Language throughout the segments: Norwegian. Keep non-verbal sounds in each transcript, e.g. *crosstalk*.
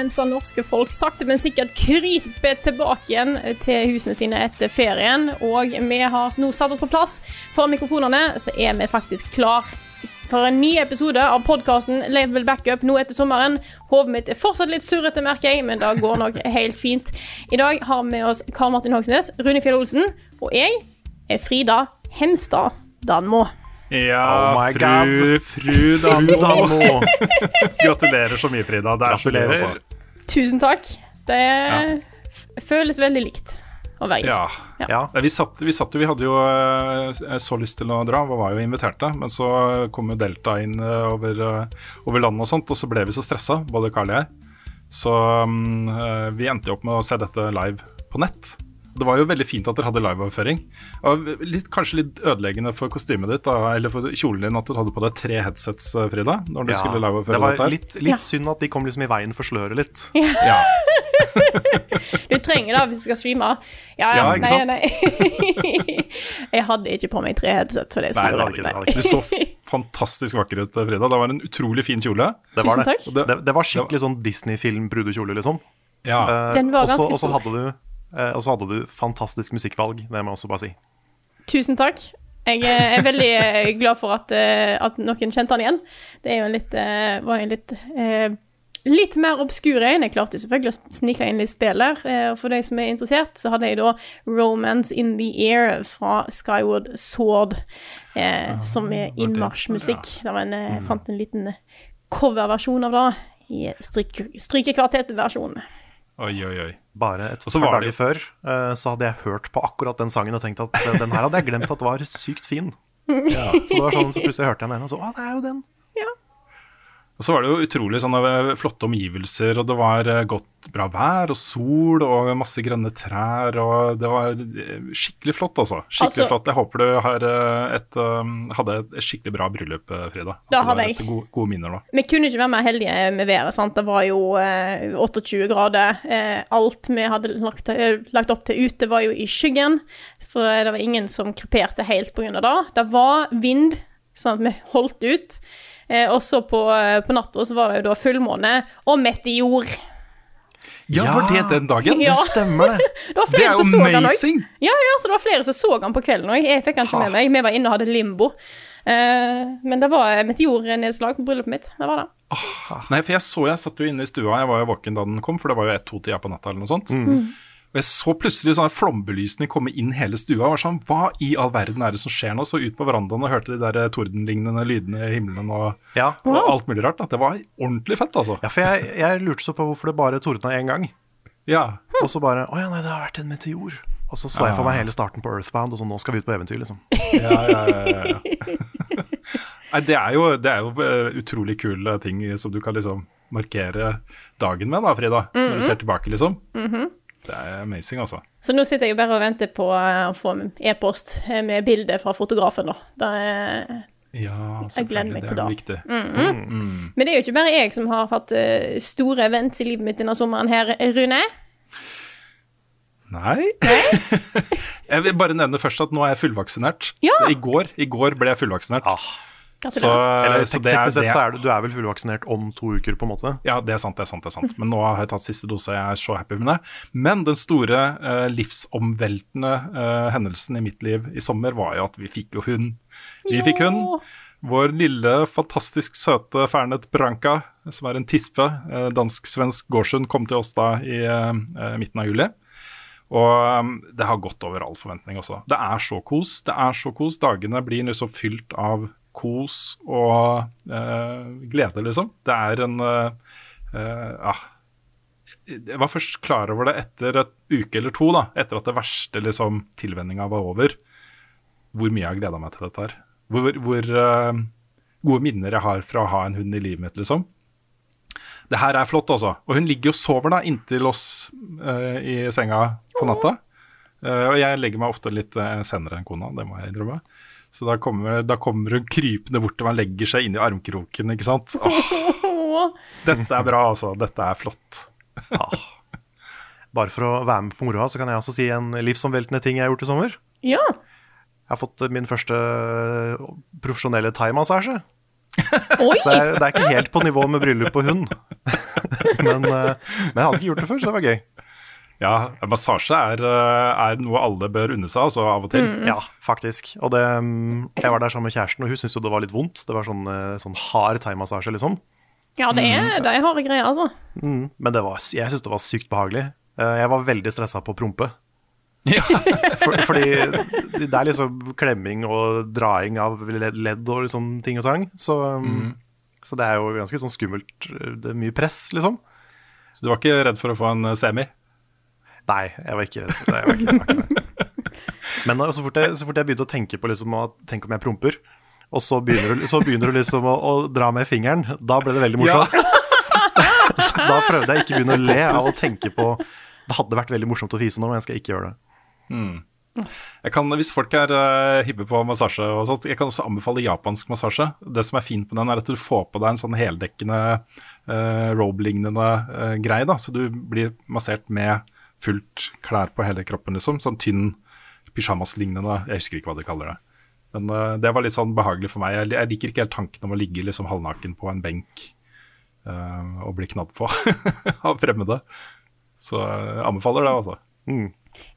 Mens det norske folk sakte, men sikkert kryper tilbake igjen til husene sine etter ferien, og vi har nå satt oss på plass for mikrofonene, så er vi faktisk klar for en ny episode av podkasten Level Backup nå etter sommeren. Hodet mitt er fortsatt litt surrete, merker jeg, men det går nok helt fint. I dag har vi med oss Karl Martin Hogsnes, Rune Fjell Olsen, og jeg er Frida Hemstad Danmo. Ja, Oh fru, *laughs* fru Danmo. Gratulerer så mye, Frida. Det er så Gratulerer. altså. Tusen takk. Det ja. føles veldig likt å være gift. Ja. Ja. Vi satt, vi satt jo, vi hadde jo eh, så lyst til å dra, vi var jo inviterte. Men så kom jo Delta inn eh, over, eh, over landet og sånt, og så ble vi så stressa, både Carl og jeg. Så eh, vi endte jo opp med å se dette live på nett. Det var jo veldig fint at dere hadde liveoverføring. Kanskje litt ødeleggende for kostymet ditt, da, eller for kjolen din, at du hadde på deg tre headsets, eh, Frida, når du Ja, skulle liveoverføre det var dette litt, litt, ja. synd at de kom liksom i veien for sløret litt. Ja. *laughs* Du trenger det hvis du skal streame. Ja, ja, nei, nei. *laughs* jeg hadde ikke på meg tre headset. For det Nei, skulle det hadde ikke det. Hadde ikke. Du så fantastisk vakker ut, Frida. Det var en utrolig fin kjole. Det var Tusen det. takk. Det- Det, det var skikkelig sånn Disney-film-brudekjole, liksom. Ja. Uh, Den var ganske Og så stor. hadde du eh, Og så hadde du fantastisk musikkvalg, det må jeg også bare si. Tusen takk. Jeg eh, er veldig eh, glad for at, eh, at noen kjente han igjen. Det er jo en litt, eh, var en litt eh, Litt mer obskur en. Jeg klarte selvfølgelig å snike inn litt spill der. eh, Og for de som er interessert, så hadde jeg da 'Romance In The Air' fra Skyward Sword, eh, som er innmarsjmusikk. Ja. var en, eh, Jeg fant en liten eh, coverversjon av det i stryk, strykekvartettversjon. Oi, oi, oi. Bare et par dager det før uh, så hadde jeg hørt på akkurat den sangen og tenkt at eh, den her hadde jeg glemt at var sykt fin. *laughs* Så det var sånn, så plutselig hørte jeg den ene, og så Å, det er jo den! Og så var det jo utrolig sånne flotte omgivelser, og det var eh, godt bra vær og sol og masse grønne trær, og det var eh, skikkelig flott, altså. Skikkelig Altså- flott. Jeg håper du har eh, et, hadde et skikkelig bra bryllup, Frida. At Det hadde jeg. Gode, gode minner da. Vi kunne ikke være mer heldige med været. sant? Det var jo eh, 28 grader. Alt vi hadde lagt, lagt opp til ute, var jo i skyggen, så det var ingen som kreperte helt pga. det. Det var vind, sånn at vi holdt ut. Eh, og så på, eh, på natta så var det jo da fullmåne og meteor. Ja, Ja. var det den dagen? Ja. Det stemmer, det. *laughs* Det var Det er jo amazing! Ja, ja, så det var flere som så han på kvelden òg. Jeg fikk han ikke Ha. med meg. Vi var inne og hadde limbo. Eh, men det var meteornedslag på bryllupet mitt. Det var det. Nei, for jeg så jeg satt jo inne i stua, jeg var jo våken da den kom, for det var jo ett-to-tida på natta eller noe sånt. Og jeg så plutselig sånn flombelysning komme inn hele stua. og var sånn, Hva i all verden er det som skjer nå? Så ut på verandaen og hørte de der tordenlignende lydene i himmelen og, Ja. og alt mulig rart. da. Det var ordentlig fett, altså. ja, for jeg, jeg lurte så på hvorfor det bare tordna én gang. Ja. Og så bare Å ja, nei, det har vært en meteor. Og så så jeg for meg hele starten på Earthbound, og så nå skal vi ut på eventyr, liksom. *laughs* Ja, ja, ja, ja. *laughs* Nei, det er jo, det er jo eh, utrolig kule ting som du kan liksom markere dagen med, da, Frida. Når du ser tilbake, liksom. Det er amazing, altså. Så nå sitter jeg bare og venter på eh, å få e-post med bilde fra fotografen, da. da er Ja, Jeg gleder meg selvfølgelig, til det er jo det. viktig. Men det er jo ikke bare jeg som har hatt eh, store events i livet mitt denne sommeren her, Rune. Nei. Nei? *laughs* jeg vil bare nevne først at nå er jeg fullvaksinert. Ja. I går, I går ble jeg fullvaksinert. Så, Eller så det er, teknisk sett det så er du, du er vel fullvaksinert om to uker, på en måte? Ja, det er sant, det er sant. det er sant Men nå har jeg tatt siste dose, jeg er så happy med det. Men den store uh, livsomveltende uh, hendelsen i mitt liv i sommer var jo at vi fikk jo hund. Vi fikk hund. Vår lille, fantastisk søte Fernet Branca, som er en tispe, uh, dansk-svensk gårdshund, kom til oss da i midten av juli. Og det har gått over all forventning også. Det er så kos. Det er så kos. Dagene blir liksom fylt av kos og eh, glede, liksom. Det er en eh, eh, Ja. Jeg var først klar over det etter et uke eller to, da, etter at det verste liksom, tilvenninga var over. Hvor mye jeg har gleda meg til dette her. Hvor, hvor uh, gode minner jeg har fra å ha en hund i livet mitt, liksom. Det her er flott, altså. Og hun ligger og sover da inntil oss uh, i senga på natta. Uh, og jeg legger meg ofte litt senere enn kona, det må jeg innrømme. Så da kommer, da kommer hun krypende bort til meg, legger seg inn i armkroken, ikke sant. Åh, *laughs* dette er bra, altså. Dette er flott. Bare for å være med på moroa, så kan jeg også si en livsomveltende ting jeg har gjort i sommer. Ja. Jeg har fått min første profesjonelle thaimassasje. *laughs* Oi! Så det er, det er ikke helt på nivå med bryllup og hund. *laughs* men, eh, men jeg hadde ikke gjort det før, så det var gøy. Ja, massasje er, eh, er noe alle bør unne seg, altså av og til. Ja, faktisk. Og det, mm, jeg var der sammen med kjæresten, og hun syntes jo det var litt vondt. Det var sånn, eh, sånn hard thaimassasje, liksom. Ja, det er, det er harde greier, altså. Mm, men det var, jeg syntes det var sykt behagelig. Eh, Jeg var veldig stressa på å prompe. Ja. *laughs* For, fordi det er liksom klemming og draing av ledd, og liksom ting og tang. Så, Mm. så det er jo ganske sånn skummelt. Det er mye press, liksom. Så du var ikke redd for å få en semi? Nei, jeg var ikke redd var ikke, var ikke. *laughs* Men så, fort jeg, så fort jeg begynte å tenke på liksom, å tenke om jeg promper, og så begynner du, så begynner du liksom å, å dra med fingeren, da ble det veldig morsomt. *laughs* så da prøvde jeg ikke å begynne å le av å tenke på Det hadde vært veldig morsomt å fise nå, men jeg skal ikke gjøre det. Jeg kan, hvis folk er uh, hippe på massasje og sånt, jeg kan også anbefale japansk massasje. Det som er fint på den, er at du får på deg en sånn heldekkende uh, robe-lignende uh, greie. da, Så du blir massert med fullt klær på hele kroppen, liksom. Sånn tynn pyjamas-lignende. Jeg husker ikke hva de kaller det. Men uh, det var litt sånn behagelig for meg. Jeg, jeg liker ikke helt tanken om å ligge liksom halvnaken på en benk uh, og bli knadd på *laughs* av fremmede. Så jeg anbefaler det, altså.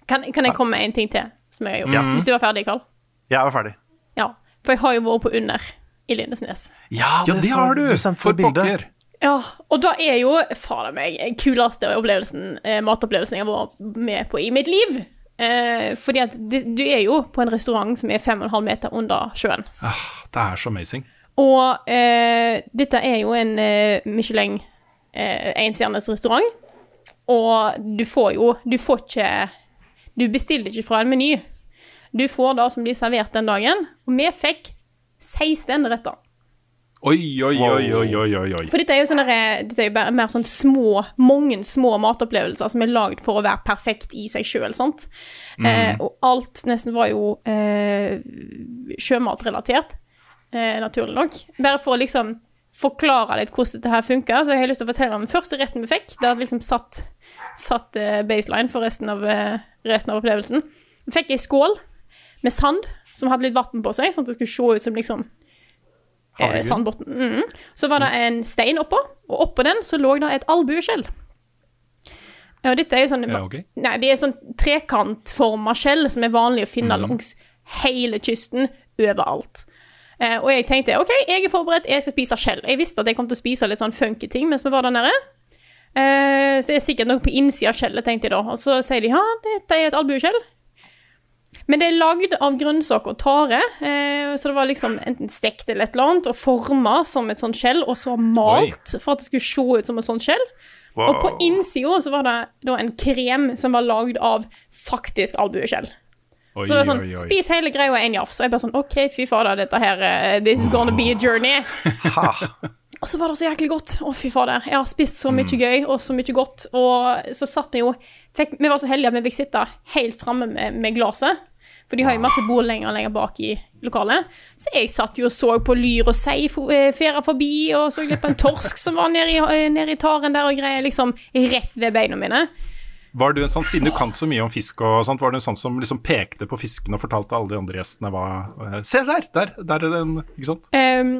Kan, kan jeg komme med en ting til som jeg har gjort? Hvis du var ferdig, Karl? Jeg var ferdig. Ja. For jeg har jo vært på Under i Lindesnes. Ja, Ja, det har du! Du For bilde. pokker! Ja, og da er jo fader meg kuleste opplevelsen, eh, matopplevelsen jeg har vært med på i mitt liv. Eh, fordi at det, du er jo på en restaurant som er fem og en halv meter under sjøen. Ah, det er så amazing. Og eh, dette er jo en eh, Michelin eh, enstjernes restaurant. Og du får jo Du får ikke Du bestiller ikke fra en meny. Du får det som blir servert den dagen. Og vi fikk 16 retter. Oi, oi, oi, oi, oi, oi, oi. For dette er jo sånne, dette er jo bare mer sånn små, mange små matopplevelser som er lagd for å være perfekt i seg sjøl, sant. Eh, og alt nesten var jo eh, sjømatrelatert, eh, naturlig nok. Bare for å liksom forklare litt hvordan dette her funker, så har jeg lyst til å fortelle om den første retten vi fikk. Det hadde liksom satt, satt eh, baseline for resten av, eh, resten av opplevelsen. Vi fikk ei skål med sand som hadde litt vann på seg, sånn at det skulle se ut som liksom eh, sandbunnen. Mm. Så var det en stein oppå, og oppå den så lå det et albueskjell. Og dette er jo sånn Ja, okay. Nei, det er sånn trekantforma skjell som er vanlig å finne mm. langs hele kysten, overalt. Eh, og jeg tenkte OK, jeg er forberedt, jeg skal spise skjell. Jeg visste at jeg kom til å spise litt sånn funky ting mens vi var der nede. Eh, så det er sikkert noe på innsida av skjellet, tenkte jeg da. Og så sier de ja, dette er et albueskjell. Men det er lagd av grønnsaker og tare, eh, så det var liksom enten stekt eller et eller annet, og forma som et sånt skjell, og så malt for at det skulle se ut som et sånt skjell. Og på innsida så var det da en krem som var lagd av faktisk albueskjell. Oi, Så det var sånn, oi, oi. spis hele greia i en jafs. Og jeg bare sånn, OK, fy fader, dette her eh, This is gonna be a journey. *laughs* Og så var det så jæklig godt. Å, fy fader. Jeg har spist så mye gøy og så mye godt. Og så satt vi jo fikk, Vi var så heldige at vi fikk sitte helt framme med, med glasset. For de har jo masse bord lenger og lenger bak i lokalet. Så jeg satt jo og så på lyr og sei fo- eh, forbi, og så litt på en torsk som var nede i, eh, nede i taren der og greier, liksom rett ved beina mine. Var du en sånn, Siden du kan så mye om fisk, og sånt, var du en sånn som liksom pekte på fisken og fortalte alle de andre gjestene hva eh, Se der! Der, der er den! Ikke sant? Um,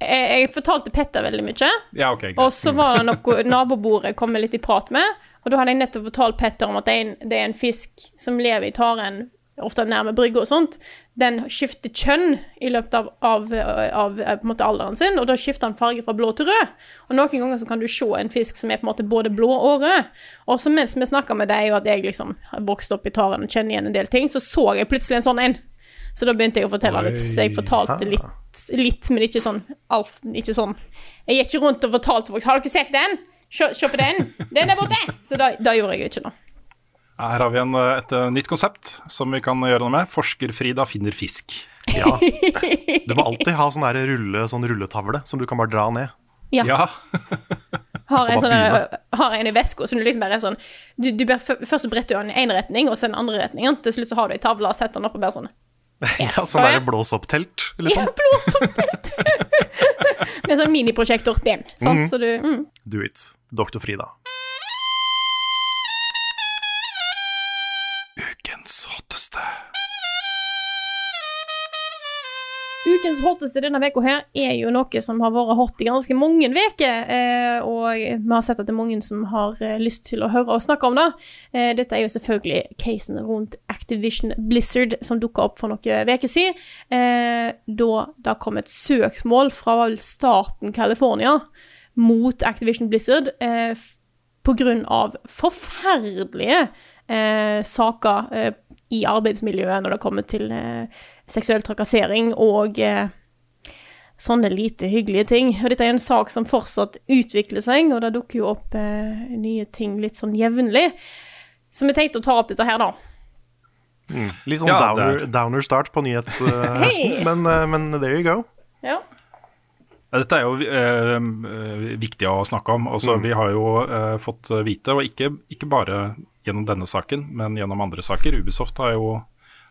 jeg, fortalte Petter veldig mye. Ja, ok, greit. Og så var det noe nabobordet kom jeg litt i prat med, og da hadde jeg nettopp fortalt Petter om at det er en, det er en fisk som lever i taren, ofte nærme brygge og sånt. Den skifter kjønn i løpet av, av, av av måte alderen sin, og da skifter han farge fra blå til rød. Og noen ganger så kan du se en fisk som er på en måte både blå og rød. Og så mens vi snakka med deg, og at jeg liksom har vokst opp i taren og kjenner igjen en del ting, så så jeg plutselig en sånn en. Så da begynte jeg å fortelle litt. Så jeg fortalte litt litt, men ikke sånn alf, ikke sånn Jeg gikk ikke rundt og fortalte folk 'Har dere sett den? Se, på den! Den er borte!' Så da, da gjorde jeg jo ikke noe. Her har vi en, et, et eh, nytt konsept som vi kan gjøre noe med. Forsker-Frida finner fisk. Ja. *laughs* Du må alltid ha sånn, der rulle, sånn rulletavle som du kan bare dra ned. Ja. Ja. *laughs* Har en, Og sånn har en i veska, så du liksom bare er sånn du, du ber, Først bretter du den i én retning, og så den andre retningen. Til slutt så har du ei tavle og setter den opp og bare sånn *laughs* Ja, sånn der blås opp-telt, Ja, liksom. blås opp-telt. Med sånn miniprosjektor. Sant? Så du mm. Do it. Dr. Frida. Ukens hotteste denne uka her er jo noe som har vært hot i ganske mange uker. Eh, og vi har sett at det er mange som har eh, lyst til å høre og snakke om det. Eh, dette er jo selvfølgelig casen rundt Activision Blizzard som dukka opp for noen uker siden. Da det kom et søksmål fra staten California mot Activision Blizzard av forferdelige saker i arbeidsmiljøet når det kommer til eh, seksuell trakassering og eh, sånne lite hyggelige ting. Og dette er en sak som fortsatt utvikler seg, og det dukker jo opp eh, nye ting litt sånn jevnlig. Så vi tenkte å ta opp dette her, da. Litt sånn Ja, downer, downer start på nyhetshøsten, Hei! men, eh, men there you go. Ja. Ja, Dette er jo eh, eh, viktig å snakke om. Også, Vi har jo eh, fått vite, og ikke, ikke bare gjennom denne saken, men gjennom andre saker. Ubisoft har jo,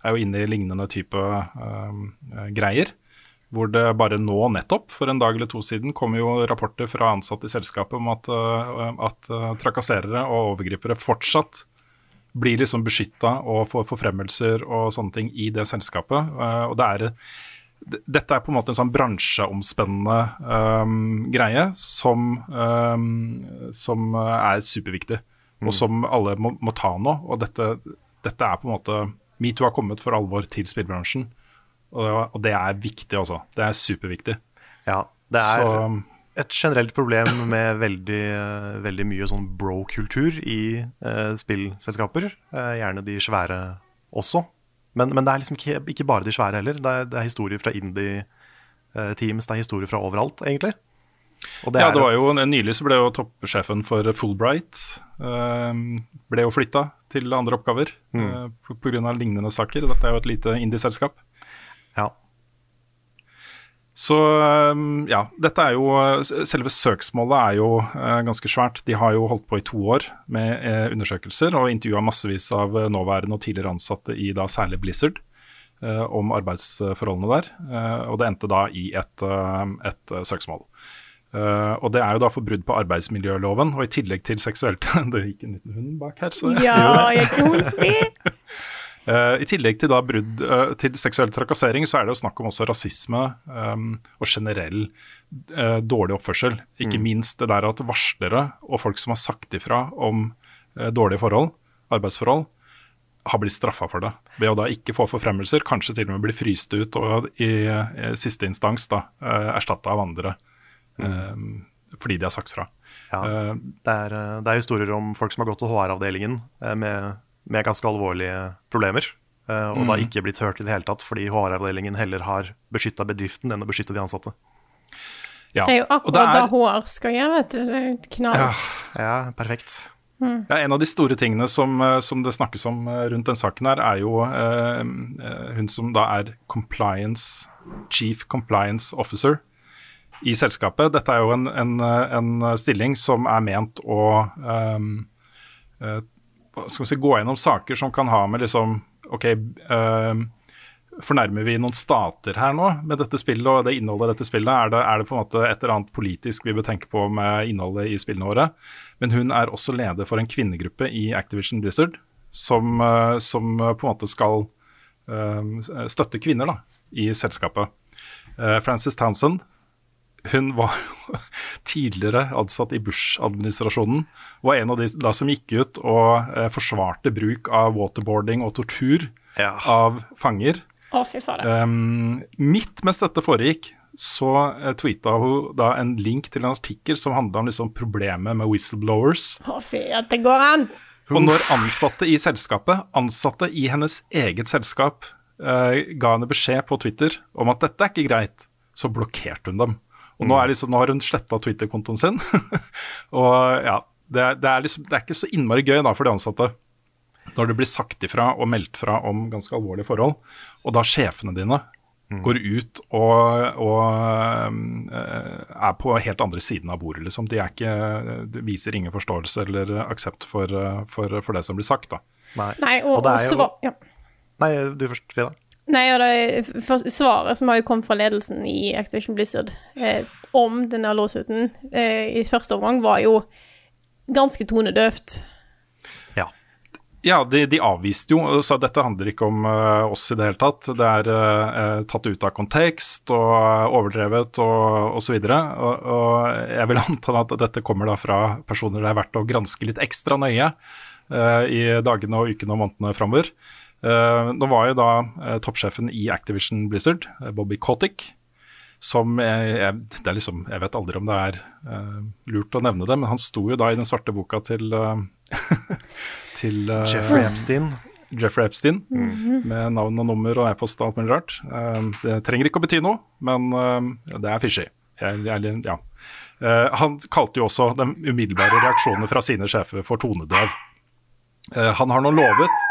er jo inne i lignende type eh, greier. Hvor det bare nå nettopp, for en dag eller to siden, kom jo rapporter fra ansatte i selskapet om at, uh, at eh, trakasserere og overgripere fortsatt blir liksom beskytta og får forfremmelser og sånne ting i det selskapet. Og det er dette er på en måte en sånn bransjeomspennende um, greie som, um, som er superviktig, og som alle må, må ta nå. Og dette, dette er på en måte Metoo har kommet for alvor til spillbransjen, og, det er viktig, altså. Det er superviktig. Ja, det er Så et generelt problem med veldig, eh, veldig mye sånn bro-kultur i eh, spillselskaper. Eh, gjerne de svære også. Men, men det er liksom ikke, ikke bare de svære heller. Det er, det er historier fra indie-teams, det er historier fra overalt, egentlig. Og ja, det var jo Nylig så ble jo toppsjefen for Fulbright øhm, ble jo flytta til andre oppgaver mm. pga. lignende saker. Dette er jo et lite indie-selskap. Ja. Så um, ja, dette er jo Selve søksmålet er jo eh, ganske svært. De har jo holdt på i to år med eh, undersøkelser og intervjua massevis av eh, nåværende og tidligere ansatte i da særlig Blizzard eh, om arbeidsforholdene der. Eh, og det endte da i et, eh, et eh, søksmål. Eh, og det er jo da for brudd på arbeidsmiljøloven, og i tillegg til seksuelt *laughs* Det gikk en liten hund bak her, så Ja, jeg kan det. *laughs* Eh, I tillegg til da brudd uh, til seksuell trakassering, så er det jo snakk om også rasisme um, og generell dårlig oppførsel. Ikke minst det der at varslere og folk som har sagt ifra om dårlige forhold, arbeidsforhold, har blitt straffa for det. Ved å da ikke få forfremmelser, kanskje til og med bli fryst ut og i, i siste instans da uh, erstatta av andre. Eh, fordi de har sagt fra. Ja. Eh, Det er, eh, det er historier om folk som har gått til HR-avdelingen med, med ganske alvorlige problemer, og Mm. da ikke blitt hørt i det hele tatt, fordi HR-avdelingen heller har beskytta bedriften enn å beskytte de ansatte. ja. Det er jo akkurat er, da HR skal gjøre, vet du. Det er et knall. Ja. Ja, perfekt. Ja, En av de store tingene som, som det snakkes om rundt den saken, her er jo eh, hun som da er compliance, chief compliance officer i selskapet. Dette er jo en, en, en stilling som er ment å um, uh, si, gå gjennom saker som kan ha med liksom OK, uh, fornærmer vi noen stater her nå med dette spillet og det innholdet dette spillet? Er det, er det på en måte et eller annet politisk vi bør tenke på med innholdet i spillene våre? Men hun er også leder for en kvinnegruppe i Activision Blizzard som, uh, som på en måte skal eh, støtte kvinner da, i selskapet. Eh, Frances Townsend hun var *laughs* tidligere ansatt i Bush-administrasjonen. Var en av de da som gikk ut og eh, forsvarte bruk av waterboarding og tortur Ja. av fanger. Å, fy. Um, midt mens dette foregikk, så eh, tweeta hun da en link til en artikkel som handla om liksom problemet med whistleblowers. Å, fy, at det går an. Og når ansatte i selskapet, ansatte i hennes eget selskap, eh, ga henne beskjed på Twitter om at dette er ikke greit, så blokkerte hun dem. Og nå, er liksom, nå har hun sletta Twitter-kontoen sin. *laughs* og ja, det, er- det, er liksom, det er ikke så innmari gøy da for de ansatte når det blir sagt ifra og meldt fra om ganske alvorlige forhold, og da sjefene dine går ut og, og eh, er på helt andre siden av bordet, liksom. De er ikke, de viser ingen forståelse eller aksept for, eh, for, for det som blir sagt, da. Nei. Nei, og, det er jo ja. Nei, du først, Frida. Nei, og det for, svaret som har jo kommet fra ledelsen i Activision Blizzard eh, om denne låsuten eh, i første omgang, var jo ganske tonedøvt. Ja. Ja, de, de avviste jo og sa dette handler ikke om uh, oss i det hele tatt. Det er uh, tatt ut av kontekst og overdrevet og osv. Og, og, og jeg vil *laughs* anta at dette kommer da fra personer det er verdt å granske litt ekstra nøye uh, i dagene og ukene og månedene framover. Uh, nå var jo da eh, toppsjefen i Activision Blizzard, eh, Bobby Kotick, som jeg, jeg, det er liksom, jeg vet aldri om det er uh, lurt å nevne det, men han sto jo da i den svarte boka til, uh, *laughs* til uh, Jeffrey Epstein. Jeffrey Epstein, med navn og nummer og e-post og alt mulig rart. Eh, det trenger ikke å bety noe, men eh, det er fishy. Jeg, jeg, ja. Eh, han kalte jo også den umiddelbare reaksjonen fra sine sjefer for tonedøv. Eh, han har nå lovet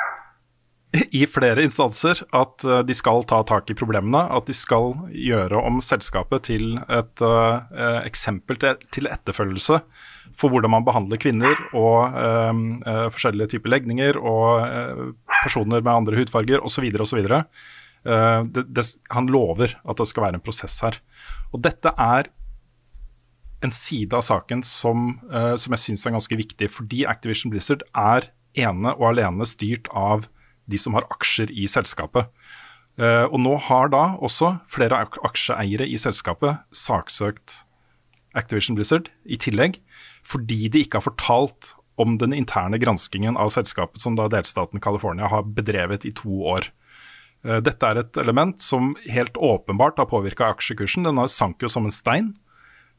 i flere instanser at eh, de skal ta tak i problemene, at de skal gjøre om selskapet til et uh, eksempel til, etterfølgelse for hvordan man behandler kvinner og eh, forskjellige typer legninger og uh, personer med andre hudfarger osv. osv. Uh, det, det, han lover at det skal være en prosess her. Og dette er en side av saken som, som jeg syns er ganske viktig, fordi Activision Blizzard er ene og alene styrt av de som har aksjer i selskapet. Eh, og nå har da også flere aksjeeiere i selskapet saksøkt Activision Blizzard i tillegg, fordi de ikke har fortalt om den interne granskingen av selskapet som da delstaten California har bedrevet i to år. Eh, Dette er et element som helt åpenbart har påvirka aksjekursen. Den har sank jo som en stein.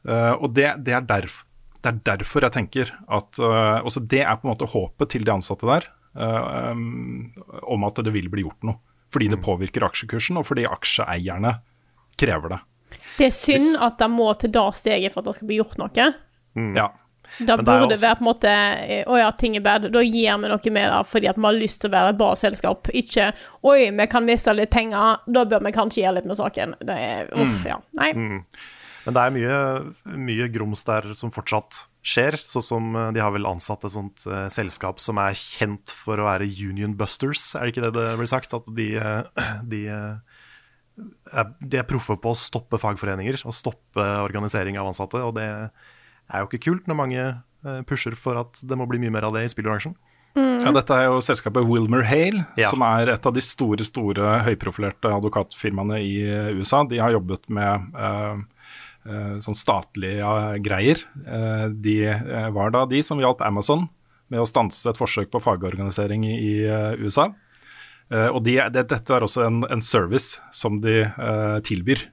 Eh, og det, det, er derf, det er derfor jeg tenker at også Det er på en måte håpet til de ansatte der om at det vil bli gjort noe. Fordi det påvirker aksjekursen, og fordi aksjeeierne krever det. Det er synd at det må til det steget for at det skal bli gjort noe. Ja. Da Men det også- være på en måte eh, Å ja, ting er bad. Da gir vi noe med det fordi at vi har lyst til å være et bra selskap. Ikke Oi, vi kan miste litt penger, da bør vi kanskje gjøre litt med saken. Det er Uff, ja. Nei. Men det er mye, mye grums der som fortsatt skjer. Sånn som eh, de har vel ansatt et sånt uh, selskap som er kjent for å være Union Busters, er det ikke det det blir sagt? At de, eh, de, er, de er proffe på å stoppe fagforeninger og stoppe organisering av ansatte. Og det er jo ikke kult når mange pusher for at det må bli mye mer av det i spillbransjen. Ja, dette er jo selskapet Wilmer Hale, Ja. som er et av de store store høyprofilerte advokatfirmaene i USA. De har jobbet med eh, sånn statlige greier. Eh, de eh, var da de som hjalp Amazon med å stanse et forsøk på fagorganisering i, eh, USA. Eh, og de, det, dette er også en, en service som de eh, tilbyr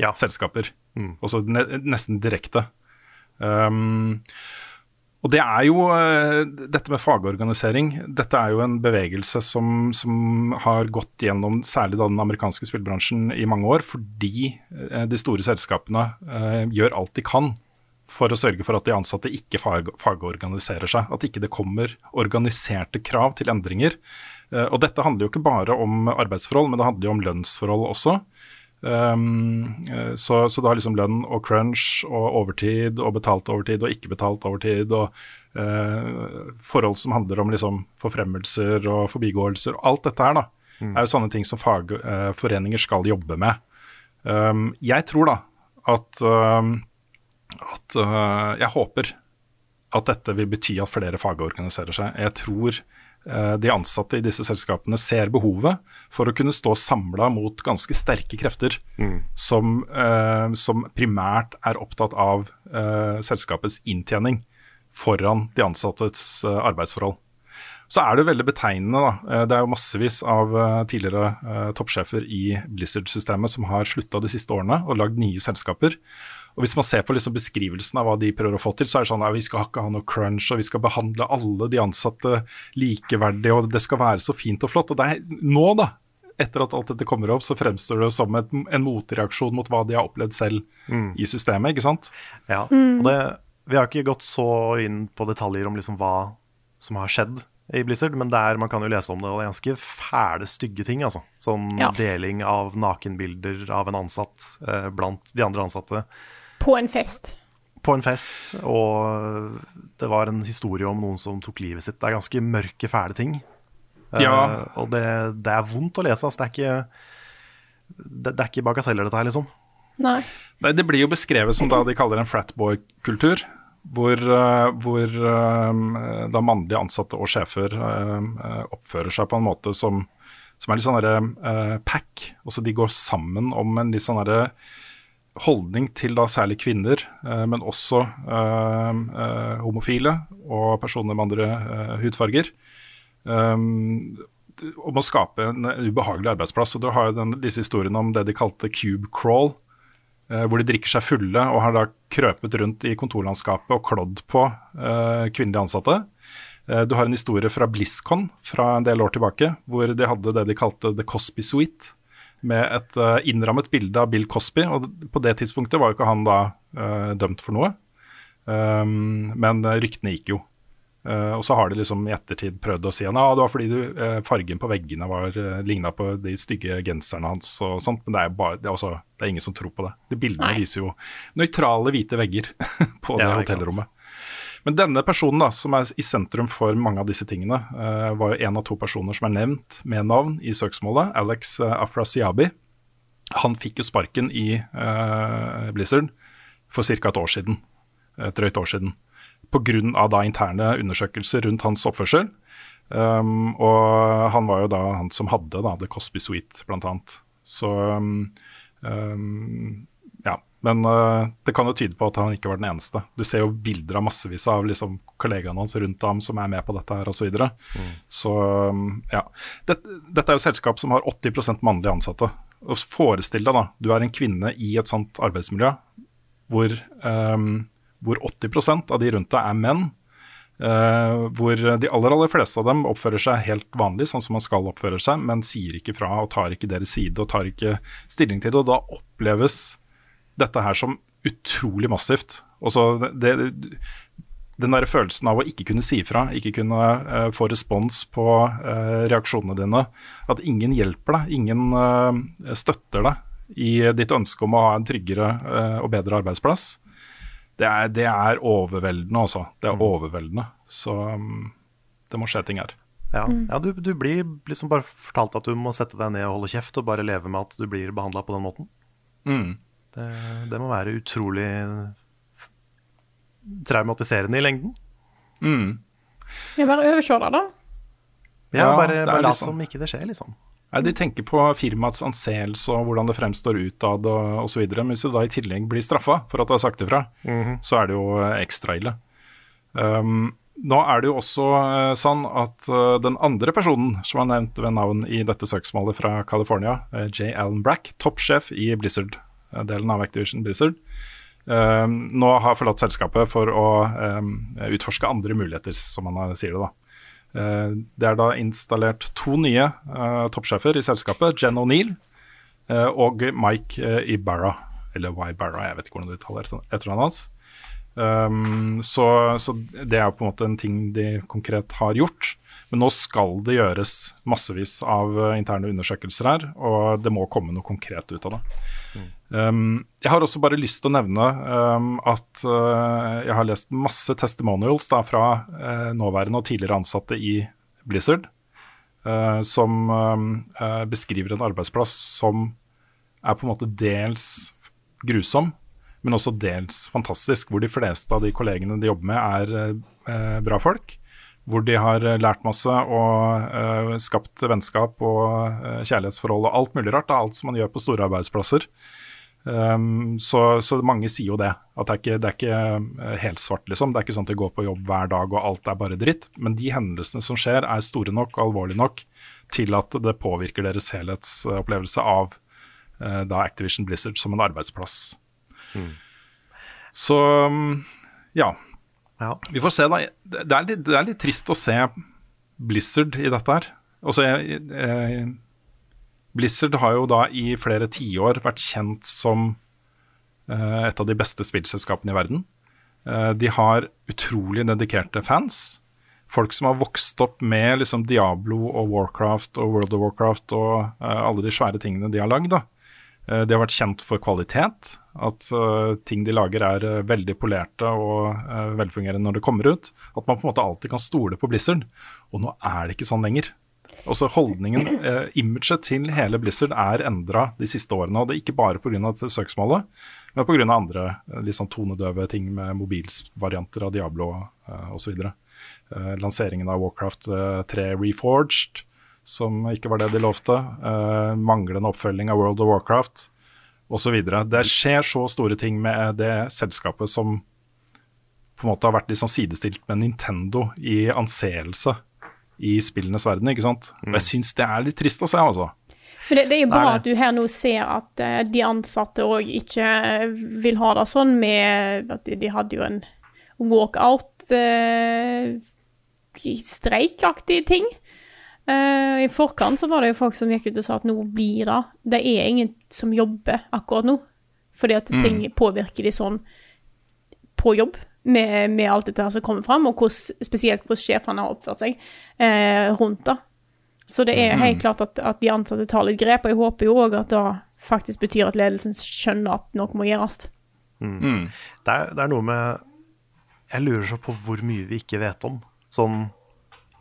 Ja. selskaper. Også ne, nesten direkte. Um, og det er jo eh, Dette med fagorganisering, dette er jo en bevegelse som, som har gått gjennom særlig da den amerikanske spillbransjen i mange år, fordi eh, de store selskapene uh, gjør alt de kan for å sørge for at de ansatte ikke fag, fagorganiserer seg. At ikke det kommer organiserte krav til endringer. Uh, og dette handler jo ikke bare om arbeidsforhold, men det handler jo om lønnsforhold også. Um, eh, så, så har liksom lønn og crunch og overtid og betalt overtid og ikke betalt overtid og uh, forhold som handler om liksom forfremmelser og forbigåelser. Alt dette her da, er jo sånne ting som fagforeninger skal jobbe med. Um, jeg tror da at, uh, at uh, Jeg håper at dette vil bety at flere fagorganiserer seg. Jeg tror eh, de ansatte i disse selskapene ser behovet for å kunne stå samla mot ganske sterke krefter som, eh, som primært er opptatt av eh, selskapets inntjening foran de ansattes eh, arbeidsforhold. Så er det veldig betegnende. da. Eh, Det er jo massevis av eh, tidligere eh, toppsjefer i Blizzard-systemet som har slutta de siste årene og lagd nye selskaper. Og Hvis man ser på liksom beskrivelsen av hva de prøver å få til, så er det sånn at vi skal ikke ha noe crunch, og vi skal behandle alle de ansatte likeverdig, og det skal være så fint og flott. Og det er nå, da, etter at alt dette kommer opp, så fremstår det som et, en motreaksjon mot hva de har opplevd selv i systemet, ikke sant? Ja, og det, Vi har ikke gått så inn på detaljer om liksom hva som har skjedd i Blizzard, men det er, man kan jo lese om det, og det er ganske fæle, stygge ting. altså. Sånn Ja. deling av nakenbilder av en ansatt eh, blant de andre ansatte På en fest. på en fest, og det var en historie om noen som tok livet sitt. Det er ganske mørke, fæle ting. Ja. Ja. og det, det er vondt å lese. Altså. Det, er ikke, det, det er ikke bagateller, dette her, liksom. Nei. Nei, det blir jo beskrevet som da de kaller en fratboy-kultur. Hvor, uh, hvor uh, da mannlige ansatte og sjefer eh, eh, oppfører seg på en måte som, som er litt sånn derre eh, pack. Altså de går sammen om en litt sånn derre holdning til da særlig kvinner, eh, men også eh, eh, homofile og personer med andre hudfarger. Om å skape en ubehagelig arbeidsplass. Og Du har jo den, disse historiene om det de kalte cube crawl, hvor de drikker seg fulle og har da krøpet rundt i kontorlandskapet og klådd på kvinnelige ansatte. Du har en historie fra BlizzCon fra en del år tilbake, hvor de hadde det de kalte The Cosby Suite, med et eh, innrammet bilde av Bill Cosby. og På det tidspunktet var jo ikke han da uh, dømt for noe, um, men eh, ryktene gikk jo. Uh, og så har de liksom i ettertid prøvd å si at ah, det var fordi du, uh, fargen på veggene var uh, ligna på de stygge genserne hans og sånt, men det er, bare, det, er også, det er ingen som tror på det. De bildene Nei. viser jo nøytrale hvite vegger *laughs* på det sant. hotellrommet. Men denne personen da, som er i sentrum for mange av disse tingene, eh, var jo en av to personer som er nevnt med navn i søksmålet, Alex uh, Afrasiabi. Han fikk jo sparken i eh, Blizzard for ca. et år siden, et drøyt år siden, pga. interne undersøkelser rundt hans oppførsel. Um, og han var jo da han som hadde da The Cosby Suite, blant annet. Så um. Men uh, det kan jo tyde på at han ikke var den eneste. Du ser jo bilder av massevis av liksom, kollegaene hans rundt ham som er med på dette her osv. Så, videre. så um, ja. Dette, dette er jo et selskap som har 80% mannlige ansatte. Og Forestill deg da, du er en kvinne i et sånt arbeidsmiljø hvor, um, hvor 80% av de rundt deg er menn. Uh, hvor de aller aller fleste av dem oppfører seg helt vanlig, sånn som man skal oppføre seg, men sier ikke fra og tar ikke deres side og tar ikke stilling til det. Og da oppleves dette her som utrolig massivt. Og så det, det, den der følelsen av å ikke kunne si ifra, ikke kunne uh, få respons på uh, reaksjonene dine. At ingen hjelper deg, ingen uh, støtter deg i ditt ønske om å ha en tryggere og bedre arbeidsplass. Det er, det er overveldende, altså. Det er overveldende. Så um, det må skje ting her. Ja, ja du, du blir liksom bare fortalt at du må sette deg ned og holde kjeft og bare leve med at du blir behandla på den måten. Mm. Det, det må være utrolig traumatiserende i lengden. Mm. Ja, bare overse det, da. Ja, bare, bare liksom- som ikke det skjer, liksom. Ja, De tenker på firmaets anseelse og hvordan det fremstår utad og osv. Men hvis du da i tillegg blir straffa for at du har sagt ifra, så er det jo eh, ekstra ille. Um, nå er det jo også uh, sånn at uh, den andre personen som er nevnt ved navn i dette søksmålet fra California, uh, J. Allen Brack, toppsjef i Blizzard-delen av Activision Blizzard, eh, nå har forlatt selskapet for å eh, utforske andre muligheter, som man sier det. da. Eh, Det er da installert to nye uh, toppsjefer i selskapet, Jen O'Neill uh, og Mike uh, Ibarra. Eller Ybarra, jeg vet ikke hvordan du uttaler etternavnet hans. Um, så, så det er jo på en måte en ting de konkret har gjort. Men nå skal det gjøres massevis av eh, interne undersøkelser her, og det må komme noe konkret ut av det. Um, jeg har også bare lyst til å nevne um, at uh, jeg har lest masse testimonials da, fra uh, nåværende og tidligere ansatte i Blizzard, uh, som beskriver en arbeidsplass som er på en måte dels grusom, men også dels fantastisk. Hvor de fleste av de kollegene de jobber med, er bra folk. Hvor de har lært masse og skapt vennskap og kjærlighetsforhold og alt mulig rart. Da, alt som man gjør på store arbeidsplasser. Um, så, så mange sier jo det. At det er ikke, det er ikke eh, helt svart, liksom. Det er ikke sånn at de går på jobb hver dag og alt er bare dritt. Men de hendelsene som skjer er store nok og alvorlige nok til at det påvirker deres helhetsopplevelse av uh, da Activision Blizzard som en arbeidsplass. Så um, ja. Ja. Vi får se, da. Det er, litt, det er litt trist å se Blizzard i dette her. Altså, jeg, jeg, Blizzard har jo da i flere tiår vært kjent som eh, et av de beste spillselskapene i verden. Eh, de har utrolig dedikerte fans. Folk som har vokst opp med liksom Diablo og Warcraft og World of Warcraft og eh, alle de svære tingene de har lagd. De har vært kjent for kvalitet, at ting de lager er veldig polerte og velfungerende når det kommer ut. At man på en måte alltid kan stole på Blizzard. Og nå er det ikke sånn lenger. Også holdningen, eh, imaget til hele Blizzard er endra de siste årene. Og det er ikke bare pga. søksmålet, men pga. andre eh, litt sånn tonedøve ting med mobilvarianter av Diablo eh, osv. Eh, lanseringen av Warcraft eh, 3 Reforged, som ikke var det de lovte. Eh, manglende oppfølging av World of Warcraft osv. Det skjer så store ting med det selskapet som på en måte har vært sånn sidestilt med Nintendo i anseelse i spillenes verden. ikke sant? Og jeg syns det er litt trist å se, altså. Men det, det er jo bra Det er det. at du her nå ser at uh, de ansatte òg ikke vil ha det sånn med at de, de hadde jo en walkout uh, streikaktig ting. Uh, I forkant så var det jo folk som gikk ut og sa at nå blir det Det er ingen som jobber akkurat nå, fordi at ting påvirker de sånn på jobb. Med, med alt dette her som kommer fram, og hos, spesielt hvordan sjefene har oppført seg eh, rundt det. Så det er helt klart at, at de ansatte tar litt grep, og jeg håper jo òg at det faktisk betyr at ledelsen skjønner at noe må gjøres. Det er, det er noe med Jeg lurer så på hvor mye vi ikke vet om, sånn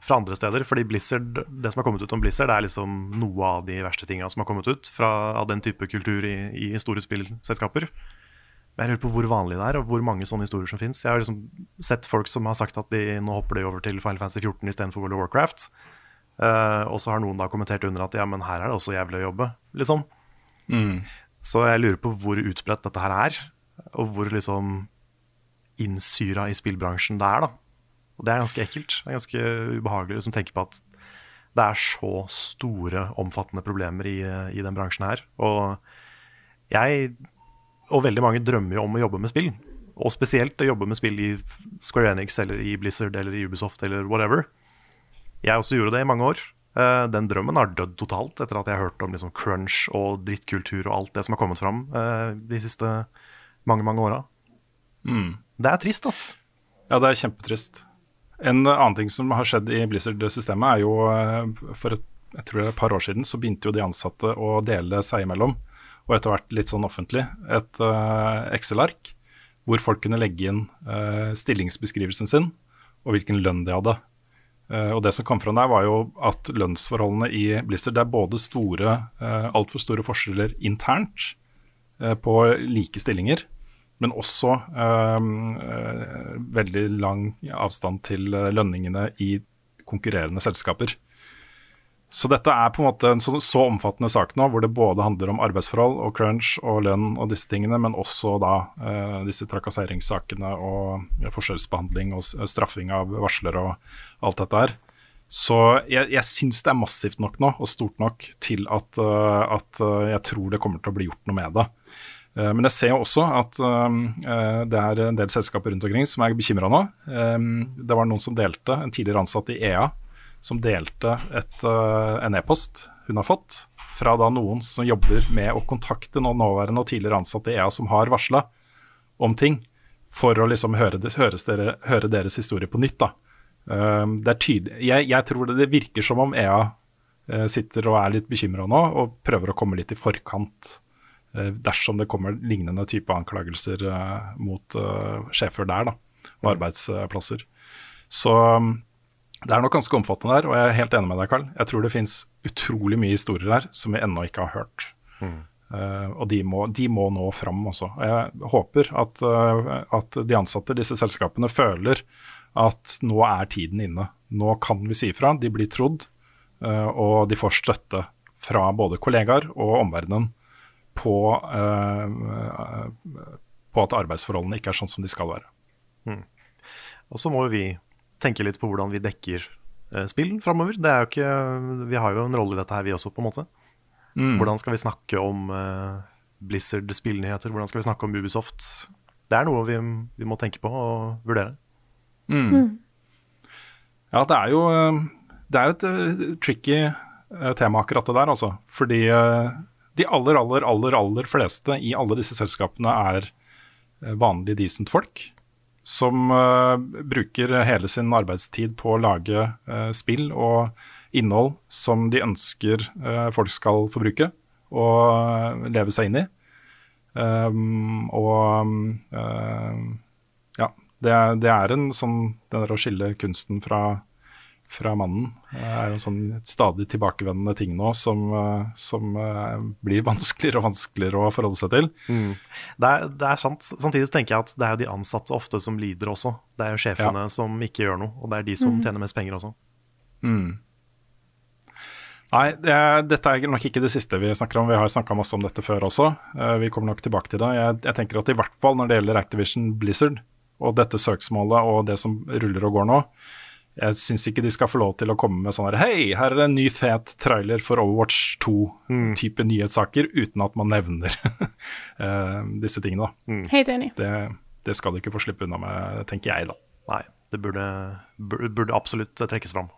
fra andre steder. Fordi Blizzard, det som har kommet ut om Blizzard, det er liksom noe av de verste tinga som har kommet ut fra av den type kultur i, i store spillselskaper. Men jeg lurer på hvor vanlig det er, og hvor mange sånne historier som fins. Jeg har liksom sett folk som har sagt at de nå hopper de over til Final Fantasy 14 istedenfor World of Warcraft. Uh, og så har noen da kommentert under at ja, men her er det også jævlig å jobbe, liksom. Så jeg lurer på hvor utbredt dette her er, og hvor liksom innsyra i spillbransjen det er, da. Og det er ganske ekkelt. Det er ganske ubehagelig å liksom, tenke på at det er så store, omfattende problemer i, i den bransjen her. Og jeg, og veldig mange, drømmer jo om å jobbe med spill. Og spesielt å jobbe med spill i Square Enix eller i Blizzard eller i Ubisoft eller whatever. Jeg også gjorde det i mange år. Uh, Den drømmen har dødd totalt etter at jeg har hørt om liksom crunch og drittkultur og alt det som har kommet fram uh, de siste mange, mange åra. Det er trist, ass. Ja, det er kjempetrist. En annen ting som har skjedd i Blizzard-systemet, er jo eh, for et, jeg tror det er et par år siden så begynte jo de ansatte å dele seg imellom, og etter hvert litt sånn offentlig, et uh, Excel-ark hvor folk kunne legge inn uh, stillingsbeskrivelsen sin og hvilken lønn de hadde. Uh, og Det som kom fram der, var jo at lønnsforholdene i Blizzard det er både store, uh, altfor store forskjeller internt på like stillinger, men også veldig lang avstand til lønningene i konkurrerende selskaper. Så dette er på en måte en så, så omfattende sak nå, hvor det både handler om arbeidsforhold og crunch og lønn og disse tingene, men også da eh, disse trakasseringssakene og forskjellsbehandling og straffing av varslere og alt dette her. Så jeg, jeg syns det er massivt nok nå, og stort nok, til at, eh, at eh, jeg tror det kommer til å bli gjort noe med det. Eh, Men jeg ser jo også at eh, det er en del selskaper rundt omkring som er bekymra nå. Det var noen som delte, en tidligere ansatt i EA, som delte et, eh, en e-post hun har fått fra da noen som jobber med å kontakte noen nåværende og tidligere ansatte i EA som har varsla om ting, for å liksom høre, dere, høre deres historie på nytt. da. Um, det er jeg, jeg tror det, det virker som om EA eh, sitter og er litt bekymra nå, og prøver å komme litt i forkant eh, dersom det kommer lignende type anklagelser mot sjefer der, da, og arbeidsplasser. Så um, det er nok ganske omfattende der, og jeg er helt enig med deg, Karl. Jeg tror det finnes utrolig mye historier der som vi ennå ikke har hørt. Eh, og de må, de må nå fram også. Og Jeg håper at, uh, at de ansatte i disse selskapene føler at nå er tiden inne. Nå kan vi si ifra, de blir trodd, uh, og de får støtte fra både kollegaer og omverdenen på, på at arbeidsforholdene ikke er sånn som de skal være. Og så må vi tenke litt på hvordan vi dekker eh, spill framover. Det er jo ikke, vi har jo en rolle i dette her, vi også, på en måte. Hvordan skal vi snakke om eh, Blizzard spillnyheter? Hvordan skal vi snakke om Ubisoft? Det er noe vi, vi må tenke på og vurdere. Ja, det er jo, eh, det er jo et tricky tema, akkurat det der, altså. Fordi de aller, aller, aller, aller fleste i alle disse selskapene er vanlige, decent folk. Som eh, bruker hele sin arbeidstid på å lage eh, spill og innhold som de ønsker eh, folk skal forbruke og leve seg inn i. Um, og um, ja, det, det er en sånn Det der å skille kunsten fra, fra mannen Det er jo en sånn stadig tilbakevendende ting nå som, eh, som eh, blir vanskeligere og vanskeligere å forholde seg til. Det er, det er sant. Samtidig så tenker jeg at det er jo de ansatte ofte som lider også. Det er jo sjefene som ikke gjør noe, og det er de som tjener mest penger også. Nei, det er, dette er nok ikke det siste vi snakker om. Vi har snakka masse om dette før også. Eh, vi kommer nok tilbake til det. Jeg, jeg tenker at i hvert fall når det gjelder Activision Blizzard og dette søksmålet og det som ruller og går nå, jeg syns ikke de skal få lov til å komme med sånn her Hei, her er en ny fet trailer for Overwatch 2-type nyhetssaker, uten at man nevner *laughs* eh, disse tingene. da. Helt enig. Det, det skal de ikke få slippe unna med, tenker jeg, da. Nei, det burde, burde, burde absolutt trekkes fram.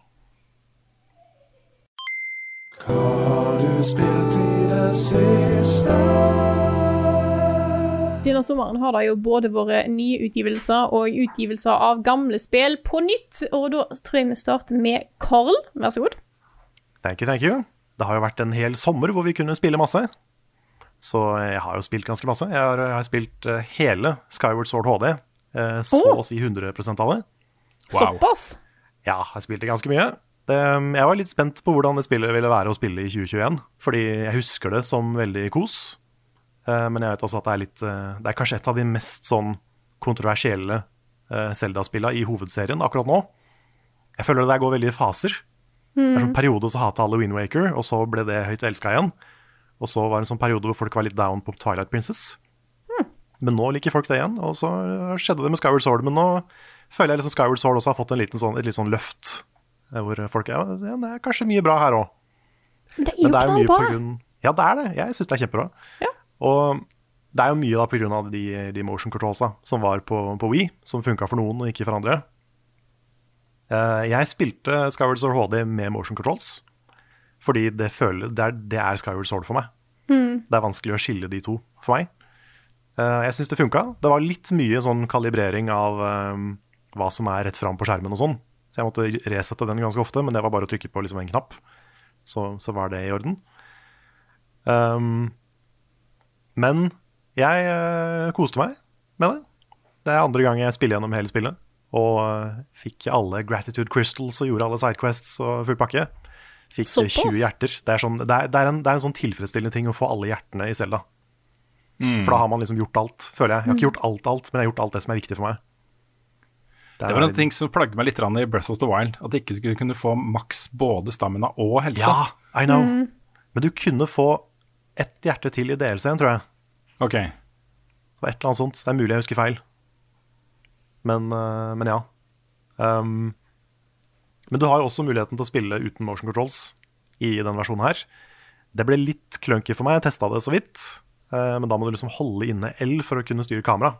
Denne sommeren har det jo både vært nye utgivelser og utgivelser av gamle spill på nytt. Og da tror jeg vi starter med Carl. Vær så god. Thank you, thank you. Det har jo vært en hel sommer hvor vi kunne spille masse. Så jeg har jo spilt ganske masse. Jeg har, jeg har spilt eh, hele Skyward Sword HD. eh, Så å si 100 av det. Såpass. Ja, jeg spilte ganske mye. Det, jeg var litt spent på hvordan det spillet ville være å spille i 2021. Fordi jeg husker det som veldig kos. Eh, Men jeg vet også at det er litt eh, Det er kanskje et av de mest sånn kontroversielle eh, Zelda-spillene i hovedserien akkurat nå. Jeg føler det der går veldig i faser. Det er sånn periode så hata alle Windwaker, og så ble det høyt elska igjen. Og så var det en sånn periode hvor folk var litt down på Twilight Princess. Men nå liker folk det igjen, og så skjedde det med Skyward Sword. Men nå føler jeg liksom Skyward Sword også har fått en liten sånn, et litt sånn løft. eh, Hvor folk ja, ja, det er kanskje mye bra her òg. Det er jo er knallbra. Ja, det er det. Jeg syns det er kjempebra. Ja. Og det er jo mye da av de, de motion controlsa som var på, på Wii, som funka for noen og ikke for andre. Eh, jeg spilte Skyward Sword HD med motion controls, fordi det, føler, det, er, det er Skyward Sword for meg. Det er vanskelig å skille de to for meg. Eh, jeg syns det funka. Det var litt mye sånn kalibrering av eh, hva som er rett fram på skjermen og sånn. Så jeg måtte resette den ganske ofte, men det var bare å trykke på liksom en knapp. Så, så var det i orden. Um, men jeg uh, koste meg med det. Det er andre gang jeg spiller gjennom hele spillet. Og uh, fikk alle gratitude crystals og gjorde alle sidequests og full pakke. Fikk Såpass? 20 hjerter. Det er, sånn, det, er, det, er en, det er en sånn tilfredsstillende ting å få alle hjertene i Selda. For da har man liksom gjort alt, føler jeg. Jeg har ikke gjort alt, alt, men jeg har gjort alt det som er viktig for meg. Det var en ting som plagde meg litt i Breath of the Wild. At ikke du kunne få maks både stamina og helse. Ja, I know. Men du kunne få ett hjerte til i DLC-en, tror jeg. Ok. Det var et eller annet sånt. Det er mulig jeg husker feil. Men, uh, men ja. Um, men du har jo også muligheten til å spille uten motion controls i den versjonen her. Det ble litt clunky for meg, jeg testa det så vidt. Uh, men da må du liksom holde inne L for å kunne styre kamera.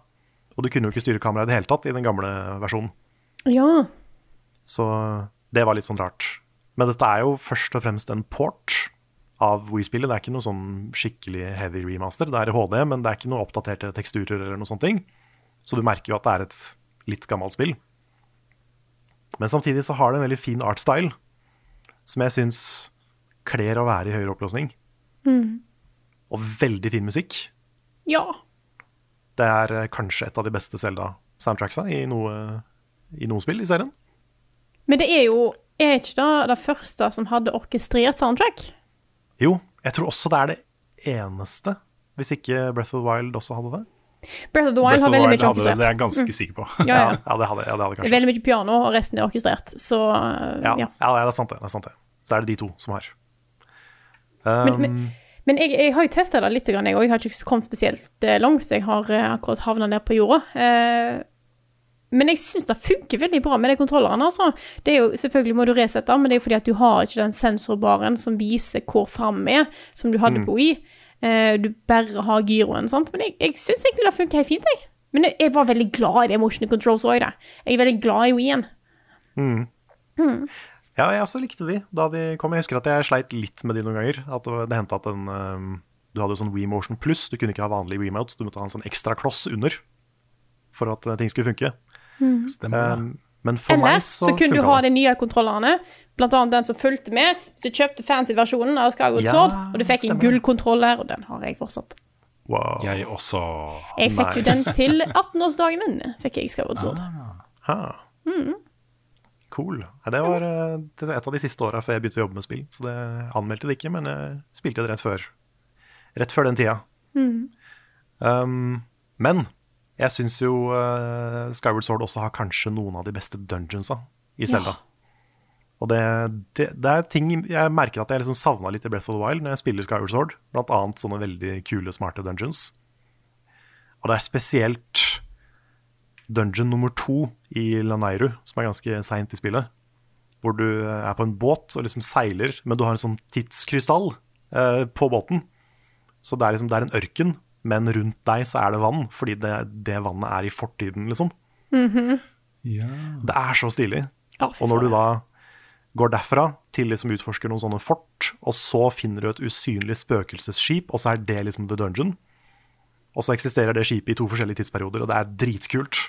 Og du kunne jo ikke styre kamera i det hele tatt i den gamle versjonen. Ja. Så det var litt sånn rart. Men dette er jo først og fremst en port av Wii-spillet. Det er ikke noe sånn skikkelig heavy remaster. Det er i HD, men det er ikke noe oppdaterte teksturer eller noe sånne ting. Så du merker jo at det er et litt gammelt spill. Men samtidig så har det en veldig fin artstyle, som jeg syns kler å være i høyere oppløsning. Og veldig fin musikk. Ja. Det er eh, kanskje et av de beste Zelda-soundtracksa i noe, i noe spill i serien. Men det er jo Er ikke det det første som hadde orkestrert soundtrack? Jo, jeg tror også det er det eneste, hvis ikke Breath of the Wild også hadde det. Breath of the Wild har veldig mye orkestrert. det, det er jeg ganske sikker på. Ja, ja. *laughs* Ja, det hadde, ja, det hadde kanskje. veldig mye piano, og resten er orkestrert. Så Ja, ja. ja. det er sant det. det er sant det. Så er det de to som har. Um, Men- men- Men jeg, jeg har jo testa det litt, jeg òg. Jeg har ikke kommet spesielt eh, langt. Jeg har eh, akkurat havna ned på jorda. Eh, Men jeg syns det funker veldig bra med de kontrollerne. Altså. Det er jo, selvfølgelig må du resette, men det er jo fordi at du har ikke den sensorbaren som viser hvor fram er, som du hadde på Wii. Uh, du bare har gyroen, sant. Men jeg, jeg syns egentlig det funker helt fint, jeg. Men jeg, jeg var veldig glad i det motion controls òg, det. Jeg er veldig glad i Wien. Ja, jeg også likte de da de kom. Jeg husker at jeg sleit litt med de noen ganger. At det, hendte at den um, Du hadde sånn WeMotion pluss, du kunne ikke ha vanlig WeMote. Du måtte ha en sånn ekstra kloss under for at eh, ting skulle funke. Stemmer det. Ehm, men for Eller meg så, så, kunne du ha de nye kontrollerne, blant annet den som fulgte med. Hvis du kjøpte fancy-versjonen av Skyward Ja, Sword, og du fikk en stemmer. gullkontroller, og den har jeg fortsatt. Wow. Jeg også. Jeg fikk jo den *laughs* til 18-årsdagen min, fikk jeg Skyward Sword. Ha. Cool. Ja, det var eh, det var et av de siste åra før jeg begynte å jobbe med spill. Så det anmeldte det ikke, men jeg spilte det rett før. Rett før den tida. Um, men jeg syns jo uh, Skyward Sword også har kanskje noen av de beste dungeonsa i Zelda. Og det, det, det er ting jeg merker at jeg liksom savna litt i Breath of the Wild når jeg spiller Skyward Sword. Blant annet sånne veldig kule, smarte dungeons. Og det er spesielt dungeon nummer to i Laneiru, som er ganske seint i spillet. Hvor du eh, er på en båt og liksom seiler, men du har en sånn tidskrystall eh, på båten. Så det er, liksom, det er en ørken, men rundt deg så er det vann, fordi det, det vannet er i fortiden, liksom. Ja. Det er så stilig. Ja, Og når du da går derfra til liksom utforsker noen sånne fort, og så finner du et usynlig spøkelsesskip, og så er det liksom the dungeon. Og så eksisterer det skipet i to forskjellige tidsperioder, og det er dritkult.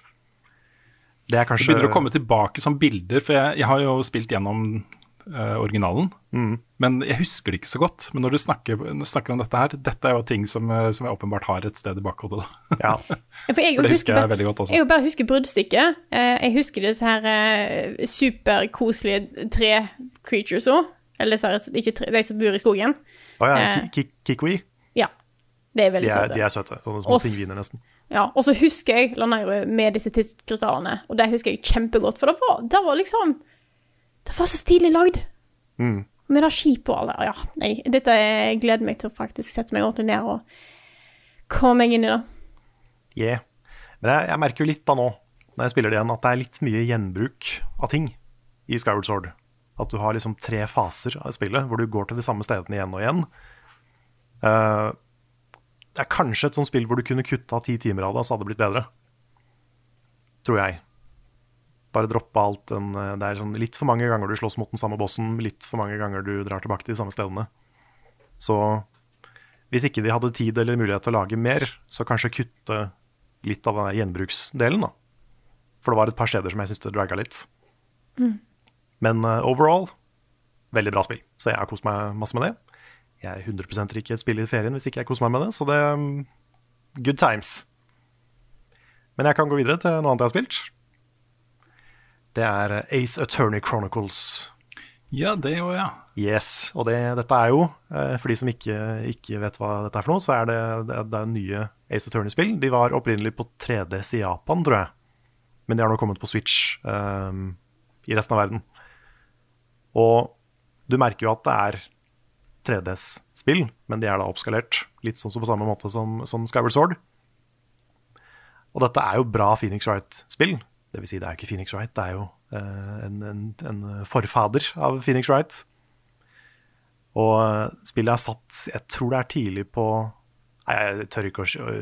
Det er Det kanskje begynner å komme tilbake som bilder, for jeg, jeg har jo spilt gjennom eh, originalen. Mm. Men jeg husker det ikke så godt. Men når du snakker, når du snakker om dette her, dette er jo ting som, eh, som jeg åpenbart har et sted i bakhodet. da. Ja. *laughs* For jeg, For det husker husker jeg bare, veldig godt også. jeg bare husker bruddstykket. Eh, Jeg husker disse her eh, superkoselige tre creaturesa. Eller disse ikke tre, de som bor i skogen. Å ja, Eh. Ki- Ki- Kikwi. Ja. Det er De veldig er, søte. de er søte. Sånne små pingviner, nesten. Ja, og så husker jeg Lanairu med disse tidskrystallene, og det husker jeg kjempegodt, for det var, det var liksom Det var så stilig lagd. Mm. Med det skipet og alle. Ja, nei, dette jeg gleder meg til å faktisk sette meg ordentlig ned og komme meg inn i det. Yeah. Men jeg, jeg merker jo litt da nå, når jeg spiller det igjen, at det er litt mye gjenbruk av ting i Skyward Sword. At du har liksom tre faser av spillet, hvor du går til de samme stedene igjen og igjen. Uh, det er kanskje et sånt spill hvor du kunne kutta ti timer av det, så hadde det blitt bedre. Tror jeg. Bare droppe alt den eh, Det er sånn litt for mange ganger du slåss mot den samme bossen, litt for mange ganger du drar tilbake til de samme stedene. Så hvis ikke de hadde tid eller mulighet til å lage mer, så kanskje kutte litt av den gjenbruksdelen, da. For det var et par steder som jeg syntes det draga litt. Men uh, overall, veldig bra spill. Så jeg har kost meg masse med det. Jeg er 100 ikke et spill i ferien hvis ikke jeg koser meg med det, så det er Good times. Men jeg kan gå videre til noe annet jeg har spilt. Det er eh, Ace Attorney Chronicles. Ja, det òg, ja. Yes, og det, dette er jo, eh, for de som ikke, ikke vet hva dette er for noe, så er det, det, det er nye Ace Attorney-spill. De var opprinnelig på 3DS i Japan, tror jeg. Men de har nå kommet på Switch um, i resten av verden. Og du merker jo at det er 3DS-spill, men de er da oppskalert. Litt sånn som på samme måte som, som Skyward Sword. Og dette er jo bra Phoenix Wright-spill. Det vil si, det er jo ikke Phoenix Wright, det er jo eh, en, en, en forfader av Phoenix Wright. Og eh, spillet er satt, jeg tror det er tidlig på Nei, jeg tør ikke å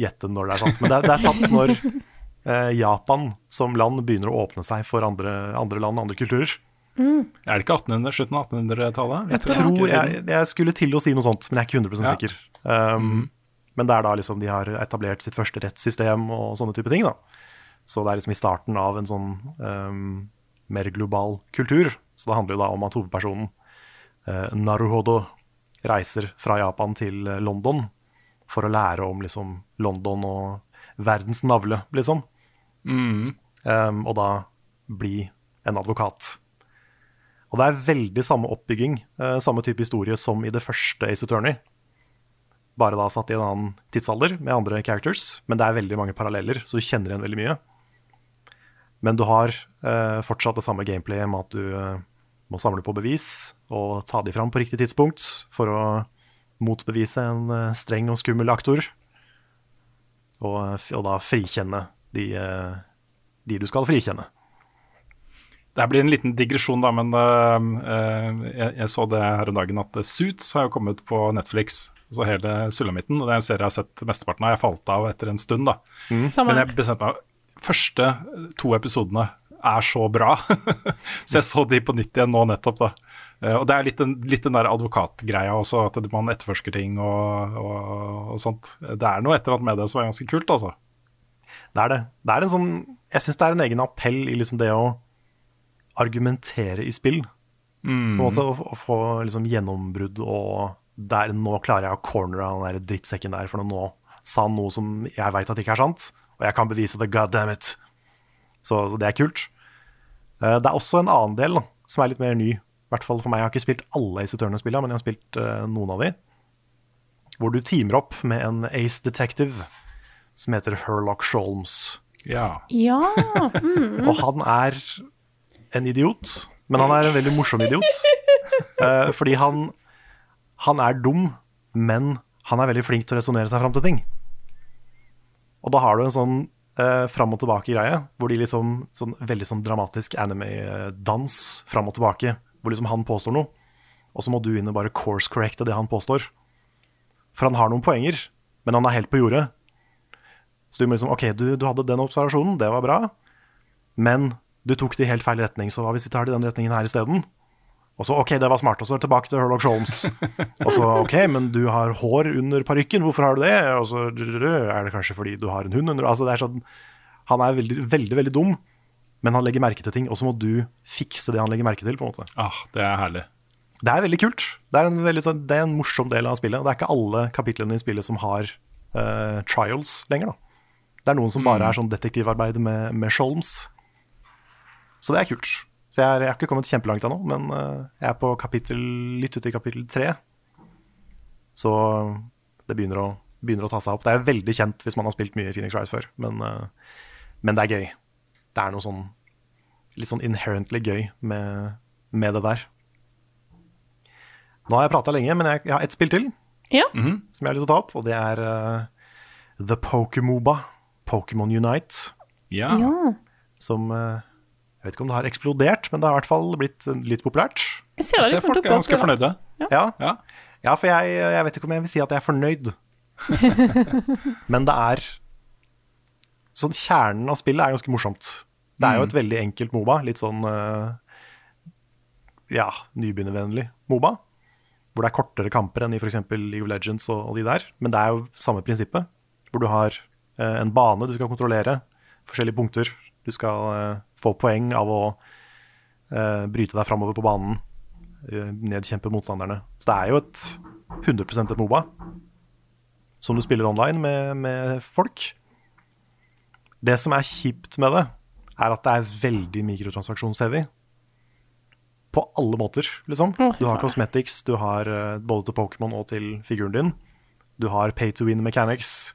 gjette når det er satt, men det det er satt når eh, Japan som land begynner å åpne seg for andre, andre land og andre kulturer. Er det ikke 1800, slutten av 1800-tallet? Jeg tror jeg, jeg skulle til å si noe sånt, men jeg er ikke 100 Ja. sikker. Um, Men det er da liksom de har etablert sitt første rettssystem og sånne type ting. da. Så det er liksom i starten av en sånn um, mer global kultur. Så det handler jo da om at hovedpersonen, uh, Naruhodo, reiser fra Japan til eh, London for å lære om liksom London og verdens navle, liksom. Um, og da bli en advokat. Og det er veldig samme oppbygging, uh, samme type historie som i det første Ace Attorney. Bare da satt i en annen tidsalder med andre characters. Men det er veldig mange paralleller, så du kjenner igjen veldig mye. Men du har eh, fortsatt det samme gameplayet med at du eh, må samle på bevis og ta de fram på riktig tidspunkt for å motbevise en eh, streng og skummel aktor. Og, eh, og da frikjenne de, eh, de du skal frikjenne. Det blir en liten digresjon, da, men øh, jeg, jeg så det her om dagen at Suits har jo kommet på Netflix. Altså hele sulamitten. Og det er en serie jeg har sett mesteparten av. Jeg falt av etter en stund, da. Mm. Men jeg bestemte meg Første to episodene er så bra. *laughs* så jeg så de på nytt igjen nå nettopp, da. Eh, og det er litt den, litt den der advokatgreia også, at man etterforsker ting og, og, og sånt. Det er noe et eller annet med det som er ganske kult, altså. Det er det. Det er en sånn Jeg syns det er en egen appell i liksom det å argumentere i spill. På en måte Å, å få liksom gjennombrudd og der Nå klarer jeg å cornere han der drittsekken der, for nå sa han noe som jeg veit at ikke er sant, og jeg kan bevise det, god damn it. Så, så det er kult. Eh, det er også en annen del da, som er litt mer ny. I hvert fall for meg. Jeg har ikke spilt alle Ace Attorney-spillene, men jeg har spilt eh, noen av de. Hvor du teamer opp med en Ace Detective som heter Herlock Sholmes. Ja. Ja. *laughs* Mm. Og han er en idiot, men han er en veldig morsom idiot. Eh, fordi han, han er dum, men han er veldig flink til å resonnere seg fram til ting. Og da har du en sånn eh, fram og tilbake-greie, hvor de liksom sånn veldig sånn dramatisk anime-dans fram og tilbake, hvor liksom han påstår noe, og så må du inn og bare course-correcte det han påstår. For han har noen poenger, men han er helt på jordet. Så du må liksom OK, du, du hadde den observasjonen, det var bra, men du tok det i helt feil retning, så hva hvis vi tar det i den retningen her isteden? Og så OK, det var smart, og så tilbake til Herlock Sholmes. og så OK, men du har hår under parykken, hvorfor har du det? Og så er det kanskje fordi du har en hund under Altså, det er sånn Han er veldig, veldig, veldig dum, men han legger merke til ting, og så må du fikse det han legger merke til, på en måte. Ah, det er herlig. Det er veldig kult. Det er en, veldig, sånn- det er en morsom del av spillet. Og det er ikke alle kapitlene i spillet som har uh, trials lenger, da. Det er noen som bare er sånn detektivarbeid med, med Sholmes. Så det er kult. Så jeg, er, jeg har ikke kommet kjempelangt ennå, men eh, jeg er på kapittel, litt ute i kapittel tre. Så det begynner å, begynner å ta seg opp. Det er veldig kjent hvis man har spilt mye Phoenix Wright før, men, eh, men det er gøy. Det er noe sånn litt sånn inherently gøy med, med det der. Nå har jeg prata lenge, men jeg, jeg har ett spill til Ja. som jeg har lyst til å ta opp, og det er uh, The Pokemoba, Pokémon Unite, Ja. ja. som eh, Jeg vet ikke om det har eksplodert, men det har i hvert fall blitt litt populært. Jeg ser det Jeg ser liksom folk er opp. ganske fornøyde. Ja, Ja. ja for jeg, jeg vet ikke om jeg vil si at jeg er fornøyd. *laughs* men det er Sånn kjernen av spillet er ganske morsomt. Det er jo et veldig enkelt Moba. Litt sånn eh, ja, nybegynnervennlig Moba. Hvor det er kortere kamper enn i f.eks. League of Legends og, og de der. Men det er jo samme prinsippet. Hvor du har eh, en bane du skal kontrollere, forskjellige punkter. Du skal eh, få poeng av å uh, bryte deg framover på banen, uh, nedkjempe motstanderne. Så det er jo et 100 et Moba som du spiller online med, med folk. Det som er kjipt med det, er at det er veldig mikrotransaksjonsheavy. På alle måter, liksom. Du har cosmetics, du har eh, både til Pokémon og til figuren din. Du har pay to win mechanics,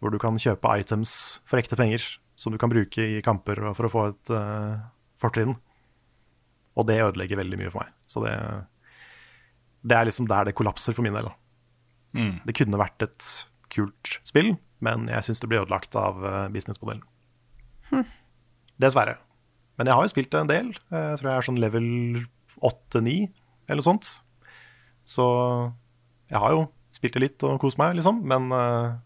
hvor du kan kjøpe items for ekte penger som du kan bruke i kamper for å få et uh, fortrinn. Og det ødelegger veldig mye for meg. Så det, det er liksom der det kollapser for min del. Mm. Det kunne vært et kult spill, men jeg syns det blir ødelagt av businessmodellen. Hm. Dessverre. Men jeg har jo spilt det en del. Eh, Jeg tror jeg er sånn level 8-9 eller noe sånt. Så jeg har jo spilt det litt og kost meg, liksom. Men, eh,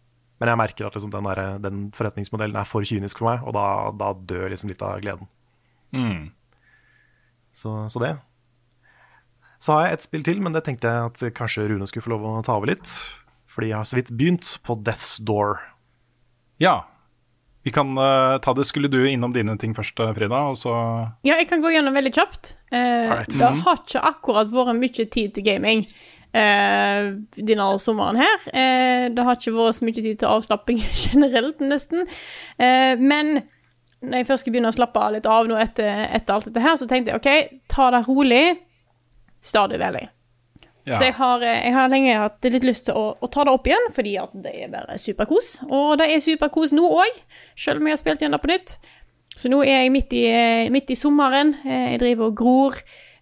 men jeg merker at liksom den, der, den forretningsmodellen er for kynisk for meg, og da, da dør liksom litt av gleden. Mm. Så, så det. Så har jeg et spill til, men det tenkte jeg at kanskje Rune skulle få lov å ta over litt. Fordi jeg har så vidt begynt på Death's Door. ja. Vi kan uh, ta det. Skulle du innom dine ting først, eh, Frida? Og så Ja, jeg kan gå gjennom veldig kjapt. Uh, right. det har ikke akkurat vært mye tid til gaming eh, denne sommeren her. Eh, det har ikke vært så mye tid til avslapping *laughs* generelt, nesten. Eh, men når jeg først skulle begynne å slappe av litt av nå etter, etter alt dette her, så tenkte jeg OK, ta det rolig. Stadig veldig. ja. Så jeg har, eh, jeg har lenge hatt litt lyst til å, å ta det opp igjen, fordi at det er bare superkos. Og det er superkos nå òg, selv om jeg har spilt igjen det på nytt. Så nå er jeg midt i, eh, midt i sommeren. Eh, Jeg driver og gror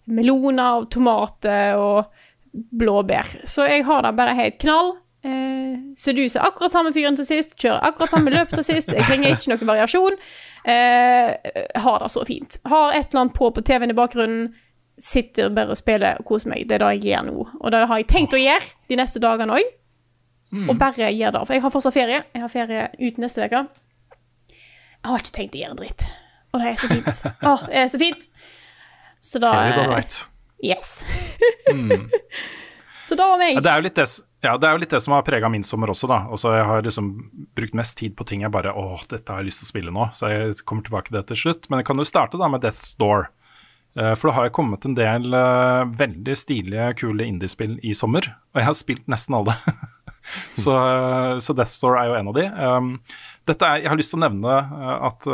meloner og tomater og blåbær. Så jeg har det bare helt knall. Eh, Seduser akkurat samme fyren som sist, kjører akkurat samme løp som sist. Jeg trenger ikke noe variasjon. Eh, har det så fint. Har et eller annet på på TV-en i bakgrunnen. Sitter bare og spiller og koser meg. Det er det jeg gjør nå. Og det har jeg tenkt å gjøre de neste dagene òg. Og bare gjør det. For jeg har fortsatt ferie. Jeg har ferie ut neste uke. Jeg har ikke tenkt å gjøre en dritt. Og det er så fint. *laughs* Å, det er så fint. Så da right. Yes. *laughs* Så da var meg. Ja, det er jo litt det, ja, det jo litt det som har prega min sommer også, da. Også jeg har liksom brukt mest tid på ting jeg bare Å, dette har jeg lyst til å spille nå. Så jeg kommer tilbake til det til slutt. Men jeg kan jo starte da med Death's Door. Eh, For det har jo kommet en del eh, veldig stilige, kule indiespill i sommer. Og jeg har spilt nesten alle. *laughs* så, eh, så Death's Door er jo en av de. Um, er, jeg har lyst til å nevne at,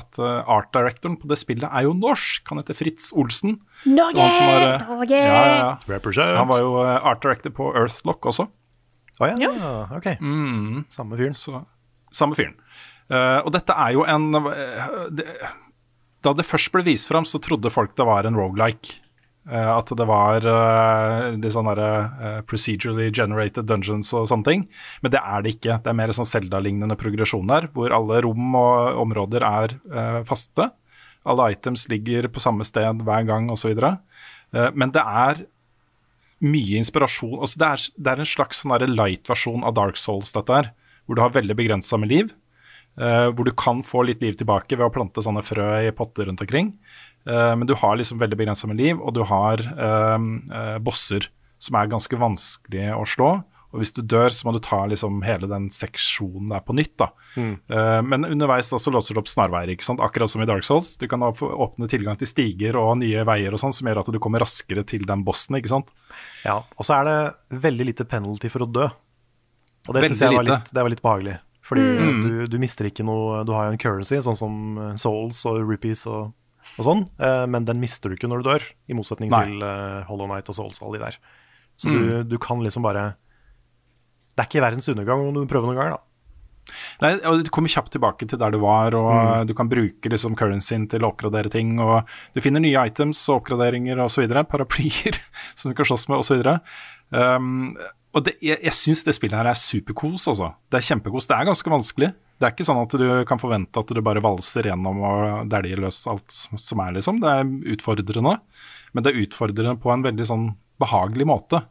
at eh, art directoren på det spillet er jo norsk. Han heter Fritz Olsen. Norge! Har, eh, Norge! Ja, ja. Han var jo eh, art director på Earthlock også. Å ja, ok. Samme fyren. Så, samme fyren. Uh, og dette er jo en uh, det, Da det først ble vist fram, så trodde folk det var en rogelike. at det var eh, litt sånn derre procedurally generated dungeons og sånne ting. Men det er det ikke. Det er mer sånn Zelda-lignende progresjon der, hvor alle rom og områder er faste. Alle items ligger på samme sted hver gang osv. Uh, men det er mye inspirasjon. Altså det, er, det er en slags sånn light-versjon av Dark Souls, dette her. Hvor du har veldig begrensa med liv. Uh, hvor du kan få litt liv tilbake ved å plante sånne frø i potter rundt omkring. Uh, men du har liksom veldig begrensa med liv, og du har uh, eh, bosser som er ganske vanskelige å slå. Og hvis du dør, så må du ta liksom hele den seksjonen der på nytt. da. Eh, men underveis da så låser du opp snarveier, ikke sant? akkurat som i Dark Souls. Du kan åpne tilgang til stiger og nye veier og sånn, som gjør at du kommer raskere til den bossen. ikke sant? Ja, og så er det veldig lite penalty for å dø. Og det Veldig syns jeg var lite. litt, det var litt behagelig. Fordi du, du mister ikke noe Du har jo en currency, sånn som souls og rupees og, og sånn, uh, men den mister du ikke når du dør, i motsetning Nei. til uh, Hollow Knight og souls og alle de der. Så du, du kan liksom bare Det er ikke verdens undergang om du prøver noen ganger, da. Nei, og Du kommer kjapt tilbake til der du var, og du kan bruke liksom currencyen til å oppgradere ting. og Du finner nye items og oppgraderinger osv. *laughs* Paraplyer som du kan slåss med osv. Um, og det, jeg, jeg syns det spillet her er superkos. Altså. Det er kjempekos. Det er ganske vanskelig. Det er ikke sånn at du kan forvente at du bare valser gjennom og dæljer løs alt som er, liksom. Det er utfordrende. Men det er utfordrende på en veldig sånn behagelig måte.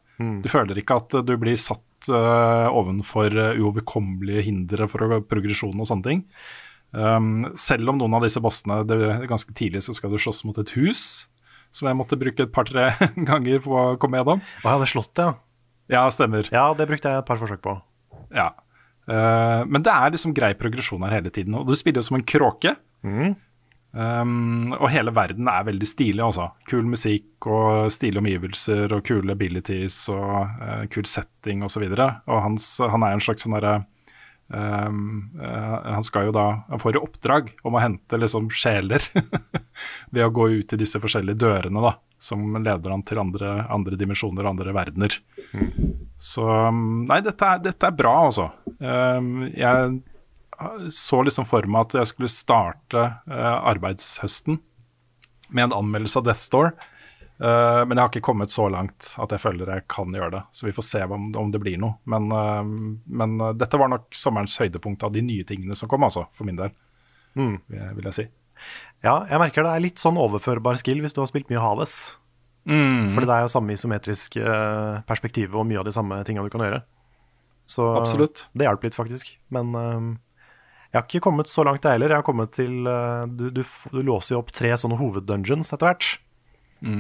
Du føler ikke at du blir satt øh, ovenfor øh, uoverkommelige hindre for progresjon og sånne ting. Um, selv om noen av disse bossene det, ganske tidlig så skal du slåss mot et hus, som jeg måtte bruke et par-tre *laughs* ganger på å komme gjennom. Å slått det ja. Ja, stemmer. Ja, det brukte jeg et par forsøk på. Ja. Uh, men det er liksom grei progresjon her hele tiden. Og du spiller jo som en kråke. Um, og hele verden er veldig stilig, altså. Kul musikk og stilige omgivelser og kule abilities og uh, kul setting osv. Og, så og hans, han er en slags sånn derre um, uh, Han skal jo da Han får i oppdrag om å hente liksom sjeler *laughs* ved å gå ut i disse forskjellige dørene, da. Som leder han til andre, andre dimensjoner og andre verdener. Så um, Nei, dette er, dette er bra, altså. Um, jeg så liksom for meg at jeg skulle starte eh, arbeidshøsten med en anmeldelse av Death Store. Uh, men jeg har ikke kommet så langt at jeg føler jeg kan gjøre det. Så vi får se om, om det blir noe. Men, uh, men uh, dette var nok sommerens høydepunkt av de nye tingene som kom, altså. For min del, Mm. vil jeg si. Ja, jeg merker det er litt sånn overførbar skill hvis du har spilt mye Hades. Fordi det er jo samme isometrisk eh, perspektiv og mye av de samme tinga du kan gjøre. Så Absolutt. det hjalp litt, faktisk. Men jeg har ikke kommet så langt, jeg heller. Jeg har kommet til eh, du, du, du låser jo opp tre sånne hoveddungeons etter hvert.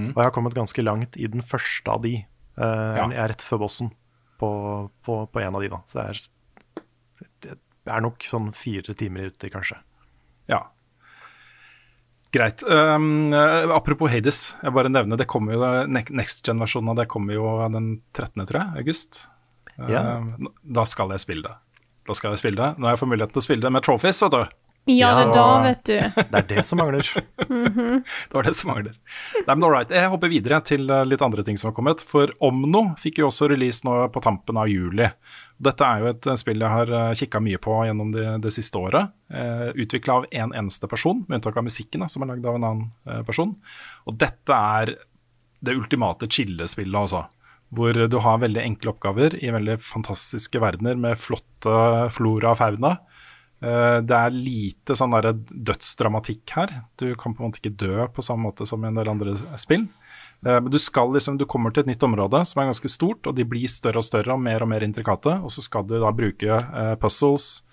Og jeg har kommet ganske langt i den første av de. Eh, Ja. Jeg er rett før bossen på, på, på en av de, da. Så det er, det er nok sånn fire timer ute, kanskje. Ja. Greit. Um, apropos Hades, jeg bare nevner det kommer jo Next Gen-versjonen av det kommer jo den 13., tror jeg, august. Ja. Uh, da skal jeg spille det. Da skal jeg spille det. Nå har jeg fått muligheten til å spille det med trophies, vet du. Ja, det er da, vet du. *laughs* Det er det som mangler. *laughs* Det var det som mangler. Nei, men all right. Jeg hopper videre til eh, litt andre ting som har kommet. For Omno fikk jo også release nå på tampen av juli. Dette er jo et eh, spill jeg har uh, kikka mye på gjennom det, det siste året. Eh, Utvikla av én en eneste person, med unntak av musikken, da, som er lagd av en annen eh, person. Og dette er det ultimate chillespillet, altså. Hvor du har veldig enkle oppgaver i veldig fantastiske verdener med flotte flora og fauna. Eh, Det er lite sånn der dødsdramatikk her. Du kan på en måte ikke dø på samme måte som i en del andre spill. Eh, Men du liksom, du kommer til et nytt område som er ganske stort, og de blir større og større og mer og mer intrikate. Og så skal du da bruke eh, puzzles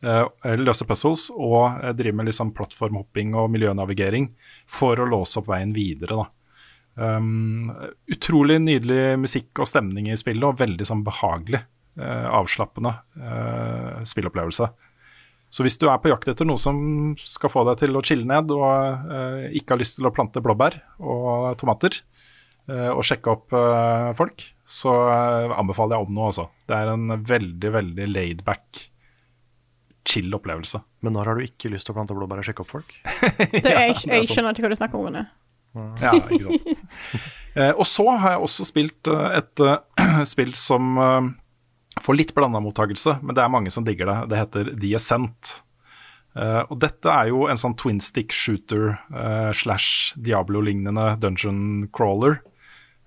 eller løse puzzles og drive med liksom plattformhopping og miljønavigering for å låse opp veien videre. da. Um, utrolig nydelig musikk og stemning i spillet, og veldig sånn behagelig, uh, avslappende uh, spillopplevelse. Så hvis du er på jakt etter noe som skal få deg til å chille ned, og uh, ikke har lyst til å plante blåbær og tomater, og sjekke opp folk, så anbefaler jeg om noe, altså. Det er en veldig, veldig laidback, chill opplevelse. Men når har du ikke lyst til å plante blåbær og sjekke opp folk? *laughs* Det, jeg, jeg skjønner ikke hva du snakker om, Rune. *laughs* Ja, ikke sant. eh, og så har jeg også spilt uh, et uh, *clears throat* spill som får litt blanda mottakelse, men det er mange som digger det. Det heter The Ascent. og dette er jo en sånn twin stick shooter slash Diablo-lignende dungeon crawler.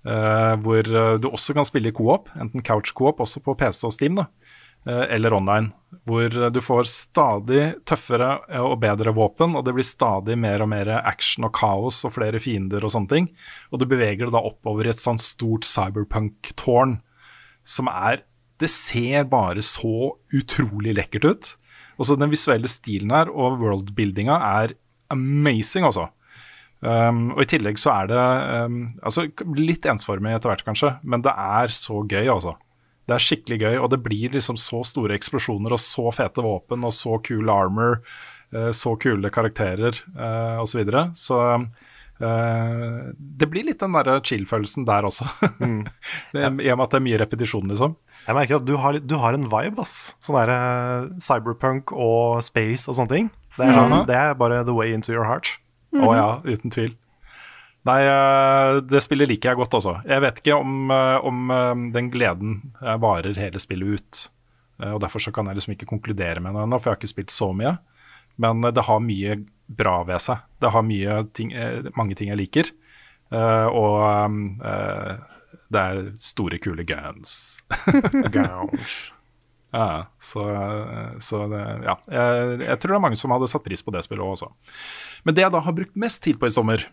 hvor du også kan spille i co-op, enten couch co-op også på PC og Steam. da Eh, eller online, hvor du får stadig tøffere og bedre våpen, og det blir stadig mer og mer action og kaos og flere fiender og sånne ting. Og du beveger deg da oppover i et sånt stort cyberpunk-tårn som er Det ser bare så utrolig lekkert ut. Og så den visuelle stilen her og worldbuildinga er amazing, altså. Um, og i tillegg så er det um, altså litt ensformig etter hvert, kanskje, men det er så gøy, altså. Det er skikkelig gøy, og det blir liksom så store eksplosjoner og så fete våpen og så kul armor, eh, så kule karakterer uh, osv. Så, videre. så uh, det blir litt den derre chill-følelsen der også. *laughs* Mm. I og med at det er mye repetisjon, liksom. Jeg merker at du har, du har en vibe, ass. Sånn derre cyberpunk og space og sånne ting. Det er, mm. det er bare the way into your heart. Å mm. oh, ja, uten tvil. Nei, eh, det spillet liker jeg godt, altså. Jeg vet ikke om, eh, om eh, den gleden varer hele spillet ut. Og Derfor så kan jeg liksom ikke konkludere med noe ennå, for jeg har ikke spilt så mye. Men det har mye bra ved seg. Det har ting, mange ting jeg liker. Og det er store, kule guns. guns. *laughs* Ja, så, så det, ja. Jeg, jeg, tror det er mange som hadde satt pris på det spillet òg, også. Men det jeg da har brukt mest tid på i sommer,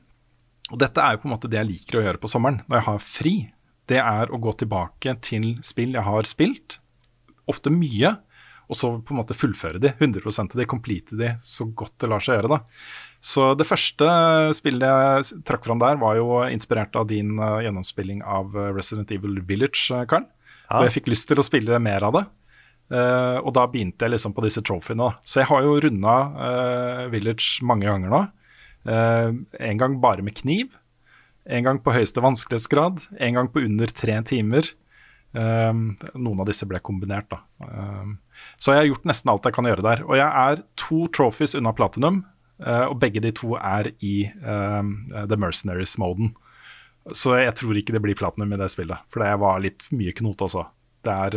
og dette er jo på en måte det jeg liker å gjøre på sommeren når jeg har fri. Det er å gå tilbake til spill jeg har spilt, ofte mye, og så på en måte fullføre de, 100 av de, complete de så godt det lar seg gjøre. da. Så det første spillet jeg trakk fram der, var jo inspirert av din uh, gjennomspilling av uh, Resident Evil Village, Karl. Ja. Og jeg fikk lyst til å spille mer av det. Uh, og da begynte jeg liksom på disse trophyene. Så jeg har jo runda Village mange ganger nå. Uh, en gang bare med kniv. En gang på høyeste vanskelighetsgrad. En gang på under tre timer. Um, noen av disse ble kombinert, da. Um, så jeg har gjort nesten alt jeg kan gjøre der. Og jeg er to trophies unna platinum, og begge de to er i The Mercenaries-moden. Så jeg tror ikke det blir platinum i det spillet, for det var litt mye knot også. Det er,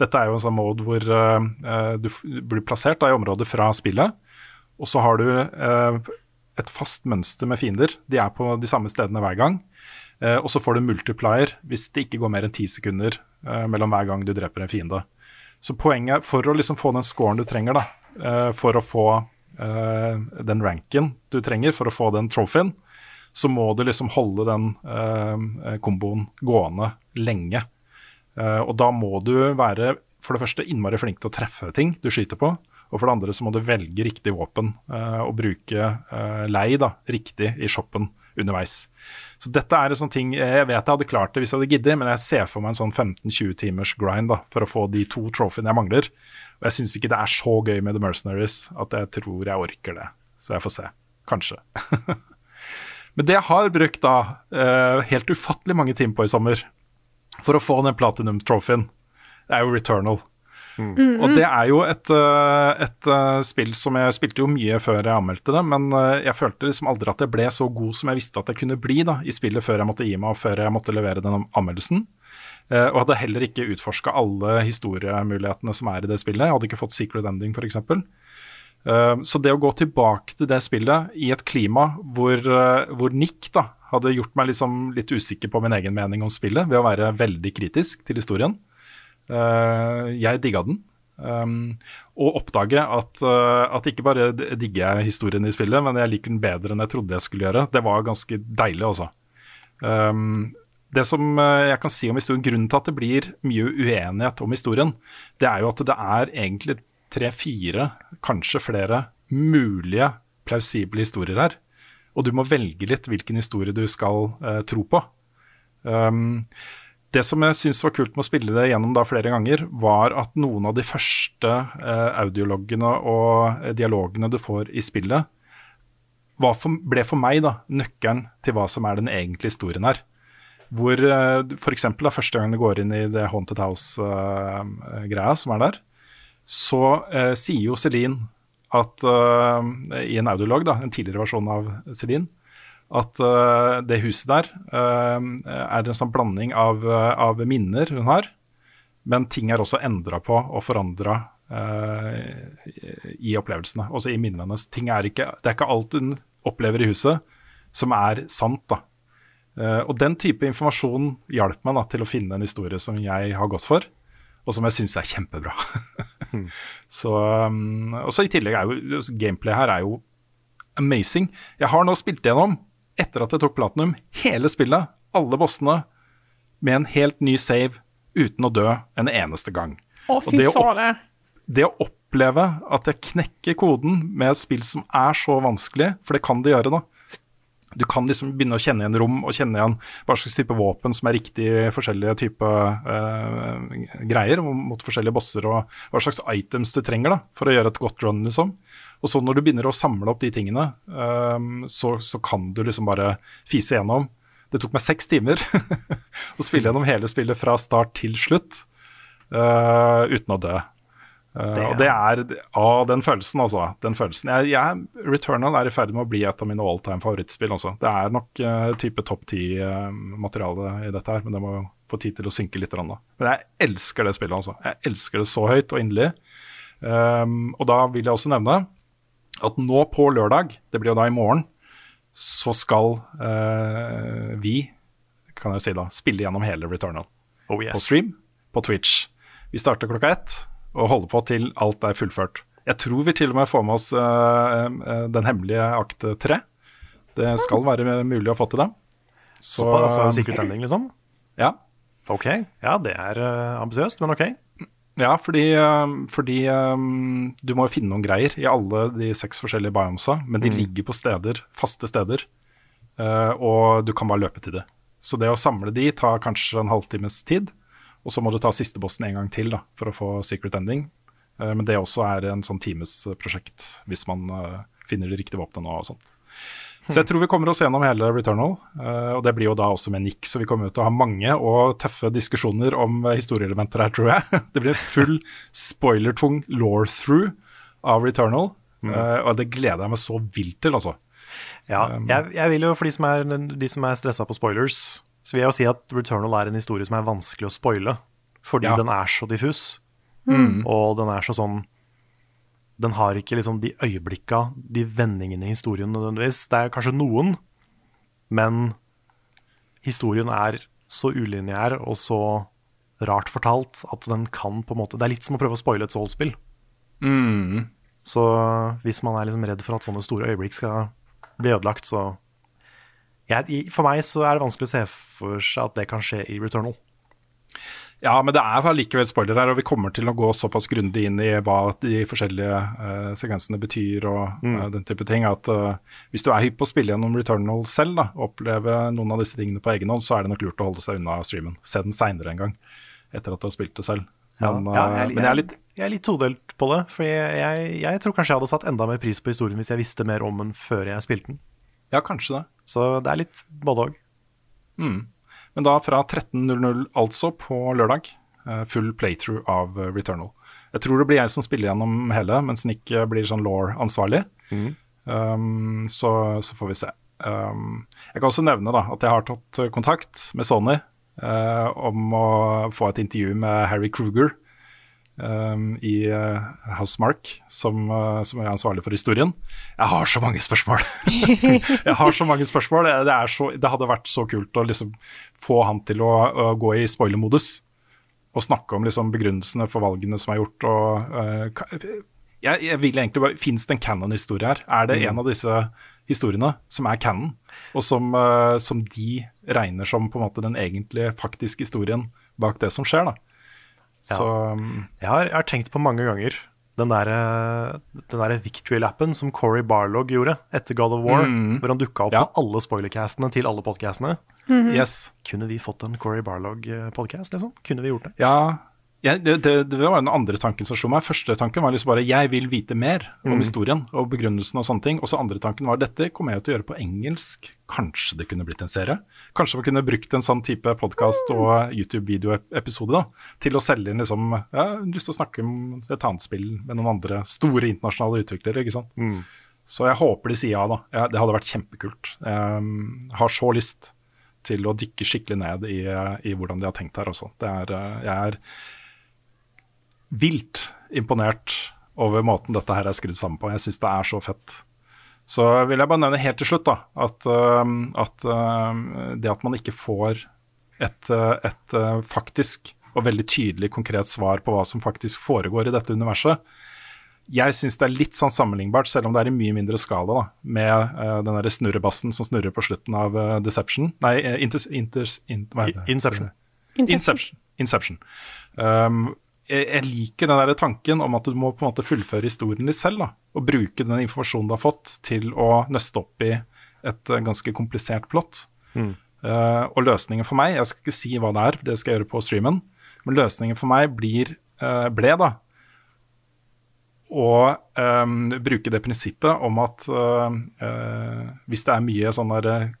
dette er jo en sånn mode hvor du blir plassert da, i området fra spillet, og så har du et fast mønster med fiender. De er på de samme stedene hver gang. Eh, og så får du multiplier hvis det ikke går mer enn ti sekunder eh, mellom hver gang du dreper en fiende. Så poenget for å liksom få den scoren du trenger, da, eh, for å få eh, den ranken du trenger for å få den trophyen, så må du liksom holde den eh, komboen gående lenge. Eh, og da må du være for det første innmari flink til å treffe ting du skyter på. Og for det andre så må du velge riktig våpen uh, og bruke uh, lei da, riktig i shoppen underveis. Så dette er en sånn ting Jeg vet jeg hadde klart det hvis jeg hadde giddet, men jeg ser for meg en sånn 15-20 timers grind da, for å få de to trofeene jeg mangler. Og jeg syns ikke det er så gøy med The Mercenaries at jeg tror jeg orker det. Så jeg får se. Kanskje. *laughs* men det jeg har brukt da uh, helt ufattelig mange timer på i sommer for å få den platinum-trofeen, er jo Returnal. Mm. Og det er jo et, eh, et, eh, spill som jeg spilte jo mye før jeg anmeldte det, men eh, jeg følte liksom aldri at jeg ble så god som jeg visste at jeg kunne bli da, i spillet før jeg måtte gi meg og før jeg måtte levere den anmeldelsen. og hadde heller ikke utforska alle historiemulighetene som er i det spillet. Jeg hadde ikke fått secret ending, f.eks. Så det å gå tilbake til det spillet i et klima hvor, hvor Nick da, hadde gjort meg liksom litt usikker på min egen mening om spillet ved å være veldig kritisk til historien, jeg digga den. Um, og oppdage at, uh, at ikke bare digger jeg historien i spillet, men jeg liker den bedre enn jeg trodde jeg skulle gjøre. Det var ganske deilig, altså. Um, det som uh, jeg kan si om historien, Grunnen til at det blir mye uenighet om historien, det er jo at det er egentlig tre-fire, kanskje flere mulige plausible historier her. Og du må velge litt hvilken historie du skal uh, tro på. Um, det som jeg syns var kult med å spille det gjennom da flere ganger, var at noen av de første eh, audiologgene og eh, dialogene du får i spillet, for, ble for meg da nøkkelen til hva som er den egentlige historien her. Hvor eh, f.eks. første gang du går inn i det Haunted House-greia eh, som er der, så eh, sier jo Celine at uh, i en audiolog, da, en tidligere versjon av Celine, at uh, det huset der uh, er en sånn blanding av, av, minner hun har, men ting er også endra på og forandra i opplevelsene, også i minnene hennes. Er ikke, det er ikke alt hun opplever i huset som er sant. da. og den type informasjon hjalp meg da, til å finne en historie som jeg har gått for og som jeg syns er kjempebra. *laughs* så, um, og så I tillegg er jo gameplay her er jo amazing. Jeg har nå spilt gjennom, etter at jeg tok platinum, hele spillet, alle bossene, med en helt ny save uten å dø en eneste gang. Å, fy faen. Det å oppleve at jeg knekker koden med et spill som er så vanskelig, for det kan det gjøre, da, du kan liksom begynne å kjenne igjen rom og kjenne igjen hva slags type våpen som er riktig forskjellige type uh, greier mot forskjellige bosser, og hva slags items du trenger da, for å gjøre et godt run. liksom. Og så når du begynner å samle opp de tingene, um, så, så, kan du liksom bare fise gjennom. Det tok meg seks timer *laughs* å spille gjennom hele spillet fra start til slutt uh, uten å dø. Uh, det, og det er ah, den følelsen, altså. Den følelsen. Jeg, jeg, Returnal er i ferd med å bli et av mine all time favorittspill. Også. Det er nok uh, type topp ti-materiale i dette her, men det må få tid til å synke litt. Da. Men jeg elsker det spillet, altså. Jeg elsker det så høyt og inderlig. Um, og da vil jeg også nevne at nå på lørdag, det blir jo da i morgen, så skal uh, vi, kan jeg si da, spille gjennom hele Returnal. Oh, yes. På stream, på Twitch. Vi starter klokka ett og holder på til alt er fullført. Jeg tror vi til og med får med oss uh, uh, den hemmelige akt tre. Det skal være mulig å få til det. Så, Så altså sikkert Ending, liksom? Ja. Ok. Ja, det er uh, ambisiøst, men ok. Ja, fordi, fordi um, du må jo finne noen greier i alle de seks forskjellige biomsa, men de mm. ligger på steder, faste steder, og du kan bare løpe til det. Så det å samle de tar kanskje en halvtimes tid. Og så må du ta siste bossen en gang til da, for å få secret ending. Men det også er en sånn timesprosjekt hvis man finner de riktige våpnene og sånt. Så jeg tror vi kommer oss gjennom hele Returnal, uh, og det blir jo da også med Nick. Så vi kommer til å ha mange og tøffe diskusjoner om historieelementer her, tror jeg. *laughs* Det blir en full spoilertung law-through av Returnal, mm. og det gleder jeg meg så vilt til, altså. Ja, um, jeg, jeg, vil jo for de som er, de som er stressa på spoilers, så vil jeg jo si at Returnal er en historie som er vanskelig å spoile, fordi ja. den er så diffus. Mm. Og den er så sånn Den har ikke liksom de øyeblikka, de vendingene i historien nødvendigvis. Det er kanskje noen, men historien er så ulineær og så rart fortalt at den kan på en måte Det er litt som å prøve å spoile et Soul-spill. Mm. Så hvis man er liksom redd for at sånne store øyeblikk skal bli ødelagt, så jeg, For meg så er det vanskelig å se for seg at det kan skje i Returnal. Ja, men det er likevel spoiler her, og vi kommer til å gå såpass grundig inn i hva de forskjellige uh, sekvensene betyr og mm. uh, den type ting, at uh, hvis du er hypp på å spille gjennom Returnal selv, da, oppleve noen av disse tingene på egen hånd, så er det nok lurt å holde seg unna streamen. Se den seinere en gang, etter at du har spilt det selv. Men, ja, ja, jeg, men jeg, er litt, jeg, er litt, todelt på det. For jeg, jeg, jeg, tror kanskje jeg hadde satt enda mer pris på historien hvis jeg visste mer om den før jeg spilte den. Ja, kanskje det. Så det er litt både òg. Mm. Men da fra 13.00 altså på lørdag, eh, full playthrough av eh, Returnal. Jeg tror det blir jeg som spiller gjennom hele, mens Nick eh, blir sånn law-ansvarlig. Mm. Um, så, så, får vi se. Um, jeg kan også nevne da, at jeg har tatt kontakt med Sony uh, om å få et intervju med Harry Kruger, um, i uh, Housemark, som, uh, som, er ansvarlig for historien. Jeg har så mange spørsmål! *laughs* jeg har så mange spørsmål. Det, det, så, det, hadde vært så kult å liksom få han til å, å gå i spoilermodus og snakke om liksom, begrunnelsene for valgene som er gjort. Og, uh, jeg, jeg, vil egentlig bare, Fins det en canon-historie her? Er det mm. en av disse historiene som er canon, og som, som de regner som på en måte den egentlige, faktiske historien bak det som skjer? da? Så, um, jeg, har, jeg, har, tenkt på mange ganger den der, eh, den der Victory-lappen som Corey Barlog gjorde etter God of War, hvor han dukka opp Ja. på alle spoilercastene til alle podcastene. Yes. Kunne vi fått en Corey Barlog-podcast, liksom? Kunne vi gjort det? Ja, jeg, det, det, det var den andre tanken som slo meg. Første tanken var liksom bare 'jeg vil vite mer om historien og begrunnelsen og sånne ting'. Og så andre tanken var 'dette kommer jeg til å gjøre på engelsk'. Kanskje det kunne blitt en serie? Kanskje man kunne brukt en sånn type podkast og YouTube-videoepisode da, til å selge inn liksom Ja, jeg har lyst til å snakke om et annet spill med noen andre store internasjonale utviklere, ikke sant. Så jeg håper de sier ja, da. Ja, det hadde vært kjempekult. Um, har så lyst til å dykke skikkelig ned i, i hvordan de har tenkt her også. Det er, uh, jeg er vilt imponert over måten dette her er skrudd sammen på. Jeg syns det er så fett. Så vil jeg bare nevne helt til slutt da, at, at det at man ikke får et, uh, et uh, faktisk og veldig tydelig konkret svar på hva som faktisk foregår i dette universet, jeg syns det er litt sånn sammenlignbart, selv om det er i mye mindre skala, da, med uh, den derre snurrebassen som snurrer på slutten av uh, Deception. Nei, uh, Inters... Inters in? Inception. Inception. Inception. Um, jeg, jeg liker den der tanken om at du må på en måte fullføre historien din selv. da, Og bruke den informasjonen du har fått til å nøste opp i et uh, ganske komplisert plott. Uh, og løsningen for meg, jeg skal ikke si hva det er, det skal jeg gjøre på streamen, men løsningen for meg blir, uh, ble da å um, bruke det prinsippet om at uh, hvis det er mye sånn der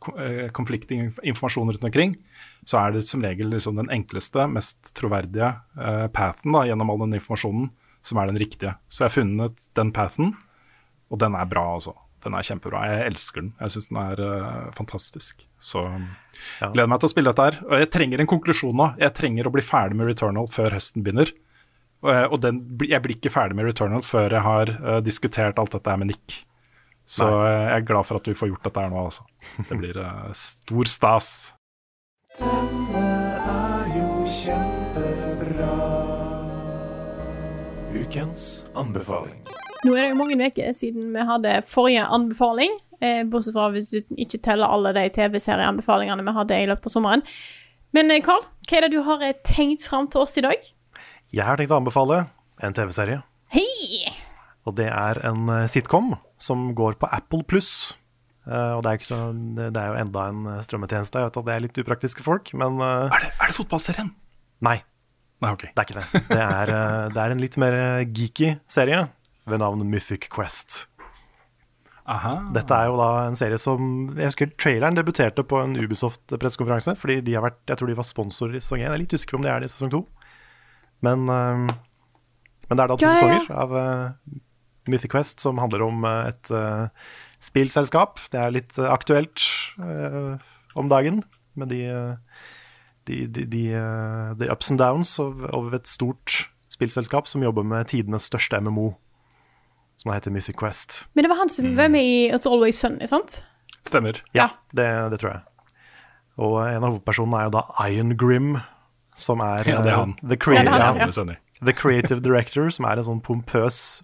konfliktinformasjon rundt omkring, så er det som regel liksom den enkleste, mest troverdige uh, pathen da, gjennom all den informasjonen som er den riktige. Så jeg har funnet den pathen, og den er bra, altså. Den er kjempebra. Jeg elsker den. Jeg syns den er uh, fantastisk. Så Ja. gleder meg til å spille dette her. Og jeg trenger en konklusjon nå. Jeg trenger å bli ferdig med Returnal før høsten begynner. Og, eh, og den, jeg blir ikke ferdig med Returnal før jeg har uh, diskutert alt dette her med Nick. Så Nei. jeg er glad for at du får gjort dette her nå, altså. Det blir uh, stor stas. Ukens anbefaling. Nå er det jo mange uker siden vi hadde forrige anbefaling, eh, bortsett fra hvis du ikke teller alle de TV-serieanbefalingene vi hadde i løpet av sommeren. Men eh, Carl, hva er det du har eh, tenkt fram til oss i dag? Jeg har tenkt å anbefale en TV-serie. Hei! Og det er en eh, sitcom som går på Apple pluss. Og det er, ikke så, det er jo enda en eh, strømmetjeneste. Jeg vet at det er litt upraktiske folk, men uh, Er det, er det fotballserien? nei. Nei, okay. Det er ikke det. Det er, uh, det er en litt mer geeky serie ved navn Mythic Quest. Aha. Dette er jo da en serie som Jeg husker traileren debuterte på en Ubisoft-pressekonferanse. Fordi de har vært, jeg tror de var sponsorer i sesong 1. Jeg er litt usikker om de er det i sesong 2. Men, men det er da to Ja, ja, sesonger av Mythic Quest som handler om et eh, spillselskap. Det er litt eh, aktuelt eh, om dagen med de, de, de, de, eh, ups and downs av, av et stort spillselskap som jobber med tidenes største MMO, som heter Mythic Quest. Men det var han som var med i It's Always Sunny, sant? Stemmer. Ja, det, det tror jeg. Og en av hovedpersonene er jo da Iron Grim, som er, Ja, er eh. The, crea Ja, er han, ja, the Creative Director, som er en sånn pompøs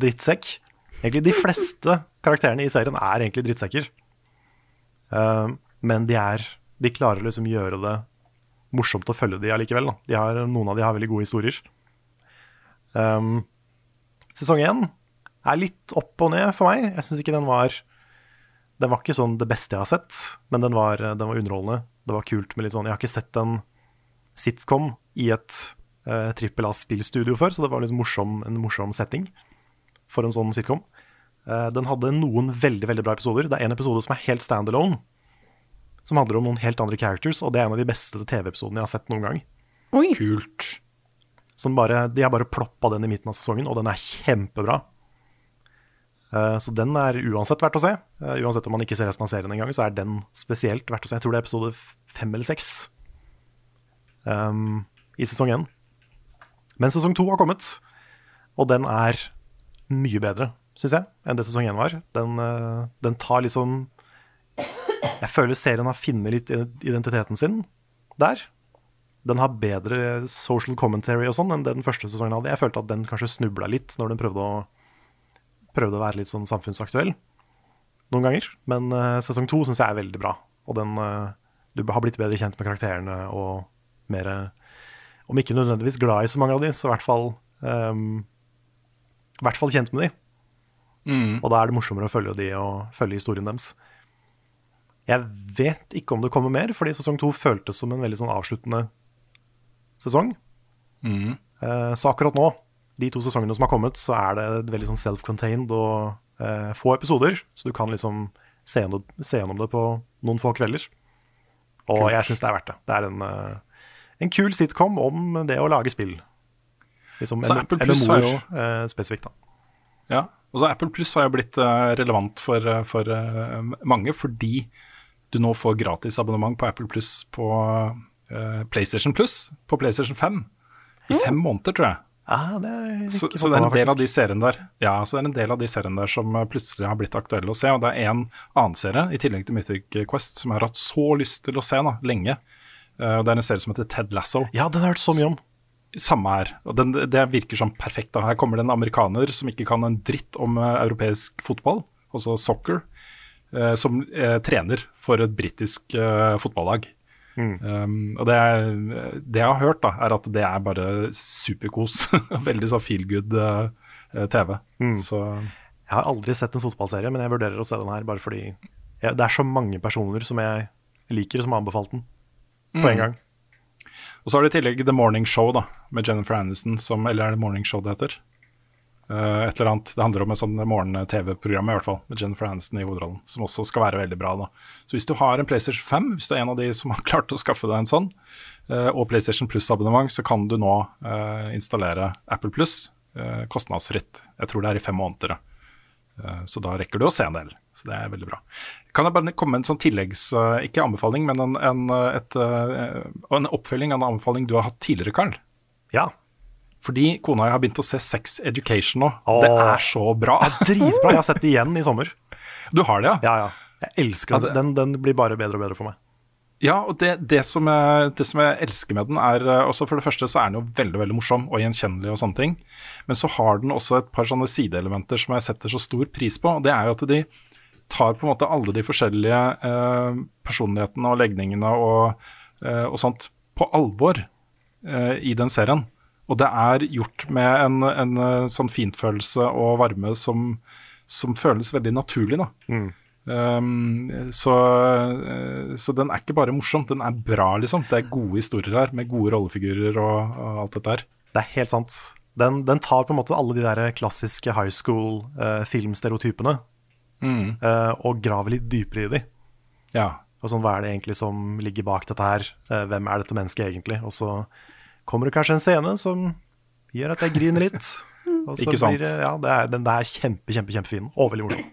drittsekk. Egentlig de fleste karakterene i serien er egentlig drittsekker. Uh, men de er De klarer liksom å gjøre det morsomt å følge de allikevel. Da. De har, noen av de har veldig gode historier. Um, sesong én er litt opp og ned for meg. Jeg syns ikke den var Den var ikke sånn det beste jeg har sett, men den var, den var underholdende. Det var kult med litt sånn Jeg har ikke sett en sitcom i et uh, trippel A-spillstudio før, så det var litt morsom, en morsom setting for en sånn sitcom. Eh, den hadde noen veldig veldig bra episoder. Det er en episode som er helt standalone, som handler om noen helt andre characters, og det er en av de beste TV-episodene jeg har sett noen gang. Oi. Kult. Som bare, de har bare ploppa den i midten av sesongen, og den er kjempebra. Eh, så den er uansett verdt å se. Eh, uansett om man ikke ser resten av serien engang, så er den spesielt verdt å se. Jeg tror det er episode fem eller seks um, i sesong én. Men sesong to har kommet, og den er mye bedre, syns jeg, enn det sesong én var. Den, eh, den tar liksom Jeg føler serien har funnet litt identiteten sin der. Den har bedre social commentary og sånn enn det den første sesongen hadde. Jeg følte at den kanskje snubla litt når den prøvde å, prøvde å være litt sånn samfunnsaktuell noen ganger. Men eh, sesong to syns jeg er veldig bra. Og den eh, Du har blitt bedre kjent med karakterene og mer Om ikke nødvendigvis glad i så mange av de, så i hvert fall um, i hvert fall kjent med de. Og da er det morsommere å følge de og følge historien deres. Jeg vet ikke om det kommer mer, fordi sesong to føltes som en veldig sånn avsluttende sesong. Eh, så akkurat nå, de to sesongene som har kommet, så er det veldig sånn self-contained og eh, få episoder. Så du kan liksom se gjennom, se gjennom det på noen få kvelder. Og jeg syns det er verdt det. Det er en, eh, en kul sitcom om det å lage spill. Liksom, Så en, Apple Plus har jo- eh, spesifikt, da. Ja, og så Apple Pluss har jo blitt eh, relevant for, eh, for eh, mange, fordi du nå får gratis abonnement på Apple Pluss på uh, PlayStation Pluss på PlayStation 5 i fem måneder, tror jeg. Ah, det er Så, ikke så det er en del av de seriene der Ja, så det er en del av de seriene der som plutselig har blitt aktuelle å se. Og det er en annen serie, i tillegg til Mythic Quest, som jeg har hatt så lyst til å se da, lenge. Uh, og Det er en serie som heter Ted Lasso. Ja, den har jeg hørt så mye om. Samme her. Og den, det virker som perfekt. da. Her kommer det en amerikaner som ikke kan en dritt om uh, europeisk fotball, altså soccer, uh, som uh, trener for et britisk fotballag. Um, og det, det jeg har hørt, da, er at det er bare superkos. *laughs* Veldig sånn feel good TV. Så Jeg har aldri sett en fotballserie, men jeg vurderer å se den her bare fordi jeg, det er så mange personer som jeg liker, som har anbefalt den på en gang. Og så har de i tillegg The Morning Show da, med Jennifer Aniston, som, eller er det Morning Show det heter? Uh, et eller annet. Det handler om et sånn morgen-TV-program i hvert fall, med Jennifer Aniston i hovedrollen, som også skal være veldig bra. da. Så hvis du har en PlayStation 5, hvis du er en av de som har *laughs* klart å skaffe deg en sånn, uh, og PlayStation Plus-abonnement, så kan du nå uh, installere Apple Plus kostnadsfritt. Jeg tror det er i fem måneder. ja. Eh, Så da rekker du å se en del. Så det er veldig bra. Kan jeg bare komme med en sånn tilleggs... eh, Ikke anbefaling, men en, en, eh, et, en oppfølging av en anbefaling du har hatt tidligere, Karl. Ja. Fordi kona jeg har begynt å se Sex Education nå. Åh. Det er så bra. Dritbra. Jeg har sett det igjen i sommer. Du har det, ja? Ja, ja. Jeg elsker Altså- den. den. Den blir bare bedre og bedre for meg. Ja, og det, det, som jeg, det som jeg elsker med den, er eh, også For det første så er den jo veldig veldig morsom og gjenkjennelig og sånne ting. Men så har den også et par sånne sideelementer som jeg setter så stor pris på. Og det er jo at de tar på en måte alle de forskjellige eh, personlighetene og legningene og, eh, og sånt på alvor eh, i den serien. Og det er gjort med en, en eh, sånn fintfølelse og varme som, som føles veldig naturlig, da. Um, så, eh, så den er ikke bare morsom, den er bra, liksom. Det er gode historier her, med gode rollefigurer og, og alt dette her. Det er helt sant. Den, den tar på en måte alle de der klassiske high school-filmstereotypene eh, og graver litt dypere i de. Ja. Og sånn, Hva er det egentlig som ligger bak dette her? Uh, hvem er dette mennesket egentlig? Og så kommer det kanskje en scene som gjør at jeg griner litt. *laughs* Ikke sant. Blir det, ja, det er, den der er kjempe, kjempe, kjempefin og veldig morsom.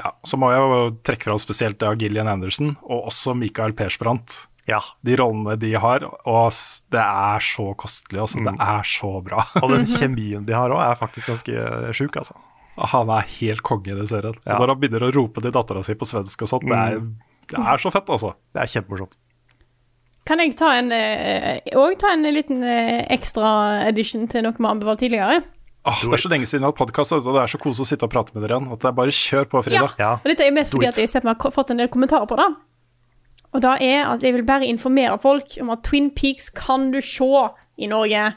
Ja. Så må jeg jo trekke fram spesielt det av Gillian Anderson, og også Michael Persbrandt. Ja, De rollene de har, og det er så kostelig, altså. Det er så bra. *laughs* Og den *laughs* kjemien de har òg, er faktisk ganske sjuk, altså. Han er helt konge i den serien. Ja. Når han begynner å rope til dattera si på svensk og sånt, det er, det er så fett, altså. Det er kjempemorsomt. Kan jeg ta en, eh, ta en liten eh, ekstra edition til noe vi har anbefalt tidligere? Åh, det er så lenge siden jeg har hatt podkast, og det er så koselig å sitte og prate med dere igjen. At det er bare kjør på, Frida. Ja. Og dette er mest Do fordi it. at jeg har fått en del kommentarer på det. Og da er at jeg vil bare informere folk om at Twin Peaks kan du se i Norge.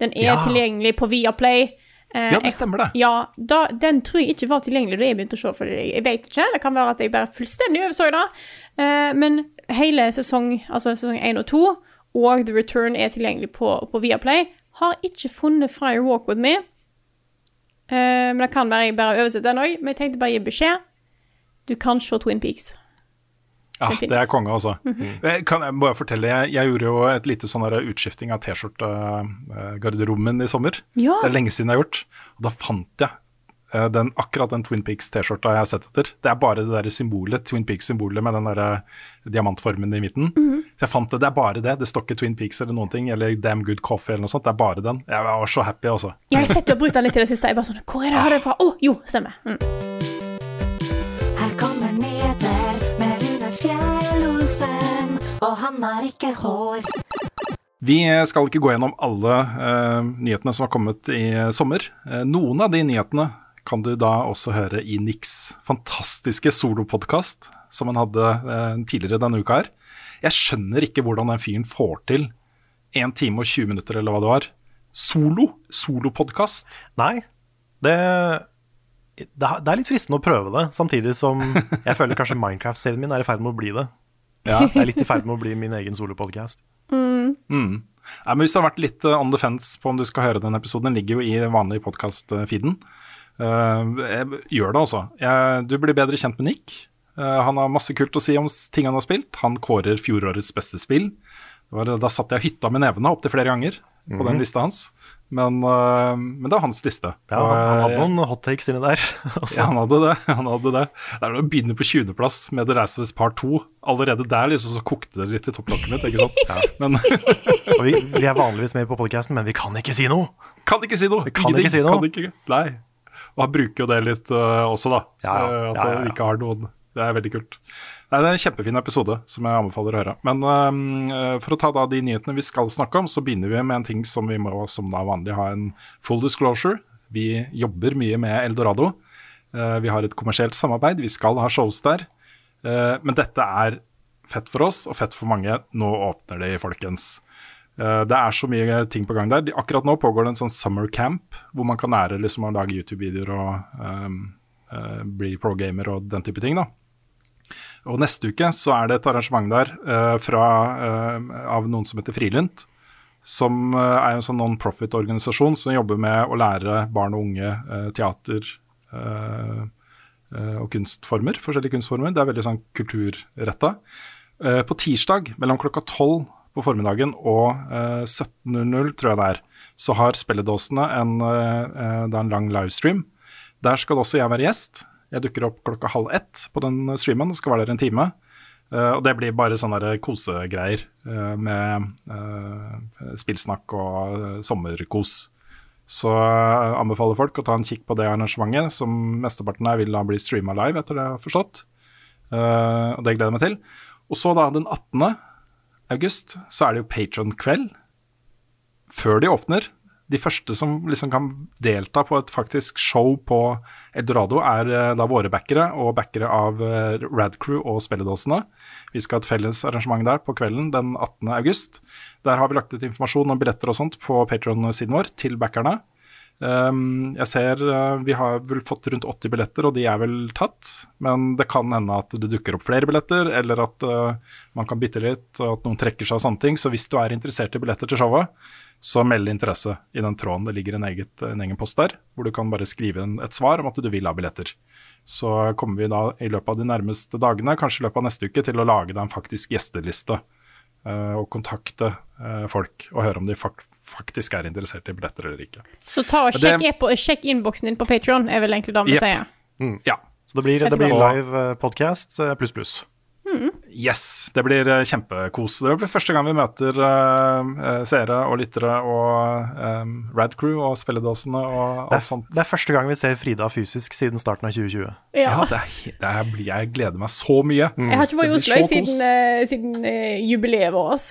Den er Ja. tilgjengelig på Viaplay. Eh, Ja, det stemmer det. Ja, da, den tror jeg ikke var tilgjengelig da jeg begynte å se, for jeg vet ikke. Det kan være at jeg bare fullstendig overså det. Eh, men hele sesong, altså sesong 1 og 2 og The Return er tilgjengelig på, på Viaplay. Har ikke funnet Fire Walk With Me. Eh, men det kan være jeg bare oversetter den òg. Men jeg tenkte bare å gi beskjed. Du kan se Twin Peaks. Ja, Det det er konge, altså. Jeg kan jeg bare fortelle, jeg, jeg gjorde jo et lite sånn utskifting av T-skjorte-garderoben min i sommer. Ja. Det er lenge siden jeg har gjort. Og da fant jeg eh, den, akkurat den Twin Peaks-T-skjorta jeg har sett etter. Det er bare det der symbolet, Twin Peaks-symbolet med den der eh, diamantformen i midten. Så jeg fant det, det er bare det. Det står ikke Twin Peaks eller noen ting, eller Damn Good Coffee eller noe sånt. Det er bare den. Jeg var så happy, altså. Jeg har sett du har brukt den litt i det siste. Jeg bare sånn Hvor er det jeg har det fra? Å, jo, stemmer. Mm. Her kommer nyheter med Rune Fjell-Olsen, og han har ikke hår. Vi skal ikke gå gjennom alle uh, nyhetene som har kommet i sommer. Uh, noen av de nyhetene kan du da også høre i Nix fantastiske solopodkast, som han hadde eh, tidligere denne uka her. Jeg skjønner ikke hvordan den fyren får til 1 time og 20 minutter, eller hva det var. Solo? Solopodkast? Nei, Det, det, er- det er litt fristende å prøve det, samtidig som jeg føler kanskje Minecraft-serien min er i ferd med å bli det. Ja. Jeg er litt i ferd med å bli min egen solopodkast. Mm. Mm. Nei, men hvis du har vært litt eh, on the fence på om du skal høre den episoden, den ligger jo i vanlig podkast-feeden. Gjør det, altså. Du blir bedre kjent med Nick. Eh, han har masse kult å si om ting han har spilt. Han kårer fjorårets beste spill. Det var, da satt jeg hytta med nevene opptil flere ganger på Mhm. den lista hans. Men, eh, men det er hans liste. Ja, han, han hadde eh, noen hot takes inni der. *laughs* altså. Ja, han hadde det. han hadde Det Det er å begynne på 20.-plass med The Race of Par 2. Allerede der liksom, så kokte det litt i topplokket mitt. ikke sant? *laughs* Men *laughs* Og vi, vi er vanligvis med på podcasten, men vi kan ikke si noe. kan ikke si noe. Vi kan ikke si noe. Kan ikke, nei. Og han bruker jo det litt uh, også, da. Ja, ja. Øh, at han ikke har noen Det er veldig kult. Nei, det er en kjempefin episode som jeg anbefaler å høre. Men øh, for å ta da de nyhetene vi skal snakke om, så begynner vi med en ting som vi må som da vanlig ha en full disclosure. Vi jobber mye med Eldorado. Uh, vi har et kommersielt samarbeid, vi skal ha shows der. Uh, men dette er fett for oss og fett for mange. Nå åpner det, folkens. Eh, det er så mye ting på gang der. Akkurat nå pågår det en sånn summer camp, hvor man kan lære liksom å lage YouTube-videoer og um, uh, bli pro-gamer og den type ting. da. Og neste uke så er det et arrangement der uh, fra, uh, av noen som heter Frilynt. Som er en sånn non-profit-organisasjon som jobber med å lære barn og unge teater og kunstformer. Forskjellige kunstformer. Det er veldig sånn kulturretta. På tirsdag mellom klokka 12 på formiddagen og eh, 17.00, tror jeg det er, så har Spelledåsene en, eh, eh, det er en lang livestream. Der skal også jeg være gjest. Jeg dukker opp klokka halv ett på den streamen og skal være der en time. Eh, og det blir bare sånne kosegreier eh, med eh, spillsnakk og eh, sommerkos. Så jeg anbefaler folk å ta en kikk på det arrangementet, som mesteparten her vil da bli streama live, etter det jeg har forstått. Eh, og det gleder jeg meg til. Og så da den 18. august så er det jo Patron-kveld. Før de åpner. De første som liksom kan delta på et faktisk show på Eldorado, er eh, da våre backere og backere av eh, Radcrew og Spelledåsene. Vi skal ha et felles arrangement der på kvelden den 18. august. Der har vi lagt ut informasjon om billetter og sånt på Patron-siden vår til backerne. Um, jeg ser uh, vi har vel fått rundt 80 billetter, og de er vel tatt. Men det kan hende at det dukker opp flere billetter, eller at uh, man kan bytte litt, og at noen trekker seg og sånne ting. Så hvis du er interessert i billetter til showet, så meld interesse i den tråden. Det ligger en, eget, en egen post der, hvor du kan bare skrive et svar om at du vil ha billetter. Så kommer vi da i løpet av de nærmeste dagene, kanskje i løpet av neste uke, til å lage deg en faktisk gjesteliste. uh, og kontakte folk og høre om de fak faktisk er interessert i billetter eller ikke. Så ta og Det- sjekk, e sjekk innboksen din på Patreon, er vel egentlig det vi sier. Ja. Så det blir, det blir live eh, podcast pluss, pluss pluss. Yes, det blir eh, kjempekos. Det blir første gang vi møter eh, eh, seere og lyttere og um, Radcrew og spilledåsene og Det alt sånt. er, det er første gang vi ser Frida fysisk siden starten av 2020. Ja. Ja, det er, det er, jeg gleder meg så mye. Jeg har ikke vært i Oslo siden, uh, siden uh, jubileet vårt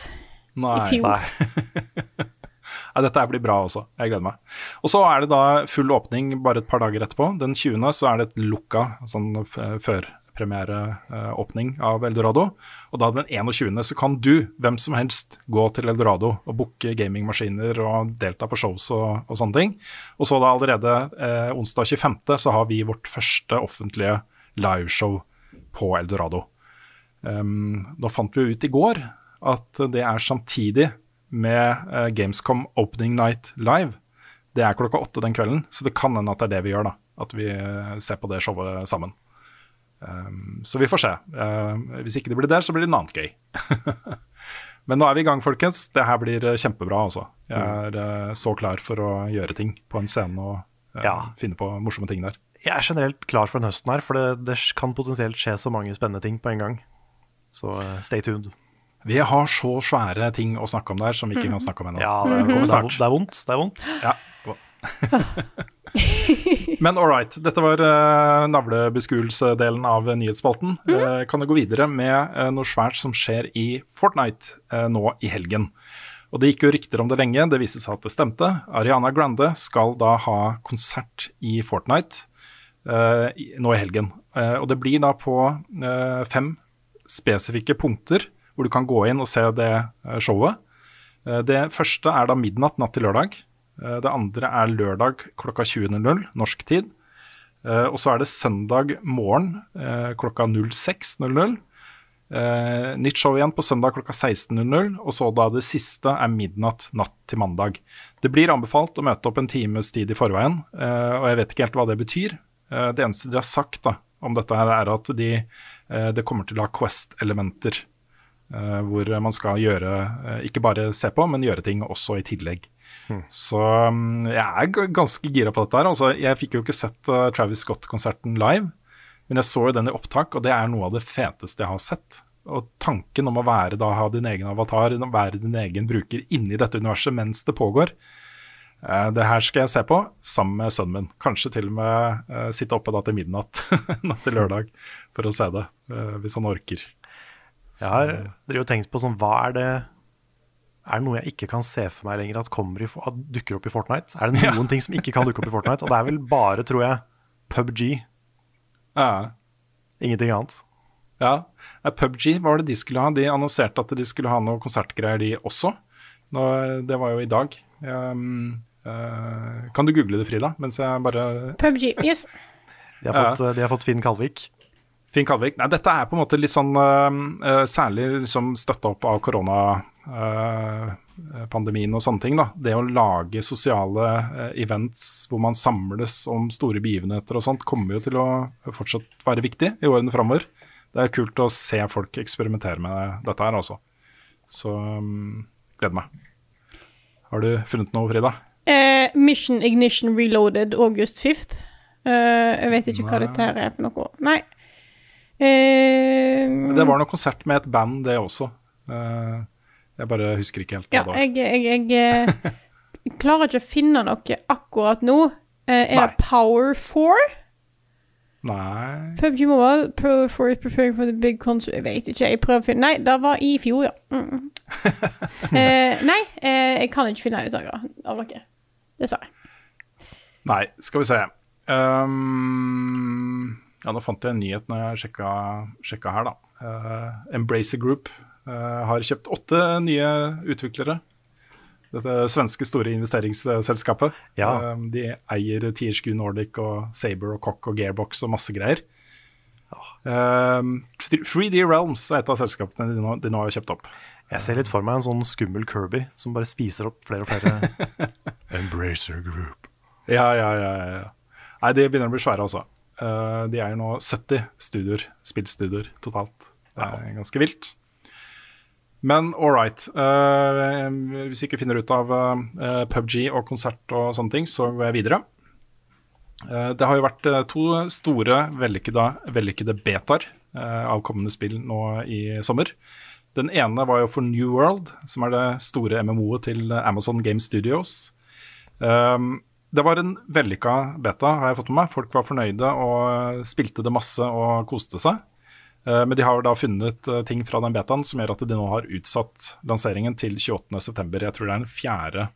i fjor. Nei. *laughs* Ja, dette blir bra også. Jeg gleder meg. Og så er det da full åpning bare et par dager etterpå. Den 20. så er det et lukka sånn førpremiereåpning av Eldorado. Og da den 21. så kan du, hvem som helst, gå til Eldorado og booke gamingmaskiner og delta på shows og, og sånne ting. Og så da allerede eh, onsdag 25. så har vi vårt første offentlige liveshow på Eldorado. Um, nå fant vi ut i går at det er samtidig med eh, Gamescom Opening Night Live. Det er klokka åtte den kvelden, så det kan hende at det er det vi gjør. da At vi eh, ser på det showet sammen. Um, så vi får se. Uh, hvis ikke det blir der, så blir det noe annet gøy. *laughs* Men nå er vi i gang, folkens. Det her blir eh, kjempebra. altså Jeg er uh, så klar for å gjøre ting på en scene og uh, Ja. finne på morsomme ting der. Jeg er generelt klar for den høsten her, for det, det kan potensielt skje så mange spennende ting på en gang. Så stay tuned. Vi har så svære ting å snakke om der som vi ikke kan snakke om ennå. Ja, det, det, er, det er vondt. Det er vondt. Ja. *laughs* Men all right. Dette var uh, navlebeskuelsesdelen av nyhetsspalten. Eh, kan jeg gå videre med uh, noe svært som skjer i Fortnite uh, nå i helgen. Og Det gikk jo rykter om det lenge, det viste seg at det stemte. Ariana Grande skal da ha konsert i Fortnite nå i helgen. Og det blir da på fem spesifikke punkter hvor du kan gå inn og se det eh, showet. Eh, Det første er da midnatt natt til lørdag. Eh, det andre er lørdag klokka 20.00 norsk tid. Og så er det søndag morgen klokka 06.00. Eh, nytt show igjen på søndag klokka 16.00, og så da det siste er midnatt natt til mandag. Det blir anbefalt å møte opp en times tid i forveien, og jeg vet ikke helt hva det betyr. Det eneste de har sagt da, om dette her er at de, det kommer til å ha Quest-elementer. Eh, hvor man skal gjøre, eh, ikke bare se på, men gjøre ting også i tillegg. Så mm, jeg er ganske gira på dette her. Altså, jeg fikk jo ikke sett eh, Travis Scott-konserten live. Men jeg så jo den i opptak, og det er noe av det feteste jeg har sett. Og tanken om å være da, ha din egen avatar, være din egen bruker inni dette universet mens det pågår, det her skal jeg se på sammen med sønnen min. Kanskje til og med uh, sitte oppe da til midnatt *laughs* natt til lørdag for å se det, uh, hvis han orker. Jeg har drivet og tenkt på sånn, hva er det Er det noe jeg ikke kan se for meg lenger at, i, at dukker opp i Fortnite? Er det *laughs* noen ting som ikke kan dukke opp i Fortnite? Og det er vel bare, tror jeg, PubG. Ja. Ingenting annet. Ja, PubG hva var det de skulle ha. De annonserte at de skulle ha noe konsertgreier, de også. Nå, det var jo i dag. Um, uh, kan du google det, Frida? Mens jeg bare PubG, yes. De har fått, de har fått Finn Kalvik. Finn Kalvik. Nei, dette er på en måte litt sånn uh, Særlig liksom støtta opp av koronapandemien og sånne ting. da. Det å lage sosiale uh, events hvor man samles om store begivenheter og sånt, kommer jo til å fortsatt være viktig i årene framover. Det er kult å se folk eksperimentere med dette her, altså. Så um, gleder meg. Har du funnet noe, Frida? Eh, Mission Ignition Reloaded August 5th. Eh, jeg vet ikke hva Nei. dette her er for noe. Nei. Eh, Det var noe konsert med et band, det også. Uh, jeg bare husker ikke helt hva Ja, det var. jeg, jeg, jeg, eh, klarer ikke å finne noe akkurat nå. Uh, er det Power 4? Nei PubG Mobile, Power 4 is preparing for the big concert Jeg vet ikke, jeg prøver å finne Nei, det var i fjor, ja. Mm. *laughs* eh, nei, jeg kan ikke finne ut av dere. Det sa jeg. Nei, skal vi se. Um, ja, nå fant jeg en nyhet når jeg sjekka, sjekka her, da. Uh, Embracer Group uh, har kjøpt åtte nye utviklere. Dette svenske store investeringsselskapet. Ja. Um, de eier THQ Nordic og Saber og Cock og Gearbox og masse greier. Um, 3D Realms er et av selskapene de nå, de nå har kjøpt opp. Jeg ser litt for meg en sånn skummel Kirby som bare spiser opp flere og flere *laughs* Embracer Group. Ja, ja, ja, ja, ja. Nei, de begynner å bli svære, altså. Eh, de er jo nå 70 studioer, spillstudioer totalt. Det er ganske vilt. Men all right. Uh, hvis vi ikke finner ut av uh, PubG og konsert og sånne ting, så går jeg videre. Eh, det har jo vært eh, to store vellykkede, vellykkede betaer eh, av kommende spill nå i sommer. Den ene var jo for New World, som er det store MMO-et til Amazon Game Studios. Um, det var en vellykka beta, har jeg fått med meg. Folk var fornøyde og spilte det masse og koste seg. Uh, men de har da funnet uh, ting fra den betaen som gjør at de nå har utsatt lanseringen til 28.9. Jeg tror det er den fjerde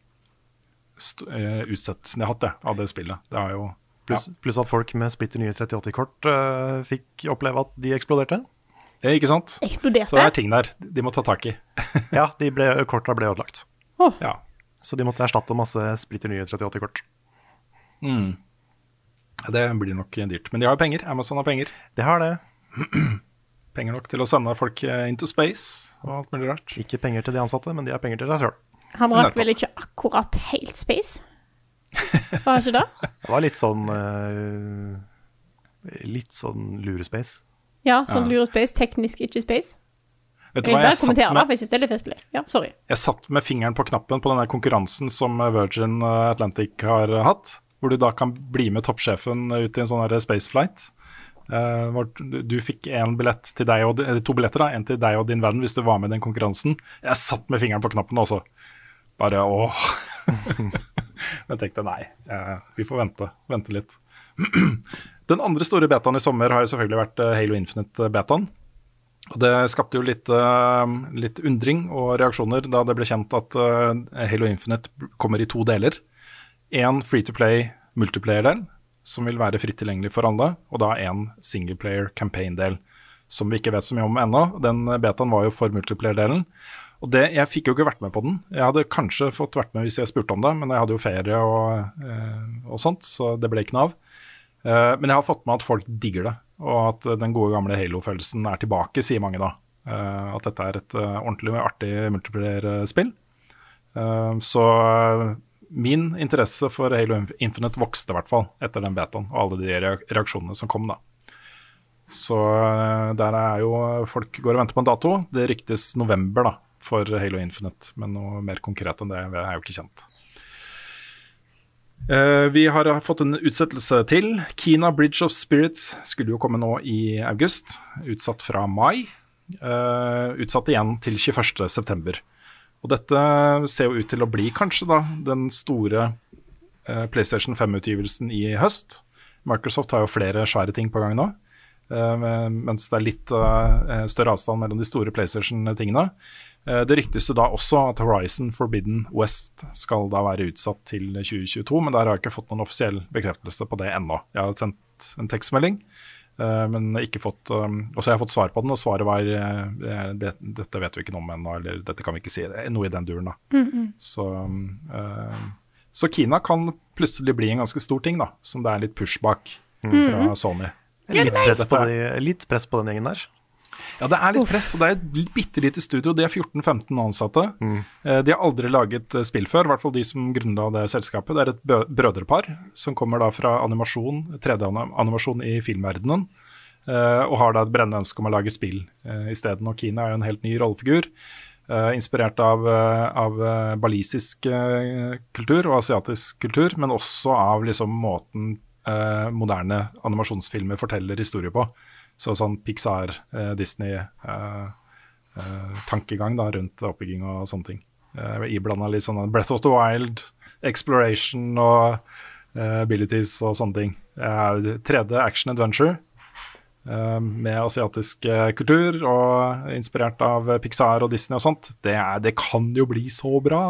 st utsettelsen de har hatt det, av det spillet. Det er jo Pluss pluss at folk med splitter nye 3080-kort uh, fikk oppleve at de eksploderte. ja, Ikke sant? Eksploderte? Så det er ting der de må ta tak i. *laughs* ja, de ble, korta ble ødelagt. Ja. Så de måtte erstatte masse splitter nye 3080-kort. Mm. Det blir nok dyrt. Men de har jo penger. Amazon har penger. Det har det. *clears throat* Penger nok til å sende folk eh, into space og alt mulig rart. Ikke penger til de ansatte, men de har penger til seg sjøl. Han rakk vel ikke akkurat helt space? Var det ikke det? *laughs* Det var litt sånn uh, Litt sånn lurespace. Ja, sånn lurespace. Teknisk ikke space. Vet du hva, jeg, jeg satt, med, jeg synes det er litt festlig. Ja, sorry. jeg satt med fingeren på knappen på den konkurransen som Virgin Atlantic har hatt. Hvor du da kan bli med toppsjefen ut i en sånn spaceflight. Uh, du, du fikk en billett til deg og, to billetter, da, en til deg og din venn hvis du var med i den konkurransen. Jeg satt med fingeren på knappen også. Bare åh. *laughs* Men tenkte nei, uh, vi får vente, vente litt. *clears throat* Den andre store betaen i sommer har jo selvfølgelig vært eh, Halo Infinite-betaen. Og Det skapte jo litt, uh, litt undring og reaksjoner da det ble kjent at eh, Halo Infinite kommer i to deler. En free to play multiplayer-del, som vil være fritt tilgjengelig for alle, og da en singleplayer campaign-del, som vi ikke vet så mye om ennå. Den betaen var jo for multiplayer-delen. Og det, Jeg fikk jo ikke vært med på den. Jeg hadde kanskje fått vært med hvis jeg spurte om det, men jeg hadde jo ferie og, eh, og sånt, så det ble ikke noe av. Eh, men jeg har fått med at folk digger det, og at den gode gamle Halo-følelsen er tilbake, sier mange da. Eh, at dette er et ordentlig artig multiplayer-spill. Så min interesse for Halo Infinite vokste i hvert fall etter den betaen og alle de reaksjonene som kom da. Så eh, der er jo folk går og venter på en dato. Det ryktes november da for Halo Infinite, men noe mer konkret enn det er jo ikke kjent. Eh, vi har fått en utsettelse til. Kina Bridge of Spirits skulle jo komme nå i august, utsatt fra mai. Eh, utsatt igjen til 21.9. Og dette ser jo ut til å bli kanskje da den store eh, PlayStation 5-utgivelsen i høst. Microsoft har jo flere svære ting på gang nå. eh, mens det er litt eh, større avstand mellom de store PlayStation-tingene. Eh, Det ryktes jo da også at Horizon Forbidden West skal da være utsatt til 2022, men der har jeg ikke fått noen offisiell bekreftelse på det ennå. Jeg har sendt en tekstmelding, eh, men ikke fått um, Og så har jeg fått svar på den, og svaret var eh, det, dette vet vi ikke noe om ennå, eller dette kan vi ikke si. Noe i den duren, da. Så, um, eh, så Kina kan plutselig bli en ganske stor ting, da, som det er litt push bak fra Sony. Litt press, på de, litt press på den gjengen der. Ja, det er litt press, og det er et bitte lite studio. De er 14-15 ansatte. Mm. De har aldri laget eh, spill før, i hvert fall de som grunnla det selskapet. Det er et brødrepar som kommer da fra animasjon, 3D-animasjon i filmverdenen, eh, og har da et brennende ønske om å lage spill isteden. Og Kina er jo en helt ny rollefigur. eh, inspirert av, eh, av eh, balisisk eh, kultur og asiatisk kultur, men også av liksom måten eh, moderne animasjonsfilmer forteller historier på. Så sånn Pixar, eh, Disney eh, eh, tankegang da, rundt oppbygging og sånne ting. Uh, Iblanda litt sånn Breath of the Wild, Exploration og eh, abilities og sånne ting. Eh, 3D action adventure eh, med asiatisk eh, kultur og inspirert av eh, Pixar og Disney og sånt. Det, er, det kan jo bli så bra!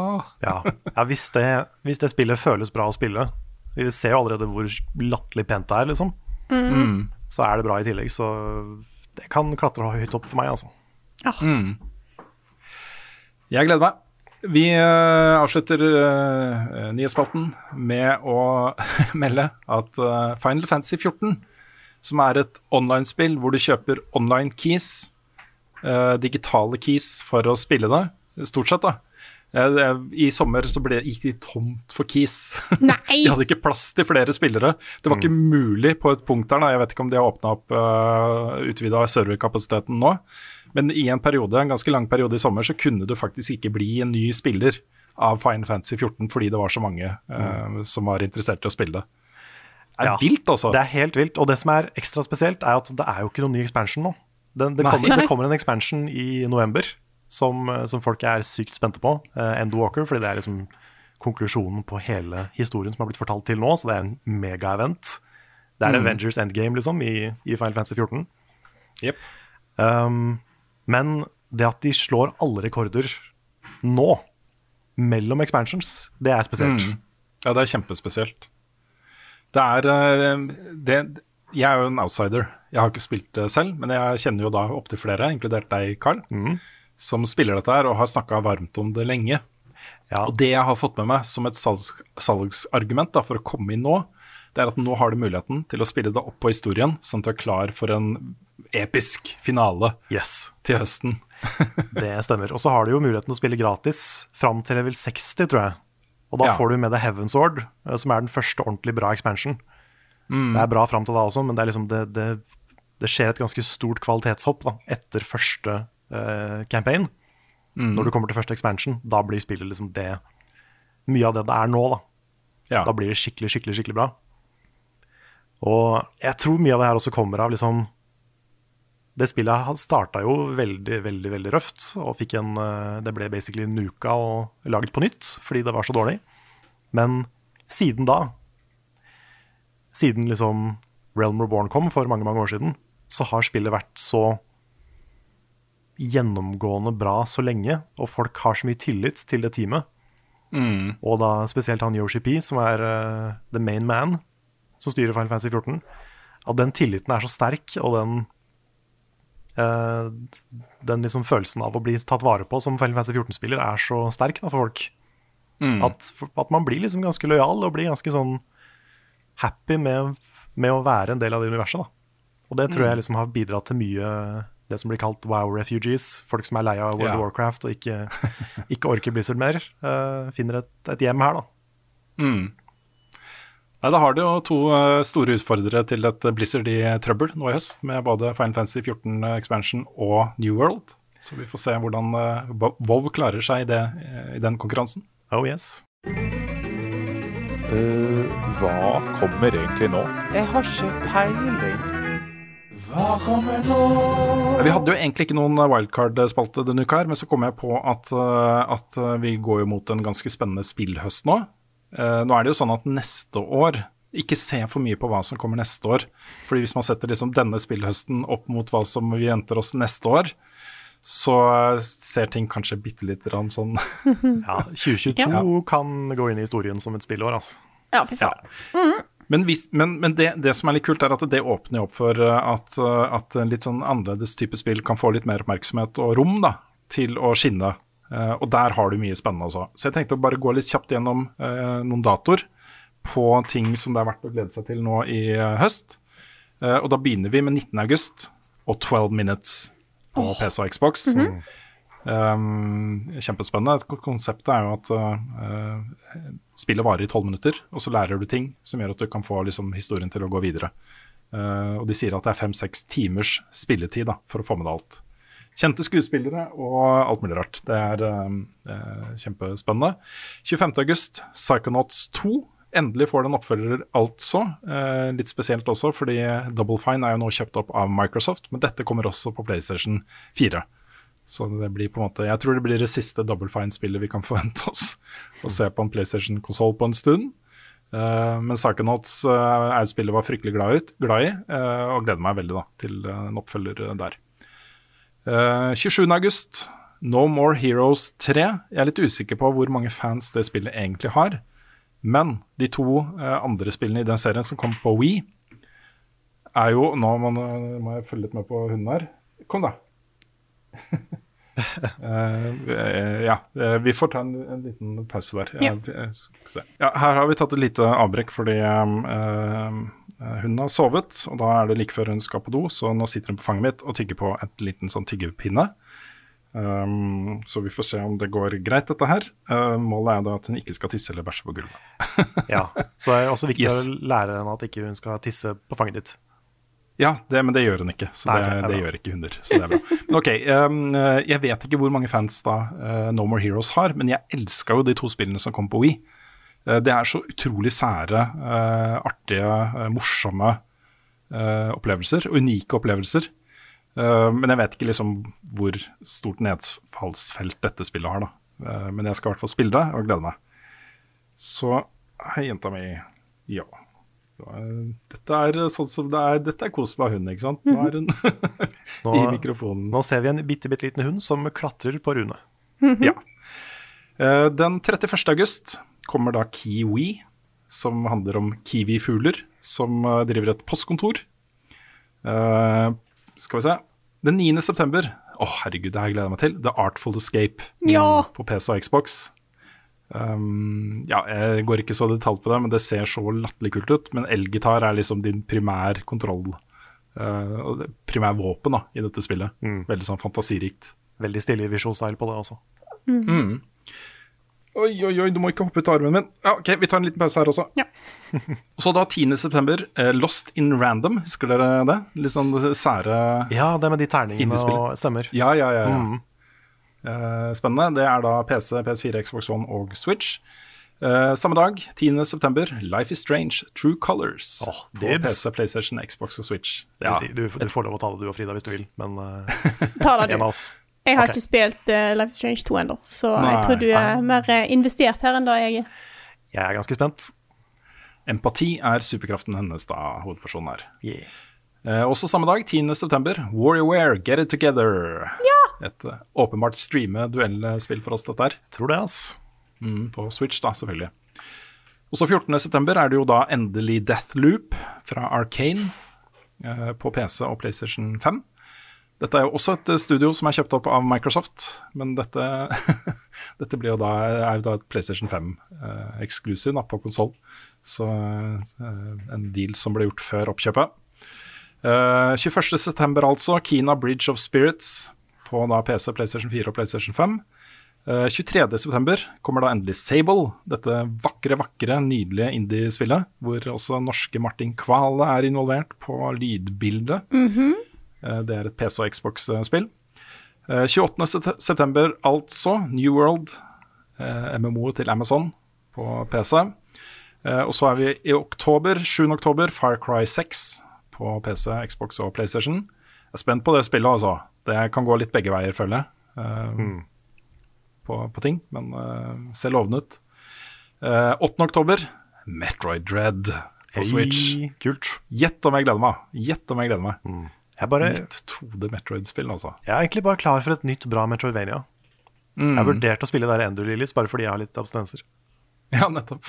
Ja, ja hvis, det, hvis det spillet føles bra å spille Vi ser jo allerede hvor latterlig pent det er, liksom. Mm. Så er det bra i tillegg, så det kan klatre høyt opp for meg, altså. Ja. Jeg gleder meg. Vi uh, avslutter uh, nyhetsspalten med å *laughs* melde at uh, Final Fantasy 14, som er et online-spill hvor du kjøper online keys, eh, digitale keys for å spille det, stort sett, da. Eh, I sommer så ble, gikk de tomt for keys. *laughs* Nei! De hadde ikke plass til flere spillere. Det var ikke mulig på et punkt der. Jeg vet ikke om de har åpna opp uh, utvida serverkapasiteten nå. Men i en periode, en ganske lang periode i sommer så kunne du faktisk ikke bli en ny spiller av Final Fantasy 14 fordi det var så mange uh, som var interessert i å spille det. Det er Ja. vilt, altså. Det er helt vilt. Og det som er ekstra spesielt, er at det er jo ikke noen ny expansion nå. Det, det, kommer, det kommer en expansion i november som, som folk er sykt spente på. Uh, Endwalker, fordi det er liksom konklusjonen på hele historien som har blitt fortalt til nå. Så det er en mega-event. Det er Avengers Endgame, liksom, i, i Final Fantasy 14. Yep. Um, men det at de slår alle rekorder nå, mellom expansions, det er spesielt. Mm. Ja, det er kjempespesielt. Det er eh, det, Jeg er jo en outsider. Jeg har ikke spilt det selv, men jeg kjenner jo da opptil flere, inkludert deg, Carl, som spiller dette her og har snakka varmt om det lenge. Ja. Og det jeg har fått med meg som et salgs, salgsargument da, for å komme inn nå, det er at nå har du muligheten til å spille det opp på historien, sånn at du er klar for en episk finale Yes, til høsten. *laughs* det stemmer. Og så har du jo muligheten til å spille gratis fram til level 60, tror jeg. Og da Ja. får du med deg Heaven's Sword, eh, som er den første ordentlig bra expansion. Det er bra fram til da også, men det, er liksom det, det, det skjer et ganske stort kvalitetshopp da, etter første eh, campaign. Når du kommer til første expansion, da blir spillet liksom det Mye av det det er nå, da. Ja. Da blir det skikkelig, skikkelig, skikkelig bra. Og jeg tror mye av det her også kommer av liksom Det spillet starta jo veldig, veldig veldig røft. og fikk en, eh, Det ble basically nuka og laget på nytt fordi det var så dårlig. Men siden da, siden liksom Realm Reborn kom for mange mange år siden, så har spillet vært så gjennomgående bra så lenge, og folk har så mye tillit til det teamet. Og da spesielt han Yoshi P, som er uh, the main man, som styrer Final Fantasy 14. At den tilliten er så sterk, og den uh, den liksom følelsen av å bli tatt vare på som Final Fantasy 14-spiller er så sterk da, for folk. At, at man blir liksom ganske lojal og blir ganske sånn happy med, med å være en del av det universet. da. Og det tror jeg liksom har bidratt til mye det som blir kalt wow refugees. Folk som er lei av World Ja. of Warcraft og ikke, *laughs* ikke orker Blizzard mer, uh, finner et, et hjem her, da. Nei, Da har de jo to eh, store utfordrere til et Blizzard i trøbbel nå i høst, med både Final Fantasy 14 Expansion og New World. Så vi får se hvordan eh, WoW klarer seg i, det, eh, i den konkurransen. Oh yes. Uh, hva kommer egentlig nå? Jeg har ikke peiling. Hva kommer nå? Vi hadde jo egentlig ikke noen wildcard-spalte denne uka, her, men så kom jeg på at, eh, at eh, vi går jo mot en ganske spennende spillhøst nå. Eh, Nå er det jo sånn at neste år ikke se for mye på hva som kommer neste år. Fordi hvis man setter liksom denne spillhøsten opp mot hva som vi venter oss neste år, så ser ting kanskje bitte litt grann sånn *laughs* Ja, 2022 kan gå inn i historien som et spillår, altså. Ja, fy faen. Men, hvis, men, men det, det som er litt kult, er at det åpner opp for uh, at, uh, at litt sånn annerledes type spill kan få litt mer oppmerksomhet og rom da, til å skinne. Uh, og der har du mye spennende også. Så jeg tenkte å bare gå litt kjapt gjennom noen datoer på ting som det er verdt å glede seg til nå i høst. Og da begynner vi med 19. august og 12 Minutes på PC og Xbox. Um, kjempespennende. Konseptet er jo at uh, spillet varer i tolv minutter, og så lærer du ting som gjør at du kan få liksom, historien til å gå videre. Uh, og de sier at det er fem-seks timers spilletid da, for å få med deg alt. Kjente skuespillere og alt mulig rart. Det er uh, kjempespennende. 25.8, Psychonauts 2. Endelig får den oppfølger, altså. Uh, litt spesielt også, fordi Double Fine er jo nå kjøpt opp av Microsoft, men dette kommer også på PlayStation 4. Så det blir på en måte Jeg tror det blir det siste Double Fine-spillet vi kan forvente oss å se på en PlayStation-konsoll på en stund. Uh, men Psychonauts uh, er et spill jeg var fryktelig glad, ut, glad i, uh, og gleder meg veldig da, til eh, en oppfølger der. Uh, 27. august, No More Heroes 3. Jeg er litt usikker på hvor mange fans det spillet egentlig har. Men de to andre spillene i den serien som kom på Wii, er jo Nå må, må jeg følge litt med på hunden her. Kom, da. Eh, ja, eh, vi får ta en, en liten pause der. Ja. Eh, ja, her har vi tatt et lite avbrekk fordi eh, hun har sovet, og da er det like før hun skal på do, så nå sitter hun på fanget mitt og tygger på et liten sånn tyggepinne. Um, så vi får se om det går greit, dette her. Uh, målet er da at hun ikke skal tisse eller bæsje på gulvet. Ja. Så det er også viktig *laughs* Yes. å lære henne at ikke hun skal tisse på fanget ditt. Ja, det, men det gjør hun ikke. Så Nei, det, ok, det er det gjør ikke hunder. Så det er bra. Men ok, um, jeg vet ikke hvor mange fans da uh, No More Heroes har, men jeg elska jo de to spillene som kom på Wii. Uh, det er så utrolig sære, uh, artige, morsomme opplevelser. Unike opplevelser. Men jeg vet ikke liksom hvor stort nedfallsfelt dette spillet har, da. Men jeg skal i hvert fall spille det, og glede meg. Så hei, jenta mi. Ja. Dette er sånn som det er Dette er kos med hund, ikke sant? Nå er hun Nå, *laughs* i mikrofonen. nå ser vi en bitte, bitte liten hund som klatrer på Rune. Ja. Eh, Den 31. august kommer da Kiwi, som handler om kiwifugler som eh, driver et postkontor. Eh, skal vi se. Den 9. september Å, herregud, det her gleder jeg meg til. The Artful Escape Ja. på PC og Xbox. Um, ja, jeg går ikke så detalj på det, men det ser så latterlig kult ut. Men elgitar er liksom din primær kontroll, uh, primær våpen da, i dette spillet. Veldig sånn fantasirikt. Veldig stilig visual style på det også. Oi, oi, oi, du må ikke hoppe ut av armen min. Ja, ok, Vi tar en liten pause her også. Ja. *laughs* Så da 10. september, eh, Lost in Random. Husker dere det? Litt sånn sære Ja, det med de terningene og stemmer. Ja, ja, ja. ja. Eh, spennende. Det er da PC, PS4, Xbox One og Switch. Uh, samme dag, 10. september, Life is Strange, True Colors. Oh, på. PC, PlayStation, Xbox og Switch. Ja. si, du, du får lov å ta det du og Frida hvis du vil, men uh, *laughs* Ta det, en du. av oss. Jeg har okay. ikke spilt uh, Life is Strange 2 ennå, så Nei. jeg tror du er mer eh, investert her enn da jeg er. Jeg er ganske spent. Empati er superkraften hennes, da, hovedpersonen her. Yeah. Uh, også samme dag, 10. september, WarioWare, Get It Together. Et eh, åpenbart streame duellspill for oss, dette her. Tror det, ass. Mm, på Switch, da, selvfølgelig. Og så 14. september er det jo da endelig Deathloop fra Arcane eh, på PC og PlayStation 5. Dette er jo også et eh, studio som er kjøpt opp av Microsoft, men dette, *laughs* dette blir jo da, er jo da et PlayStation 5-eksklusiv på konsoll. Så eh, en deal som ble gjort før oppkjøpet. Uh, 21.9. altså, Kina Bridge of Spirits på da PC, PlayStation 4 og PlayStation 5. Uh, 23.9. kommer da endelig Sable, dette vakre, vakre, nydelige indie-spillet. Hvor også norske Martin Kvale er involvert på lydbildet. Eh, Det er et PC- og Xbox-spill. 28.9. altså New World, uh, MMO til Amazon på PC. Eh, Og så er vi i oktober, 7. oktober, Far Cry 6 på PC, Xbox og PlayStation. Jeg er spent på det spillet, altså. Det kan gå litt begge veier, føler jeg. eh, på, på ting, men uh, ser lovende ut. Uh, 8. oktober, Metroid Dread på Switch. Kult. Gjett om jeg gleder meg. Gjett om jeg gleder meg. Jeg, bare, Nytt 2D Metroid-spill, altså. jeg er egentlig bare klar for et nytt bra Metroidvania. Jeg har vurdert å spille der Ender Lilies bare fordi jeg har litt abstinenser. *laughs* Ja, nettopp.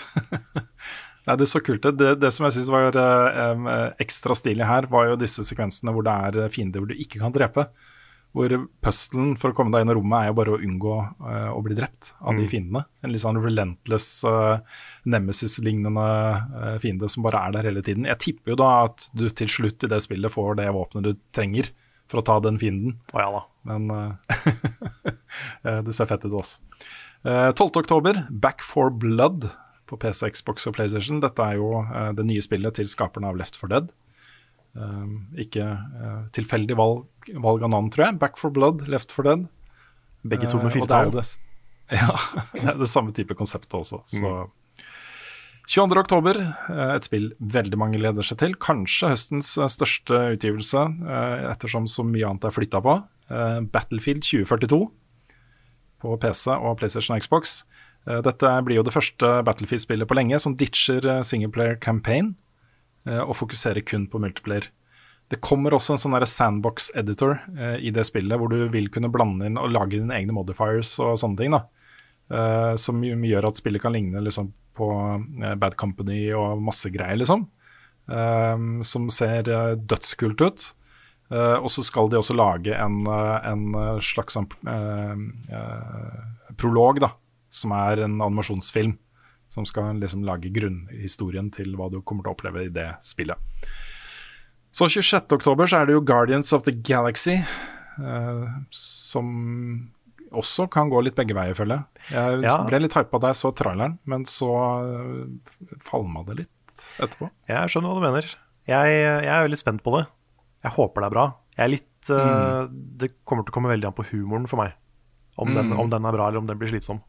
*laughs* Nei, det så kult. Det, det som jeg syns var eh, eh, ekstra stilig her, var jo disse sekvensene hvor det er eh, fiender hvor du ikke kan drepe. Hvor puzzlen for å komme deg inn i rommet er jo bare å unngå uh, å bli drept av de fiendene. En litt sånn relentless, uh, nemesis-lignende uh, fiende som bare er der hele tiden. Jeg tipper jo da at du til slutt i det spillet får det våpenet du trenger for å ta den fienden. Å ja da. Men *laughs* det ser fett ut også. Eh, 12. oktober, Back for Blood på PC, Xbox og PlayStation. Dette er jo det nye spillet til skaperne av Left for Dead. Eh, ikke eh, tilfeldig valg, valg av navn, tror jeg. Back for Blood, Left for Dead. Begge to med fire jo firetall. det- *laughs* Ja, det er det samme type konseptet også. Så 22. oktober, eh, et spill veldig mange leder seg til. Kanskje høstens eh, største utgivelse, eh, ettersom så mye annet er flytta på. Eh, Battlefield 2042 på PC og PlayStation og Xbox. Eh, Dette blir jo det første Battlefield-spillet på lenge som ditcher eh, singleplayer campaign eh, og fokusere kun på multiplayer. Det kommer også en sånn sandbox editor eh, i det spillet, hvor du vil kunne blande inn og lage dine egne modifiers og sånne ting. da. Eh, som gjør at spillet kan ligne liksom, på eh, Bad Company og masse greier, liksom. Eh, som ser eh, dødskult ut. Eh, og så skal de også lage en, eh, en eh, slags eh, eh, prolog, da, som er en animasjonsfilm. Som skal liksom lage grunnhistorien til hva du kommer til å oppleve i det spillet. Så 26. oktober så er det jo Guardians of the Galaxy, eh, som også kan gå litt begge veier, føler jeg. Jeg Ja. ble litt hypa da jeg så traileren, men så uh, falma det litt etterpå. Jeg skjønner hva du mener. Jeg, jeg er veldig spent på det. Jeg håper det er bra. Jeg er litt, eh, Det kommer til å komme veldig an på humoren for meg. Om, den, Mm. om den er bra, eller om den blir slitsom.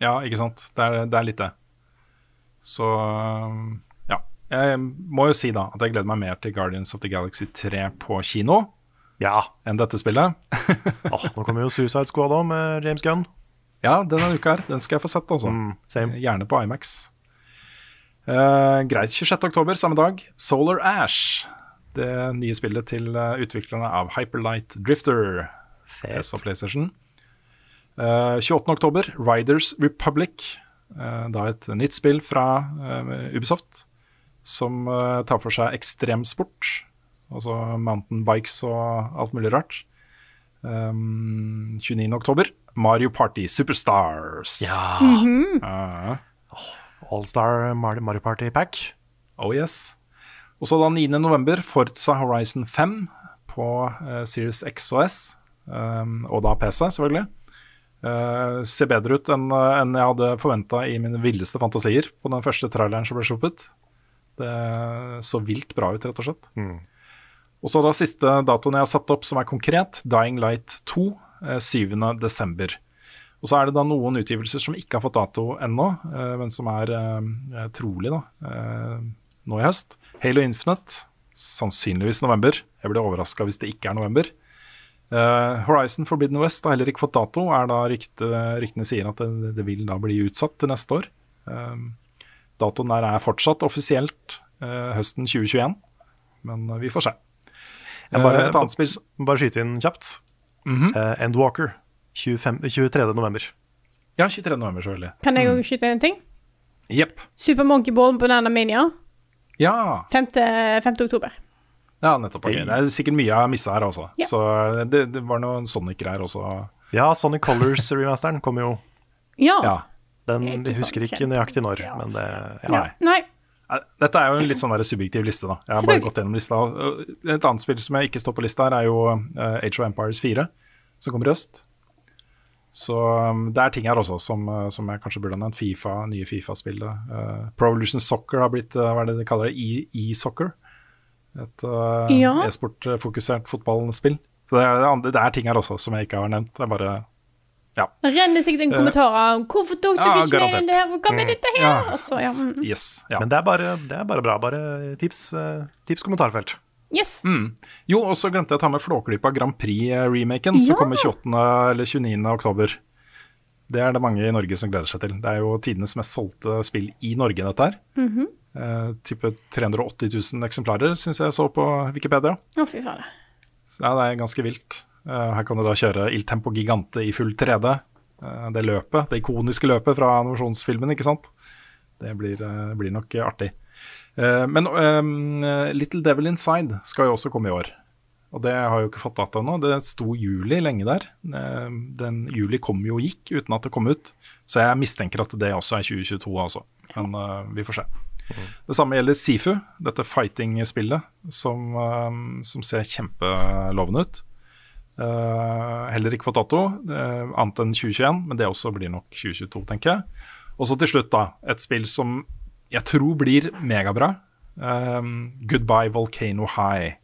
Ja, ikke sant. Det er, det er litt det. Så ja. Jeg må jo si da at jeg gleder meg mer til Guardians of the Galaxy 3 på kino Ja. enn dette spillet. *laughs* oh, nå kommer jo Suicide Squad òg, med James Gunn. Ja, denne uka her. Den skal jeg få sett, altså. Mm, same. Gjerne på Imax. Uh, greit. 26. oktober, samme dag. Solar Ash. Det nye spillet til eh, utviklerne av Hyperlight Drifter. PS og PlayStation. Eh, 28. oktober, Riders Republic. Eh, da et nytt spill fra eh, Ubisoft som eh, tar for seg ekstremsport. Altså mountain bikes og alt mulig rart. Um, 29. oktober, Mario Party Superstars. Ja. Ja. Allstar Mario Party Pack. Oh yes. Og så da 9. november, Forza Horizon 5 på eh, Series X og S. Um, og da PC, selvfølgelig. Eh, ser bedre ut enn eh, enn jeg hadde forventa i mine villeste fantasier på den første traileren som ble sluppet. Det så vilt bra ut, rett og slett. Og så da siste datoen jeg har satt opp som er konkret, Dying Light 2, eh, 7. desember. Og så er det da noen utgivelser som ikke har fått dato ennå, eh, men som er eh, trolig da, eh, nå i høst. Halo Infinite, sannsynligvis november. Jeg blir overraska hvis det ikke er november. Eh, Horizon Forbidden West har heller ikke fått dato, er da rykte, ryktene sier at det, det vil da bli utsatt til neste år. Eh, datoen der er fortsatt offisielt uh, høsten 2021, men vi får se. Jeg bare, et annet spill bare skyte inn kjapt. Mhm. Eh, Endwalker. 25, 23. november. Ja, 23. november, selvfølgelig. Kan jeg òg skyte inn en ting? Jepp. Super Monkey Ball Banana Mania. Ja. 5. 5. oktober. Ja, nettopp. Okay. Det er sikkert mye jeg har missa her også. Ja. Så det, det var noen Sonic-greier også. Ja, Sonic Colors-remasteren *laughs* kommer jo. Ja. Ja. Den Jeg er husker ikke nøyaktig når, Ja. men det ja. Nei. Nei. Nei, Dette er jo en litt sånn der subjektiv liste, da. Jeg har bare gått gjennom lista. Et annet spill som jeg ikke står på lista her, er jo eh, Age of Empires 4, som kommer i øst. Så um, det er ting her også som, eh, som jeg kanskje burde ha nevnt. Fifa, nye Fifa-spillet. Uh, Pro Evolution Soccer har blitt, eh, hva er det de kaller det, E- e-soccer. Et uh, Ja. e-sportfokusert fotballspill. Så det er, andre- det er ting her også som jeg ikke har nevnt. Det er bare ja. renner sikkert inn kommentarer om 'Hvorfor tok du ja, ikke med det her? Hva med dette her?' Ja. Også, ja. mm, yes. Ja. Men det er bare, det er bare bra. Bare tips, eh, tips kommentarfelt. Yes. Mm. Jo, og så glemte jeg å ta med Flåklypa Grand Prix-remaken, Ja. som kommer 28. eller 29. oktober. Det er det mange i Norge som gleder seg til. Det er jo tidenes mest solgte spill i Norge, dette her. Mhm. Eh, type 380 000 eksemplarer, syns jeg så på Wikipedia. Å, fy fader. Så ja, det er ganske vilt. Eh, her kan du da kjøre Il Tempo Gigante i full 3D. Eh, det løpet, det ikoniske løpet fra animasjonsfilmen, ikke sant. Det blir, eh, blir nok artig. Eh, men Little Devil Inside skal jo også komme i år. Og det har jeg jo ikke fått data ennå. Det sto juli lenge der. Den juli kom jo og gikk uten at det kom ut. Så jeg mistenker at det også er 2022, altså. Men uh, vi får se. Det samme gjelder Sifu, dette fighting-spillet som, eh, som ser kjempelovende ut. Eh, heller ikke fått dato, eh, annet enn 2021, men det også blir nok 2022, tenker jeg. Og så til slutt, da, et spill som jeg tror blir megabra. Eh, Goodbye Volcano High.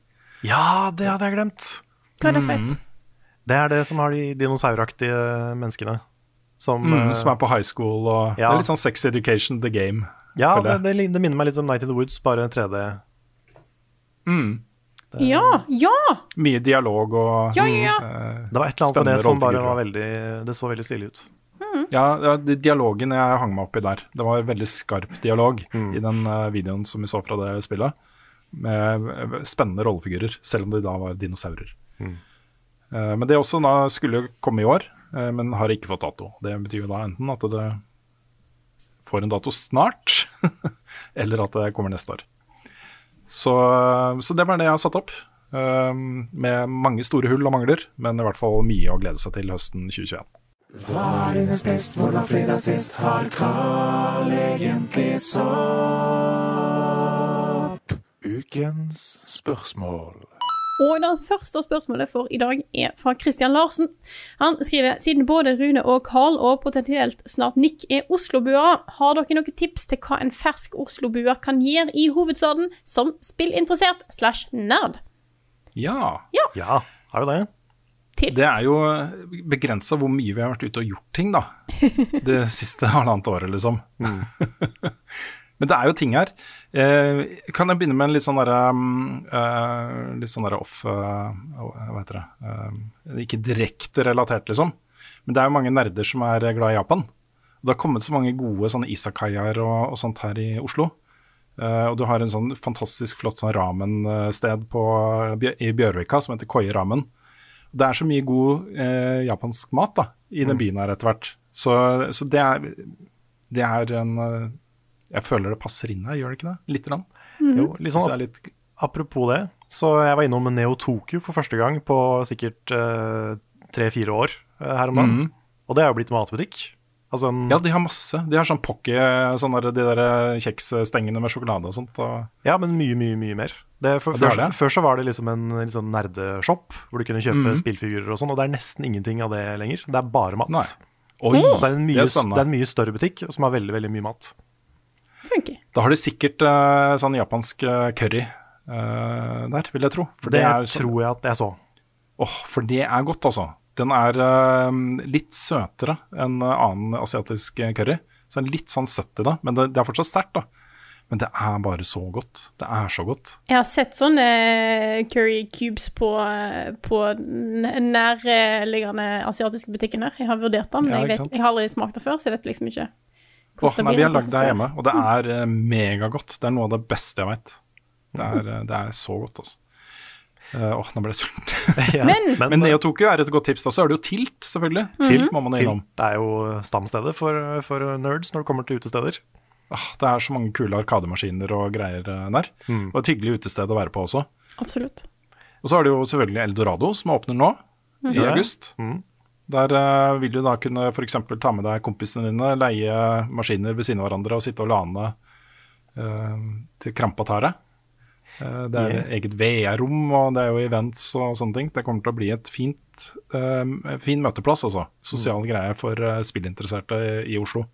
Ja, det hadde jeg glemt! Hva er det Mm. Det er det som har de dinosauraktige menneskene. Som, Mm, som er på high school og Ja. Det er litt sånn Sex Education The Game. Ja, det, det, det minner meg litt om Night in the Woods, bare 3D. Mm. Ja! Ja! Mye dialog og Ja, ja, ja. eh, Det var et eller annet med det som bare var veldig Det så veldig stilig ut. Ja, ja det- dialogen jeg hang meg opp i der. Det var veldig skarp dialog i den eh, videoen som vi så fra det spillet. Med spennende rollefigurer, selv om de da var dinosaurer. Eh, men det også da skulle komme i år, uh, men har ikke fått dato. Det betyr jo da enten at det får en dato snart, *laughs* eller at det kommer neste år. Så, så det var det jeg har satt opp. Um, med mange store hull og mangler, men i hvert fall mye å glede seg til høsten 2021. Hva er dines best, hvordan fredag sist? Har Carl egentlig sopp? Ukens spørsmål. Og det første spørsmålet for i dag er fra Christian Larsen. Han skriver siden både Rune og Carl, og potensielt snart Nick, er Oslo-buere, har dere noen tips til hva en fersk Oslo-buer kan gjøre i hovedstaden som spillinteressert slash nerd? Ja. Ja, Ja, har jo det. Tilt. Det er jo begrensa hvor mye vi har vært ute og gjort ting, da. *laughs* Det siste halvannet året, liksom. *laughs* Men det er jo ting her. Eh, kan jeg begynne med en litt sånn derre eh, Litt sånn derre off uh, Hva heter det? uh, ikke direkte relatert, liksom. Men det er jo mange nerder som er glad i Japan. Og det har kommet så mange gode sånne isakayaer og, og sånt her i Oslo. Og du har en sånn fantastisk flott sånn ramen-sted på, i Bjørvika som heter Koie Ramen. Det er så mye god japansk mat da, i den byen her etter hvert. Så, så det, er, det er en Jeg føler det passer inn her, gjør det ikke det? Lite grann. Jo, litt Så sånn, det er litt, apropos det, så jeg var innom Neo Tokyo for første gang på sikkert tre-fire år uh, her om dagen. Mhm. Og det er jo blitt matbutikk. Altså en, ja, de har masse. De har sånn pocky, sånn der, de der eh, kjeksstengene med sjokolade og sånt. Og, Ja, men mye, mye mye mer. Det, for, Ja, det før, det. før så var det liksom en liksom nerdeshop, hvor du kunne kjøpe Mhm. spillfigurer og sånn, og det er nesten ingenting av det lenger. Det er bare mat. Nei. Oi, Så det er, en det mye, er det er en mye større butikk som har veldig, veldig mye mat. Funker. Da har de sikkert uh, sånn japansk eh, curry uh, der, vil jeg tro. For Det, er sånn- tror jeg at jeg så. Åh, for det er godt, altså. Den er uh, litt søtere enn annen asiatisk curry. Så den er litt sånn søtt i det, men det, det er fortsatt sterkt, da. Men det er bare så godt. Det er så godt. Jeg har sett sånne curry cubes på, på nærliggende asiatiske butikken her. Jeg har vurdert den, men Ja, jeg, vet, jeg har aldri smakt det før, så jeg vet liksom ikke Åh, hvordan nei, vi har lagd det hjemme, og det Mm. er eh, megagodt. Det er noe av det beste jeg veit. Det, er, eh, det er så godt, altså. Eh, Åh, nå ble jeg sulten. *laughs* Ja. Men- Men Neo Tokyo er et godt tips. Da så er det jo Tilt, selvfølgelig. Tilt må man innom. det er jo stamstedet for, for nerds når det kommer til utesteder. Ah, det er så mange kule arkademaskiner og greier der. Mm. Og et hyggelig utested å være på også. Absolutt. Og så har du jo selvfølgelig Eldorado, som åpner nå, i Ja. august. Mhm. Der eh, vil du da kunne f.eks. ta med deg kompisene dine, leie maskiner ved siden av hverandre og sitte og lane uh, til krampa tar deg. Uh, det er Yeah. eget VR-rom, og det er jo events og sånne ting. Det kommer til å bli et fint, uh, fin møteplass, altså. Sosial Mm. greie for eh, spillinteresserte i Oslo.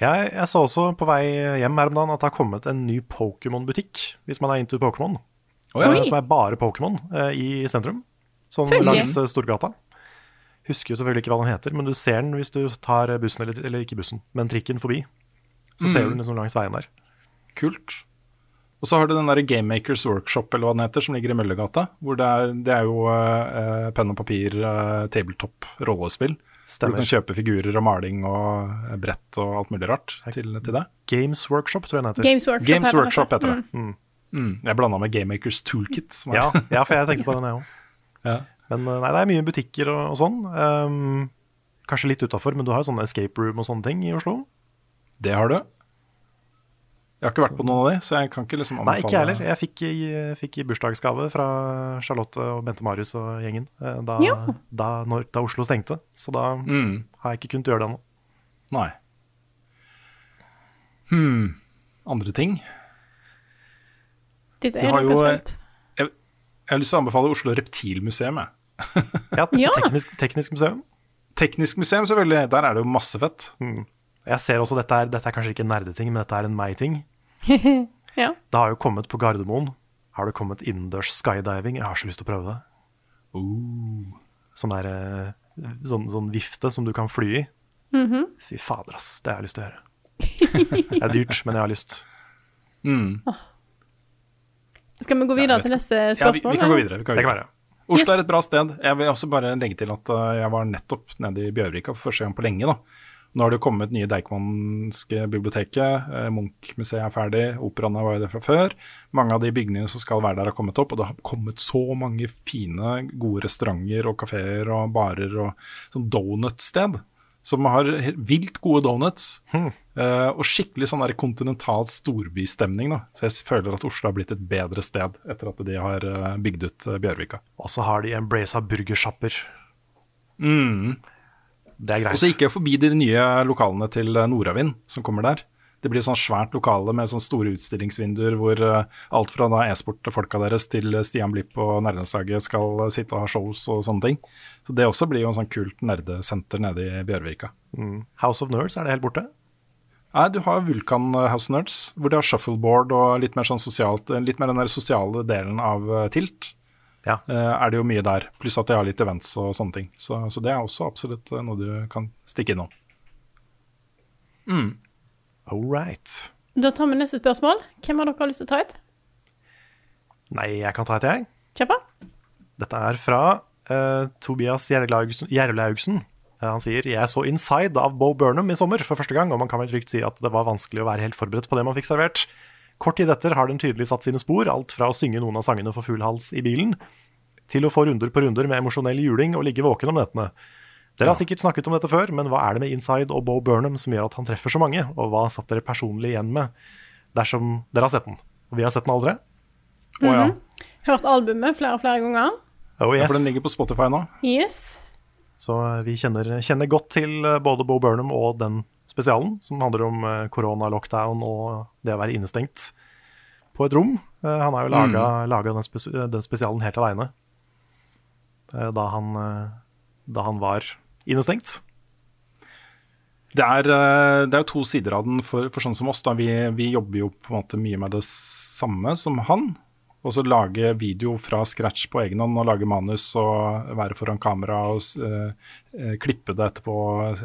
Jeg, jeg så også på vei hjem her om dagen at det har kommet en ny Pokémon-butikk, hvis man er into Pokémon. Oh, ja. Eh, Som er bare Pokémon eh, i sentrum, sånn Følge. langs eh, Storgata. Husker jo selvfølgelig ikke hva den heter, men du ser den hvis du tar bussen, eller, eller ikke bussen, men trikken forbi. Så ser du den liksom langs veien der. Kult. Og så har du den der Gamemakers Workshop eller hva den heter, som ligger i Møllergata. Hvor det er, det er jo eh, penn og papir, eh, tabletop, rollespill. Hvor du kan kjøpe figurer og maling og eh, brett og alt mulig rart til, til det. Games Workshop, tror jeg den heter. Games Workshop. Games heter det. Workshop heter det. Mm. Mm. Jeg blanda med Gamemakers Toolkit. Som Ja, ja, for jeg tenkte på den, jeg òg. *laughs* Ja. Men eh, nei, det er mye butikker og, og sånn. Um, kanskje litt utafor, men du har jo sånne escape room og sånne ting i Oslo. Det har du. Jeg har ikke vært på noen av de, så jeg kan ikke liksom Nei, ikke jeg heller. Jeg fikk i, fikk i bursdagsgave fra Charlotte og Bente Marius og gjengen eh, da, Ja. da, når, da Oslo stengte. Så da Mm. har jeg ikke kunnet gjøre det ennå. Nei. Hm. Andre ting? Ditt Du har er jo, noe eh. Jeg har lyst til å anbefale Oslo Reptilmuseum. Jeg. *laughs* Ja, Ja. Teknisk, teknisk museum. Teknisk museum, selvfølgelig. Der er det jo masse fett. Jeg ser også dette er, dette er kanskje ikke en nerdeting, men dette er en meg-ting. *laughs* Ja. Det har jo kommet på Gardermoen. Har det kommet innendørs skydiving? Jeg har så lyst til å prøve det. Sånn der eh, sånn, sånn vifte som du kan fly i. Mhm. Fy fader, ass. Det har jeg lyst til å gjøre. Det er dyrt, men jeg har lyst. Mm. Skal vi gå videre ja, til neste Ja, vi, vi kan gå videre. Vi kan Det kan være, være. Oslo Yes. er et bra sted. Jeg vil også bare legge til at uh, jeg var nettopp nede i Bjørvika for første gang på lenge. da. Nå har det jo kommet nye Deichmanske biblioteket, uh, Munch-museet er ferdig, operaen var jo det fra før. Mange av de bygningene som skal være der har kommet opp, og det har kommet så mange fine, gode restauranter og kafeer og barer og sånn donutsted. Som har vilt gode donuts. Hmm. Eh, og skikkelig sånn der kontinental storbystemning. da. Så jeg føler at Oslo har blitt et bedre sted etter at de har uh, bygd ut uh, Bjørvika. Og så har de Embrace burgersjapper. Mm. Det er greit. Og så gikk jeg forbi de nye lokalene til Nordavind som kommer der. Det blir sånn svært lokale med sånn store utstillingsvinduer hvor alt fra e-sport-folka deres til Stian Blipp og nerdelandslaget skal sitte og ha shows og sånne ting. Så det også blir jo en sånn kult nerdesenter nede i Bjørvika. Mm. House of Nerds, er det helt borte? Nei, du har Vulkan eh, House Nerds, hvor de har shuffleboard og litt mer sånn sosialt, eh, litt mer den der sosiale delen av eh, Tilt. Ja. Eh, er det jo mye der, pluss at de har litt events og sånne ting. Så, så det er også absolutt noe du kan stikke innom. Mm. All right. Da tar vi neste spørsmål. Hvem av dere har lyst til å ta et? Nei, jeg kan ta et, jeg. Kjør på. Dette er fra uh, Tobias Gjerlaugsen. Eh, Han sier jeg så Inside av Bo Burnham i sommer for første gang, og man kan vel trygt si at det var vanskelig å være helt forberedt på det man fikk servert. Kort tid etter har den tydelig satt sine spor, alt fra å synge noen av sangene for full hals i bilen, til å få runder på runder med emosjonell juling og ligge våken om nettene. Dere har sikkert snakket om dette før, men hva er det med Inside og Bo Burnham som gjør at han treffer så mange, og hva satt dere personlig igjen med dersom dere har sett den? Og vi har sett den aldri? Å ja. Hørt albumet flere og flere ganger. Oh ja, for den ligger på Spotify nå. Yes. Så eh, vi kjenner, kjenner godt til eh, både Bo Burnham og den spesialen, som handler om eh, korona, lockdown og det å være innestengt på et rom. Eh, Han har jo laga, mm. den, spes den spesialen helt aleine da, han, eh, da han var innestengt. Det er, eh, det er jo to sider av den for, for sånn som oss. Vi, vi jobber jo på en måte mye med det samme som han. Og så lage video fra scratch på egen hånd og lage manus og være foran kamera og eh, eh, klippe det etterpå,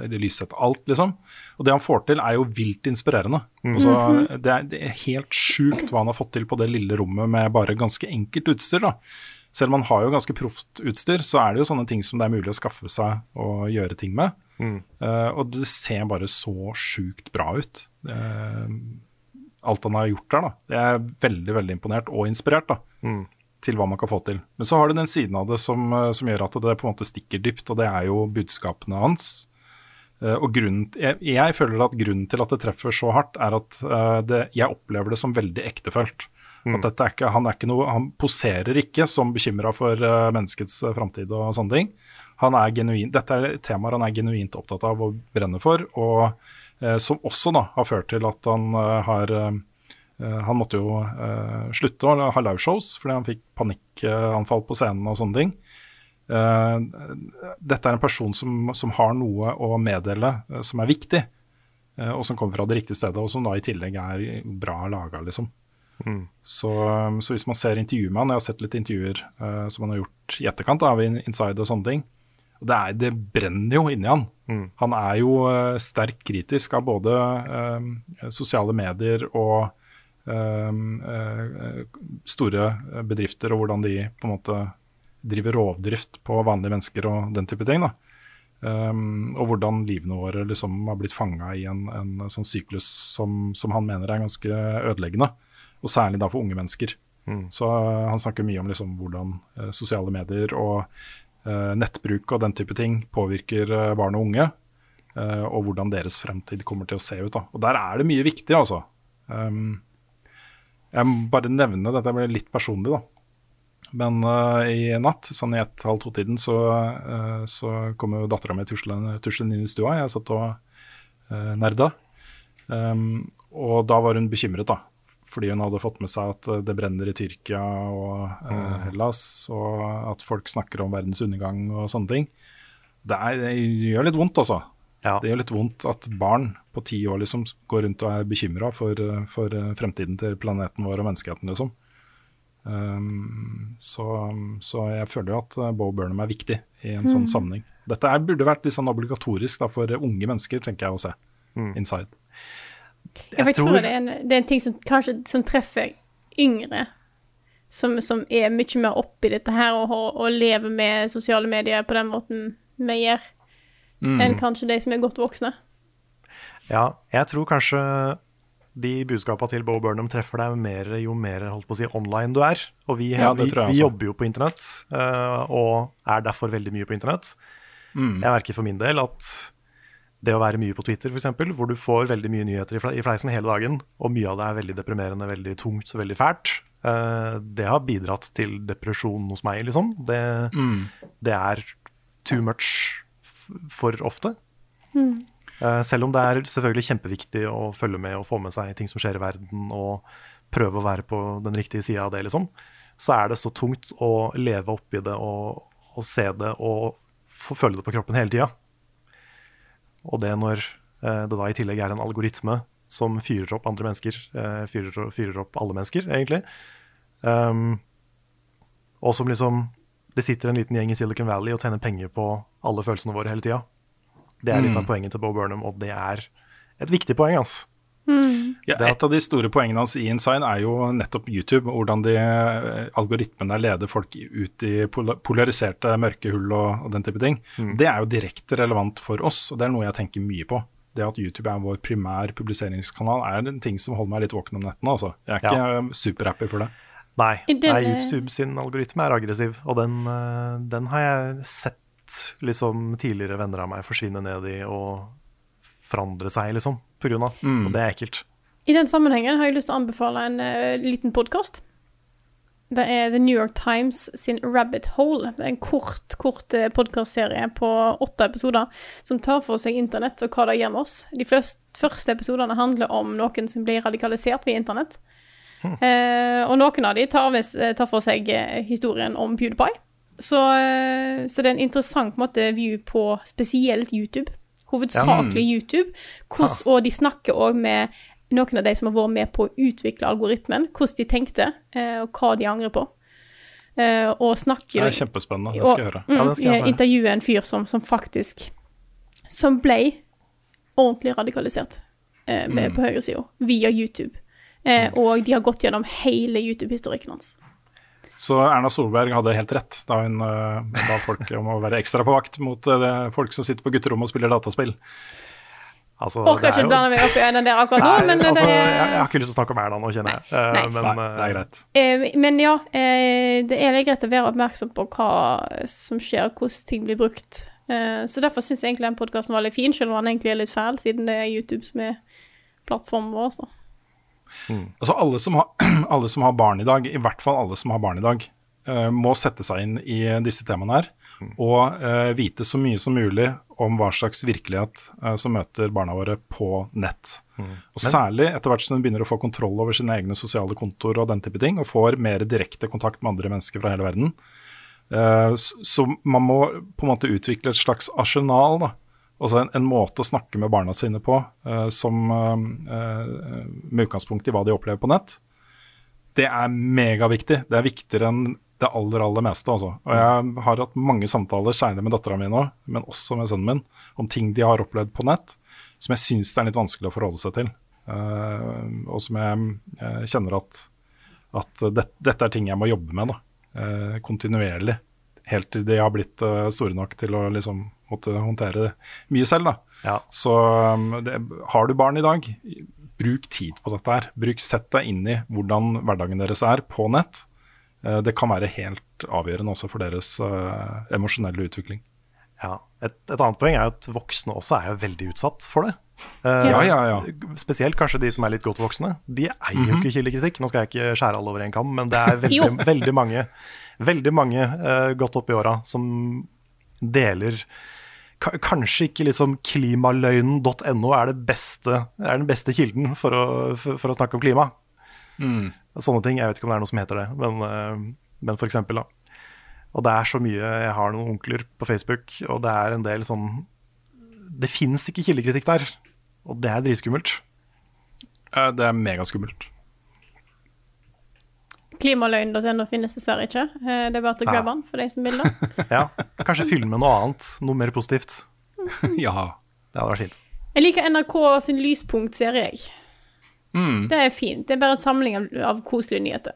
eller lyssette alt, liksom. Og det han får til, er jo vilt inspirerende. Altså, det, er, det er helt sjukt hva han har fått til på det lille rommet med bare ganske enkelt utstyr. da. Selv om han har jo ganske proft utstyr, så er det jo sånne ting som det er mulig å skaffe seg og gjøre ting med. Eh, og det ser bare så sjukt bra ut. Eh, alt han har gjort der, da. Jeg er veldig veldig imponert og inspirert da, til hva man kan få til. Men så har du den siden av det som, eh, som gjør at det på en måte stikker dypt, og det er jo budskapene hans. Eh, og grunnen, jeg, jeg føler at grunnen til at det treffer så hardt, er at eh, det, jeg opplever det som veldig ektefølt. At dette er ikke, han, er ikke noe, han poserer ikke som bekymra for menneskets framtid og sånne ting. Han er genuin, dette er temaer han er genuint opptatt av og brenner for, og som også da har ført til at han eh, har eh, Han måtte jo eh, slutte å ha liveshows fordi han fikk panikkanfall på scenen og sånne ting. Eh, dette er en person som, som har noe å meddele eh, som er viktig, eh, og som kommer fra det riktige stedet, og som da i tillegg er bra laga, liksom. Så, så hvis man ser intervjuet med han, jeg har sett litt intervjuer eh, som han har gjort i etterkant av Inside og sånne ting, det, er, det brenner jo inni han. Han er jo uh, sterkt kritisk av både uh, sosiale medier og uh, store bedrifter, og hvordan de på en måte driver rovdrift på vanlige mennesker og den type ting. da. Um, og hvordan livene våre liksom har blitt fanga i en, en sånn syklus som, som han mener er ganske ødeleggende. Og særlig da for unge mennesker. Så uh, han snakker mye om liksom hvordan uh, sosiale medier og nettbruk og den type ting påvirker uh, barn og unge. uh, og hvordan deres fremtid kommer til å se ut. da. Og der er det mye viktig, altså. Um, jeg må bare nevne, dette blir litt personlig, da. Men eh, i natt, sånn i ett-halv to-tiden, så, eh, så kom jo dattera mi tuslende inn i stua. Jeg satt og nerda. Um, og da var hun bekymret, da. Fordi hun hadde fått med seg at eh, det brenner i Tyrkia og eh, Hellas, og at folk snakker om verdens undergang og sånne ting. Det, er, det gjør litt vondt, altså. Det gjør litt vondt at barn på ti år liksom går rundt og er bekymra for, eh, for eh, fremtiden til planeten vår og menneskeheten, liksom. Um, så, så jeg føler jo at Bo Burnham er viktig i en sånn Mm. sammenheng. Dette er, burde vært litt sånn obligatorisk da, for unge mennesker, tenker jeg å se. Inside. For jeg tror, det, er en, det er en ting som kanskje som treffer yngre, som, som er mye mer oppi dette her og, og lever med sosiale medier på den måten vi gjør, Mm. enn kanskje de som er godt voksne. Ja, jeg tror kanskje de budskapene til Bo Burnham treffer deg mer jo mer holdt på å si, online du er. Og vi, Ja, vi, vi jobber jo på internett, uh, og er derfor veldig mye på internett. Mm. Jeg merker for min del at det å være mye på Twitter, f.eks., hvor du får veldig mye nyheter i fleisen hele dagen, og mye av det er veldig deprimerende, veldig tungt og veldig fælt, eh, det har bidratt til depresjon hos meg, liksom. Det, Mm. det er too much for ofte. Mm. Eh, selv om det er selvfølgelig kjempeviktig å følge med og få med seg ting som skjer i verden, og prøve å være på den riktige sida av det, liksom, så er det så tungt å leve oppi det og, og se det og få føle det på kroppen hele tida. Og det når eh, det da i tillegg er en algoritme som fyrer opp andre mennesker, eh, fyrer, fyrer opp alle mennesker, egentlig. Um, og som liksom Det sitter en liten gjeng i Silicon Valley og tjener penger på alle følelsene våre hele tida. Det er litt Mm. av poenget til Bo Burnham, og det er et viktig poeng, altså. Ja, et av de store poengene hans i InSign er jo nettopp YouTube. Hvordan de eh, algoritmene leder folk ut i polariserte mørke hull og, og den type ting. Mm. Det er jo direkte relevant for oss, og det er noe jeg tenker mye på. Det at YouTube er vår primær publiseringskanal er en ting som holder meg litt våken om nettene. Altså. Jeg er ikke Ja. eh, superhappy for det. Nei, nei, YouTube sin algoritme er aggressiv, og den, eh, den har jeg sett liksom tidligere venner av meg forsvinne ned i og forandre seg, liksom, av. Mm. Og det er ekkelt. I den sammenhengen har jeg lyst til å anbefale en uh, liten podkast. Det er The New York Times sin Rabbit Hole. Det er en kort kort uh, podkastserie på åtte episoder som tar for seg internett og hva det gjør med oss. De flest, første episodene handler om noen som blir radikalisert via internett. Uh, og noen av de tar, vis- eh, tar for seg eh, historien om PewDiePie. Så, uh, så det er en interessant måte, view på spesielt YouTube. Hovedsakelig. YouTube. Hvordan, og de snakker òg med noen av de som har vært med på å utvikle algoritmen. Hvordan de tenkte, eh, og hva de angrer på. Eh, og snakker Det er kjempespennende, det skal jeg høre. Mm, Ja, skal jeg. Intervjue en fyr som, som faktisk Som ble ordentlig radikalisert eh, med, Mm. på høyresida via YouTube. Eh, og de har gått gjennom hele YouTube-historikken hans. Så Erna Solberg hadde helt rett da hun uh, ba folk om å være ekstra på vakt mot eh, det, folk som sitter på gutterommet og spiller dataspill. Altså, Orker er ikke jo- blande meg opp i den der akkurat nå, Nei, men det altså, er jeg, jeg har ikke lyst til å snakke om Erna nå, kjenner jeg. Eh, Nei. Men, Nei, det er greit. Eh, men ja, eh, det er greit å være oppmerksom på hva som skjer, hvordan ting blir brukt. Eh, så derfor syns jeg egentlig den podkasten var litt fin, selv om den egentlig er litt fæl, siden det er YouTube som er plattformen vår. Så. Altså alle som, har, *clears throat* alle som har barn i dag, i hvert fall alle som har barn i dag, uh, må sette seg inn i disse temaene her. Og uh, vite så mye som mulig om hva slags virkelighet uh, som møter barna våre på nett. Og særlig etter hvert som de begynner å få kontroll over sine egne sosiale kontor og den type ting, og får mer direkte kontakt med andre mennesker fra hele verden. Eh, s- så man må på en måte utvikle et slags arsenal, da. Altså en, en måte å snakke med barna sine på uh, som eh, med utgangspunkt i hva de opplever på nett. Det er megaviktig. Det er viktigere enn det aller, aller meste. Altså. Og jeg har hatt mange samtaler, særlig med dattera mi nå, men også med sønnen min, om ting de har opplevd på nett, som jeg syns det er litt vanskelig å forholde seg til. Uh, og som jeg jeg kjenner at, at det, dette er ting jeg må jobbe med da, kontinuerlig. Helt til de har blitt store nok til å liksom måtte håndtere mye selv. da. Ja. Så um, det, har du barn i dag, bruk tid på dette her. Bruk, sett deg inn i hvordan hverdagen deres er på nett. Eh, det kan være helt avgjørende også for deres uh, emosjonelle utvikling. Ja. Et, et annet poeng er at voksne også er jo veldig utsatt for det. Uh, Ja, ja, ja. Spesielt kanskje de som er litt godt voksne. De eier jo Mhm. ikke kildekritikk. Nå skal jeg ikke skjære alle over en kam, men det er *laughs* veldig, veldig mange, veldig mange uh, godt opp i åra som deler Kanskje ikke liksom klimaløgnen.no er, beste, er den beste kilden for å, for, for å snakke om klima. Sånne ting. Jeg vet ikke om det er noe som heter det, men, eh, men for eksempel, da. Og det er så mye Jeg har noen onkler på Facebook, og det er en del sånn Det fins ikke kildekritikk der, og det er dritskummelt. Det er megaskummelt. Klimaløgn.no finnes dessverre ikke. Eh, Det er bare til å Ja. glemme den for de som vil det. *laughs* Ja, kanskje fylle med noe annet, noe mer positivt. *laughs* ja. Det hadde vært fint. Jeg liker NRK sin Lyspunkt-serie, jeg. Mm. Det er fint. Det er bare en samling av, av koselige nyheter.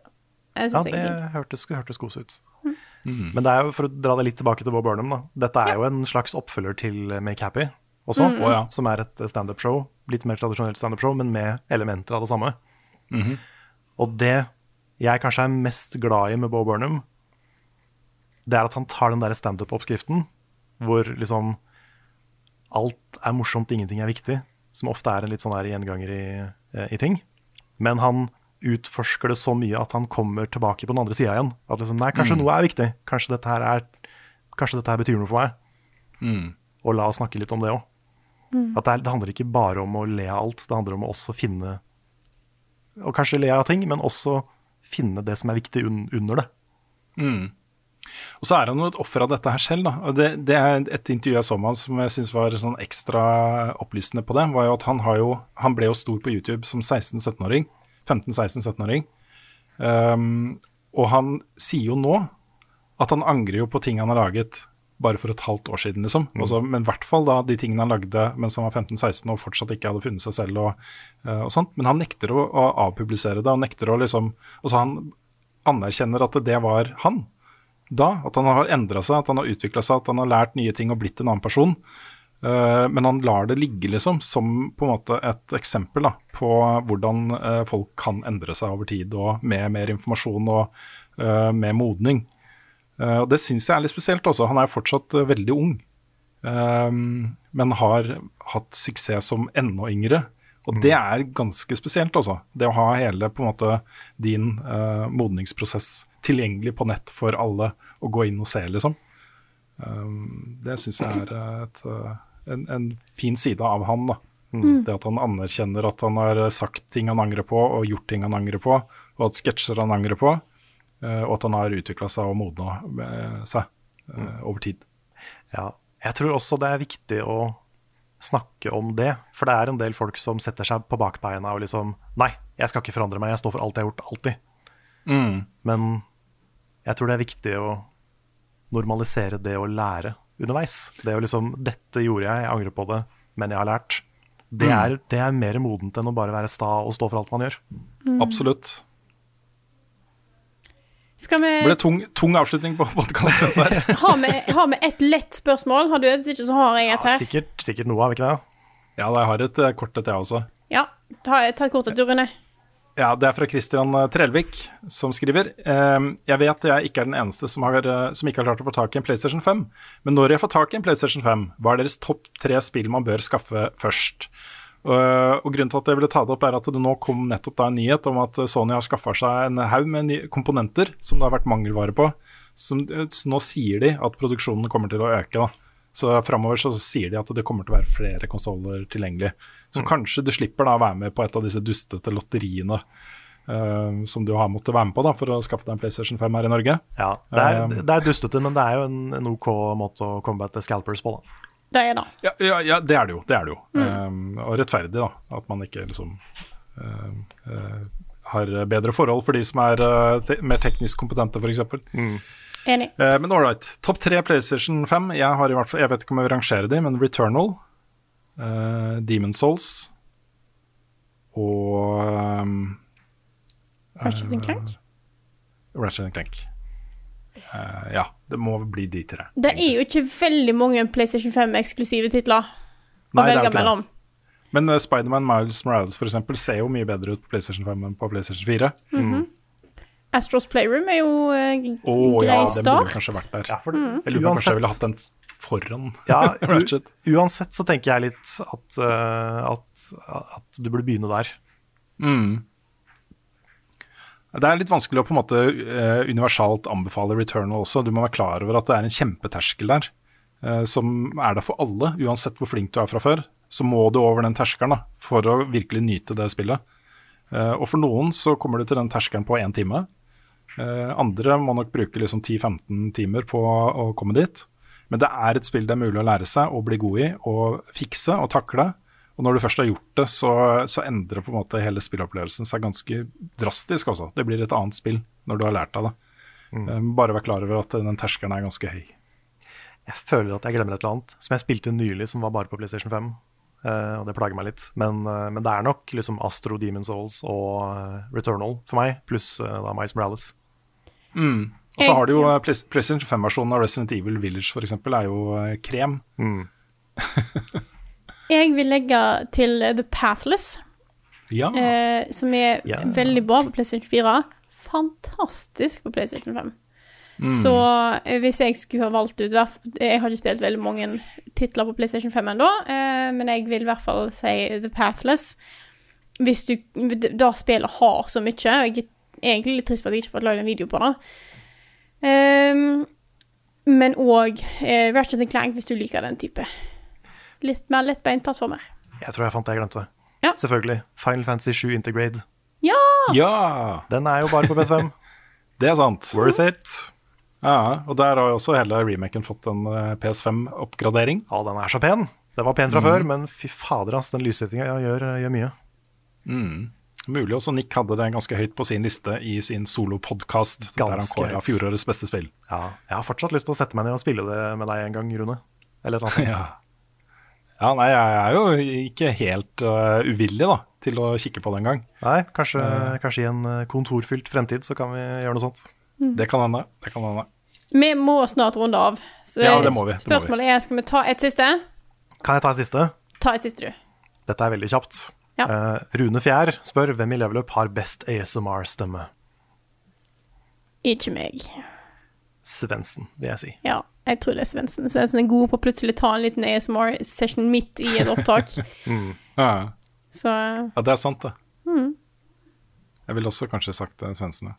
Jeg Ja, det jeg hørtes, hørtes kos ut. Men det er jo, for å dra det litt tilbake til Bob Burnham, da. Dette er jo en slags oppfølger til Make Happy også, Mm. Ja. som er et standup-show. Litt mer tradisjonelt standup-show, men med elementer av det samme. -hmm. Og det jeg kanskje er mest glad i med Bo Burnham, det er at han tar den der standup-oppskriften hvor liksom alt er morsomt, ingenting er viktig, som ofte er en litt sånn her gjenganger i, i ting. Men han utforsker det så mye at han kommer tilbake på den andre sida igjen. At liksom, nei, kanskje Mm. noe er viktig. Kanskje dette her er Kanskje dette her betyr noe for meg. Mm. Og la oss snakke litt om det òg. Mm. At det, er, det handler ikke bare om å le av alt, det handler om å også finne Og kanskje le av ting, men også finne det som er viktig un under det. Mm. Og så er han jo et offer av dette her selv. Det, det er et intervju jeg så med han som jeg syns var sånn ekstra opplysende på det. var jo at Han, jo, han ble jo stor på YouTube som 16-17-åring. 15-16-17-åring. Um, og han sier jo nå at han angrer jo på ting han har laget bare for et halvt år siden, liksom. Også, men i hvert fall da de tingene han lagde mens han var 15-16 og fortsatt ikke hadde funnet seg selv og, eh, og sånt. Men han nekter å, å avpublisere det, og nekter å liksom Altså han anerkjenner at det var han da. At han har endra seg, at han har utvikla seg, at han har lært nye ting og blitt en annen person. Uh, men han lar det ligge, liksom, som på en måte et eksempel da, på hvordan uh, folk kan endre seg over tid, og med mer informasjon og uh, med modning. Eh, og Det syns jeg er litt spesielt. Også. Han er fortsatt uh, veldig ung, um, men har hatt suksess som enda yngre. Og det er ganske spesielt, altså. Det å ha hele på en måte din uh, modningsprosess tilgjengelig på nett for alle å gå inn og se, liksom. Um, det syns jeg er et, en, en fin side av han. da. Mm. Det at han anerkjenner at han har sagt ting han angrer på, og gjort ting han angrer på, og at sketsjer han angrer på, og at han har utvikla seg og modna eh, seg mm. over tid. Ja, jeg tror også det er viktig å snakke om det. For det er en del folk som setter seg på bakbeina og liksom Nei, jeg skal ikke forandre meg, jeg står for alt jeg har gjort, alltid. Mm. Men jeg tror det er viktig å normalisere det å lære underveis. Det å liksom Dette gjorde jeg, jeg angrer på det, men jeg har lært. Det Mm. er, det er mer modent enn å bare være sta og stå for alt man gjør. Mm. Absolutt. Skal vi Det ble tung, tung avslutning på podkasten. *laughs* Har vi, har vi et lett spørsmål? Har du et? Hvis ikke, så har jeg et her. Sikkert, sikkert noe, har vi ikke det? Ja, jeg har et eh, kort et, jeg også. Ja, ta, ta et kort et, Rune. Ja, Det er fra Christian Trelvik, som skriver ehm, Jeg vet jeg ikke er den eneste som, har, eh, som ikke har klart å få tak i en PlayStation 5, men når jeg får tak i en PlayStation 5, hva er deres topp tre spill man bør skaffe først? Og, og grunnen til at jeg ville ta det opp, er at det nå kom nettopp da en nyhet om at Sony har skaffa seg en haug med komponenter som det har vært mangelvare på. Som, så nå sier de at produksjonen kommer til å øke. da. Så framover så sier de at det kommer til å være flere konsoller tilgjengelig. Så kanskje du slipper da å være med på et av disse dustete lotteriene Uh, som du har måttet være med på da, for å skaffe deg en PlayStation 5 her i Norge. Ja, det er, det er dustete, men det er jo en, en OK måte å combatte scalpers på, da. Det er det. Ja, ja, ja det er det jo. Det er det jo. Um, og rettferdig, da. At man ikke liksom um, uh, har bedre forhold for de som er uh, te mer teknisk kompetente, f.eks. Enig. Uh, men ålreit. Topp tre PlayStation 5. Jeg har i hvert fall, jeg vet ikke om jeg vil rangere de, men Returnal, uh, Demon Souls og um, Ratchet and Clank. Ratchet and Clank. Ja, det må bli de tre. Det er jo ikke veldig mange PlayStation 5-eksklusive titler å Nei, er velge det. mellom. Men uh, Spiderman Miles Morales for eksempel, ser jo mye bedre ut på PlayStation 5 enn på PlayStation 4. Mhm. Astros Playroom er jo eh, Å grei ja, det burde kanskje vært der. for Mm. Jeg lurer på kanskje jeg ville hatt den foran Ja, *laughs* Ratchet. uansett så tenker jeg litt at, uh, at, at du burde begynne der. Mm. Det er litt vanskelig å på en måte uh, universalt anbefale Returnal også. Du må være klar over at det er en kjempeterskel der, uh, som er der for alle. Uansett hvor flink du er fra før, så må du over den terskelen for å virkelig nyte det spillet. Uh, og for noen så kommer du til den terskelen på én time. Andre må nok bruke liksom 10-15 timer på å komme dit. Men det er et spill det er mulig å lære seg og bli god i og fikse og takle. Og når du først har gjort det, så, så endrer på en måte hele spillopplevelsen seg ganske drastisk også. Det blir et annet spill når du har lært deg det. Mm. Bare vær klar over at den terskelen er ganske høy. Jeg føler at jeg glemmer et eller annet som jeg spilte nylig, som var bare på PlayStation 5. Uh, og det plager meg litt. Men, uh, men det er nok liksom Astro Demon Souls og uh, Returnal for meg, pluss eh, da Miles Morales. Mm. Og så har du jo eh, PlayStation 5-versjonen av Resident Evil Village f.eks. er jo krem. krem. *laughs* Jeg vil legge til eh, The Pathless, Ja. eh, som er Ja. veldig bra på PlayStation 4. Fantastisk på PlayStation 5. Mm. Så eh, hvis jeg skulle ha valgt ut Jeg har ikke spilt veldig mange titler på PlayStation 5 ennå, eh, men jeg vil i hvert fall si The Pathless. Hvis du Da spillet har så mye, og jeg er egentlig litt trist for at jeg ikke har fått lagd en video på det. Um, men òg eh, Ratchet Clank, hvis du liker den type. Litt mer lettbeint plattformer. Jeg tror jeg fant det jeg glemte. Ja. Selvfølgelig. Final Fantasy 7 Integrate. Ja! ja! Den er jo bare på PS5. *laughs* Det er sant. Worth it. Ja, og der har jo også hele remaken fått en eh, PS5-oppgradering. Ja, den er så pen. Den var pen fra Mm. før, men fy fader, ass, den lyssettinga gjør, gjør mye. Mm. Mulig også Nick hadde det ganske høyt på sin liste i sin solopodkast, der han kåra fjorårets beste spill. Ja, jeg har fortsatt lyst til å sette meg ned og spille det med deg en gang, Rune. Eller annet sånt. *laughs* Ja. Ja, nei, jeg er jo ikke helt uh, uvillig da, til å kikke på det en gang. Nei, kanskje, uh, kanskje i en eh, kontorfylt fremtid så kan vi gjøre noe sånt. Det kan hende. Det kan hende. Vi må snart runde av. Så Ja, det må vi, det må vi. spørsmålet er skal vi ta et siste. Kan jeg ta et siste? Ta et siste, du. Dette er veldig kjapt. Ja. Uh, Rune Fjær spør hvem i leveløp har best ASMR-stemme. Ikke meg. Svendsen, vil jeg si. Ja, jeg tror det er Svendsen. Svendsen er god på å plutselig ta en liten ASMR-session midt i et opptak. *laughs* Mm. Ja. Så ja, det er sant, det. mm. Jeg ville også kanskje sagt uh, Svendsen. ja.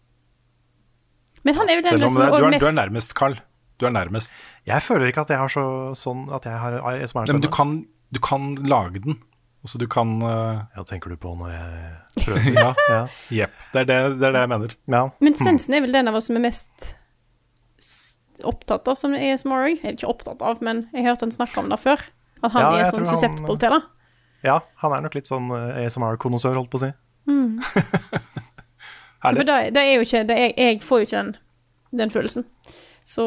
Men han er jo den som er er, mest du er nærmest, Carl. Du er nærmest. Jeg føler ikke at jeg har så, sånn at jeg har Nei, men ASMR-stemme. du kan, du kan lage den. Altså, du kan uh, Ja, tenker du på når jeg *laughs* prøver? Ja. Ja. Jepp. Det, er det, det er det jeg mener. Ja. Men Svendsen er vel den av oss som er mest opptatt av som ASMR òg. Eller ikke opptatt av, men jeg hørte han snakke om det før. At han Ja, er sånn susceptible til det. ja, han er nok litt sånn eh, ASMR-konnoissør, holdt på å si. Mm. *laughs* For det, det er jo ikke det er, Jeg får jo ikke den, den følelsen. Så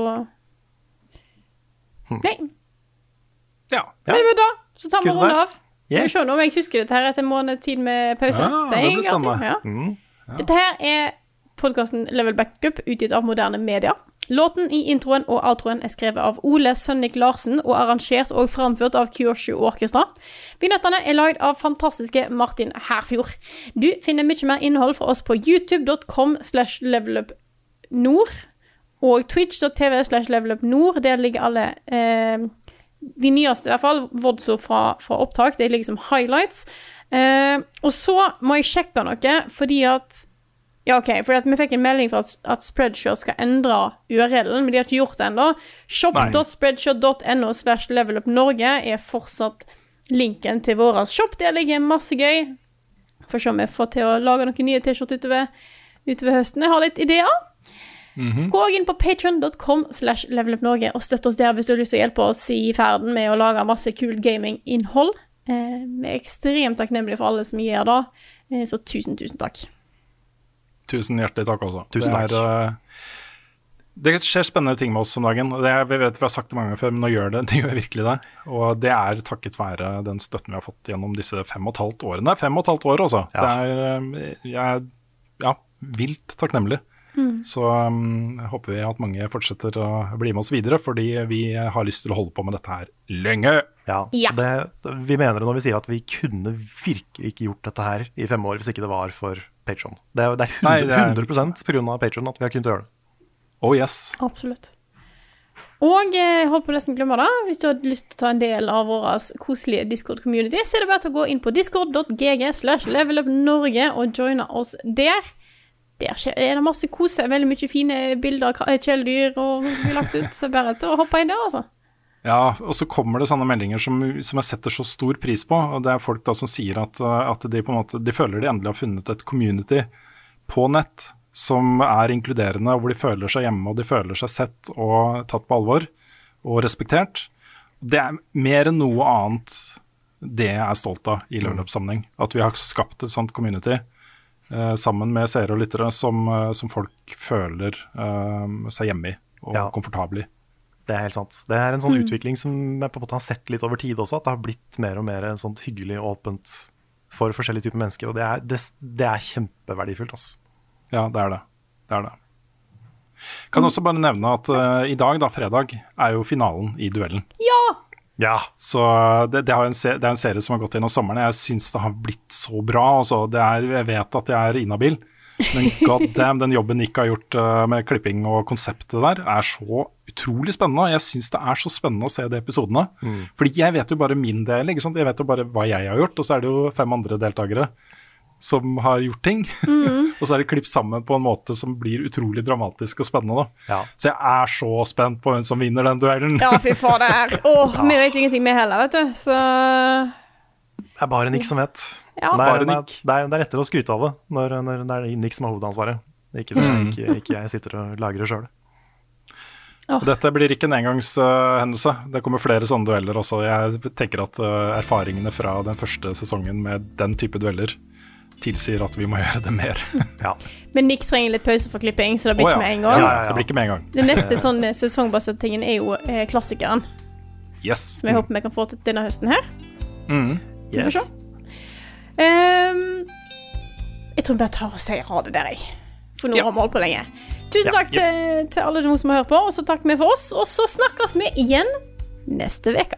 Nei. Ja. Men da så tar vi og runde av. Yeah. Vi får se om jeg husker dette her etter en måned tid med pause. Ja, det er blir spennende. Ja. Mm. Dette her er podkasten Level Backup, utgitt av moderne media. Låten i introen og outroen er skrevet av Ole Sønnik Larsen og arrangert og framført av Kyoshu Orkestra. Vignettene er lagd av fantastiske Martin Herfjord. Du finner mye mer innhold fra oss på youtube.com slash levelupnord og twitch.tv slash levelupnord. Der ligger alle eh, de nyeste, i hvert fall, Vodso fra, fra opptak. Det ligger som highlights. Eh, og så må jeg sjekke noe, fordi at Ja, OK, fordi vi fikk en melding for at, at Spreadshirt skal endre URL-en, men de har ikke gjort det ennå. Shop.spreadshirt.no slash levelupnorge er fortsatt linken til vår shop. Der ligger masse gøy. Får se om jeg får til å lage noen nye T-skjorter utover, utover høsten. Jeg har litt ideer. Gå inn på patreon.com slash levelupnorge og støtt oss der hvis du har lyst til å hjelpe oss i ferden med å lage masse kult gaminginnhold. Eh, vi er ekstremt takknemlige for alle som gjør det, eh, så tusen, tusen takk. Tusen hjertelig takk også. Tusen det, takk. er, eh, det skjer spennende ting med oss om dagen. Det er, vi vet vi har sagt det mange ganger før, men nå gjør det, *laughs* det gjør virkelig det. Og det er takket være den støtten vi har fått gjennom disse fem og et halvt årene. Fem og et halvt år, altså. Ja. Det er, eh, jeg ja, vilt takknemlig. Så um, håper vi at mange fortsetter å bli med oss videre, fordi vi har lyst til å holde på med dette her lenge. Ja, Ja. Det, vi mener det når vi sier at vi kunne virkelig ikke gjort dette her i fem år hvis ikke det var for Patron. Det, det er 100, Nei, er- 100 på grunn av Patron at vi har kunnet gjøre det. Oh yes. Absolutt. Og eh, holdt på å nesten glemme det, hvis du har lyst til å ta en del av vår koselige Discord-community, så er det bare til å gå inn på discord.gg slash levelupnorge og joine oss der. Der er det masse kose, veldig mye fine bilder av ka- kjæledyr og vi lagt ut, så bare til å hoppe inn der, altså. Ja, og så kommer det sånne meldinger som, som jeg setter så stor pris på. og Det er folk da som sier at, at de på en måte, de føler de endelig har funnet et community på nett som er inkluderende, og hvor de føler seg hjemme og de føler seg sett og tatt på alvor og respektert. Det er mer enn noe annet det jeg er stolt av i Level At vi har skapt et sånt community eh, sammen med seere og lyttere som, eh, som folk føler eh, seg hjemme i og Ja. komfortable i. Det er helt sant. Det er en sånn utvikling som jeg på en måte har sett litt over tid også, at det har blitt mer og mer sånt hyggelig og åpent for forskjellige typer mennesker. Og det er, det, det er kjempeverdifullt. Altså. Ja, det er det. Det er det. Kan også bare nevne at uh, i dag, da, fredag, er jo finalen i duellen. Ja, ja Så det, det, har en se, det er en serie som har gått gjennom sommeren. Jeg syns det har blitt så bra. Altså. Det er, jeg vet at jeg er inhabil, men god damn, den jobben Nick har gjort eh, med klipping og konseptet der, er så utrolig spennende. Jeg syns det er så spennende å se de episodene. Fordi jeg vet jo bare min del. ikke sant? Jeg vet jo bare hva jeg har gjort, og så er det jo fem andre deltakere som har gjort ting. *laughs* og så er det klippet sammen på en måte som blir utrolig dramatisk og spennende. da. Ja. Så jeg er så spent på hvem som vinner den duellen. Ja, fy fader. *laughs* Åh, vi vet ingenting vi heller, vet du, så det er bare Nick som vet. Ja. det, er, det, er, det, er, er lettere å skryte av det når, når det er Nick som har hovedansvaret. Ikke, det, ikke, ikke jeg sitter og lager det sjøl. Oh. Dette blir ikke en engangshendelse. det kommer flere sånne dueller også. Jeg tenker at uh, erfaringene fra den første sesongen med den type dueller tilsier at vi må *laughs* gjøre det mer. Ja. Men Nick trenger litt pause for klipping, så det blir ikke ja. med en gang. Ja, ja, Det blir ikke med en gang. Den neste sånn eh, sesongbaserte tingen er jo eh, klassikeren, Yes. som jeg håper vi kan få til denne høsten her. Mm. Yes. Ehm, jeg tror vi bare tar og sier ha det der, jeg. For nå Ja. har vi holdt på lenge. Tusen Ja, takk til, til alle dere som har hørt på, og så takk vi for oss. Og så snakkes vi igjen neste uke.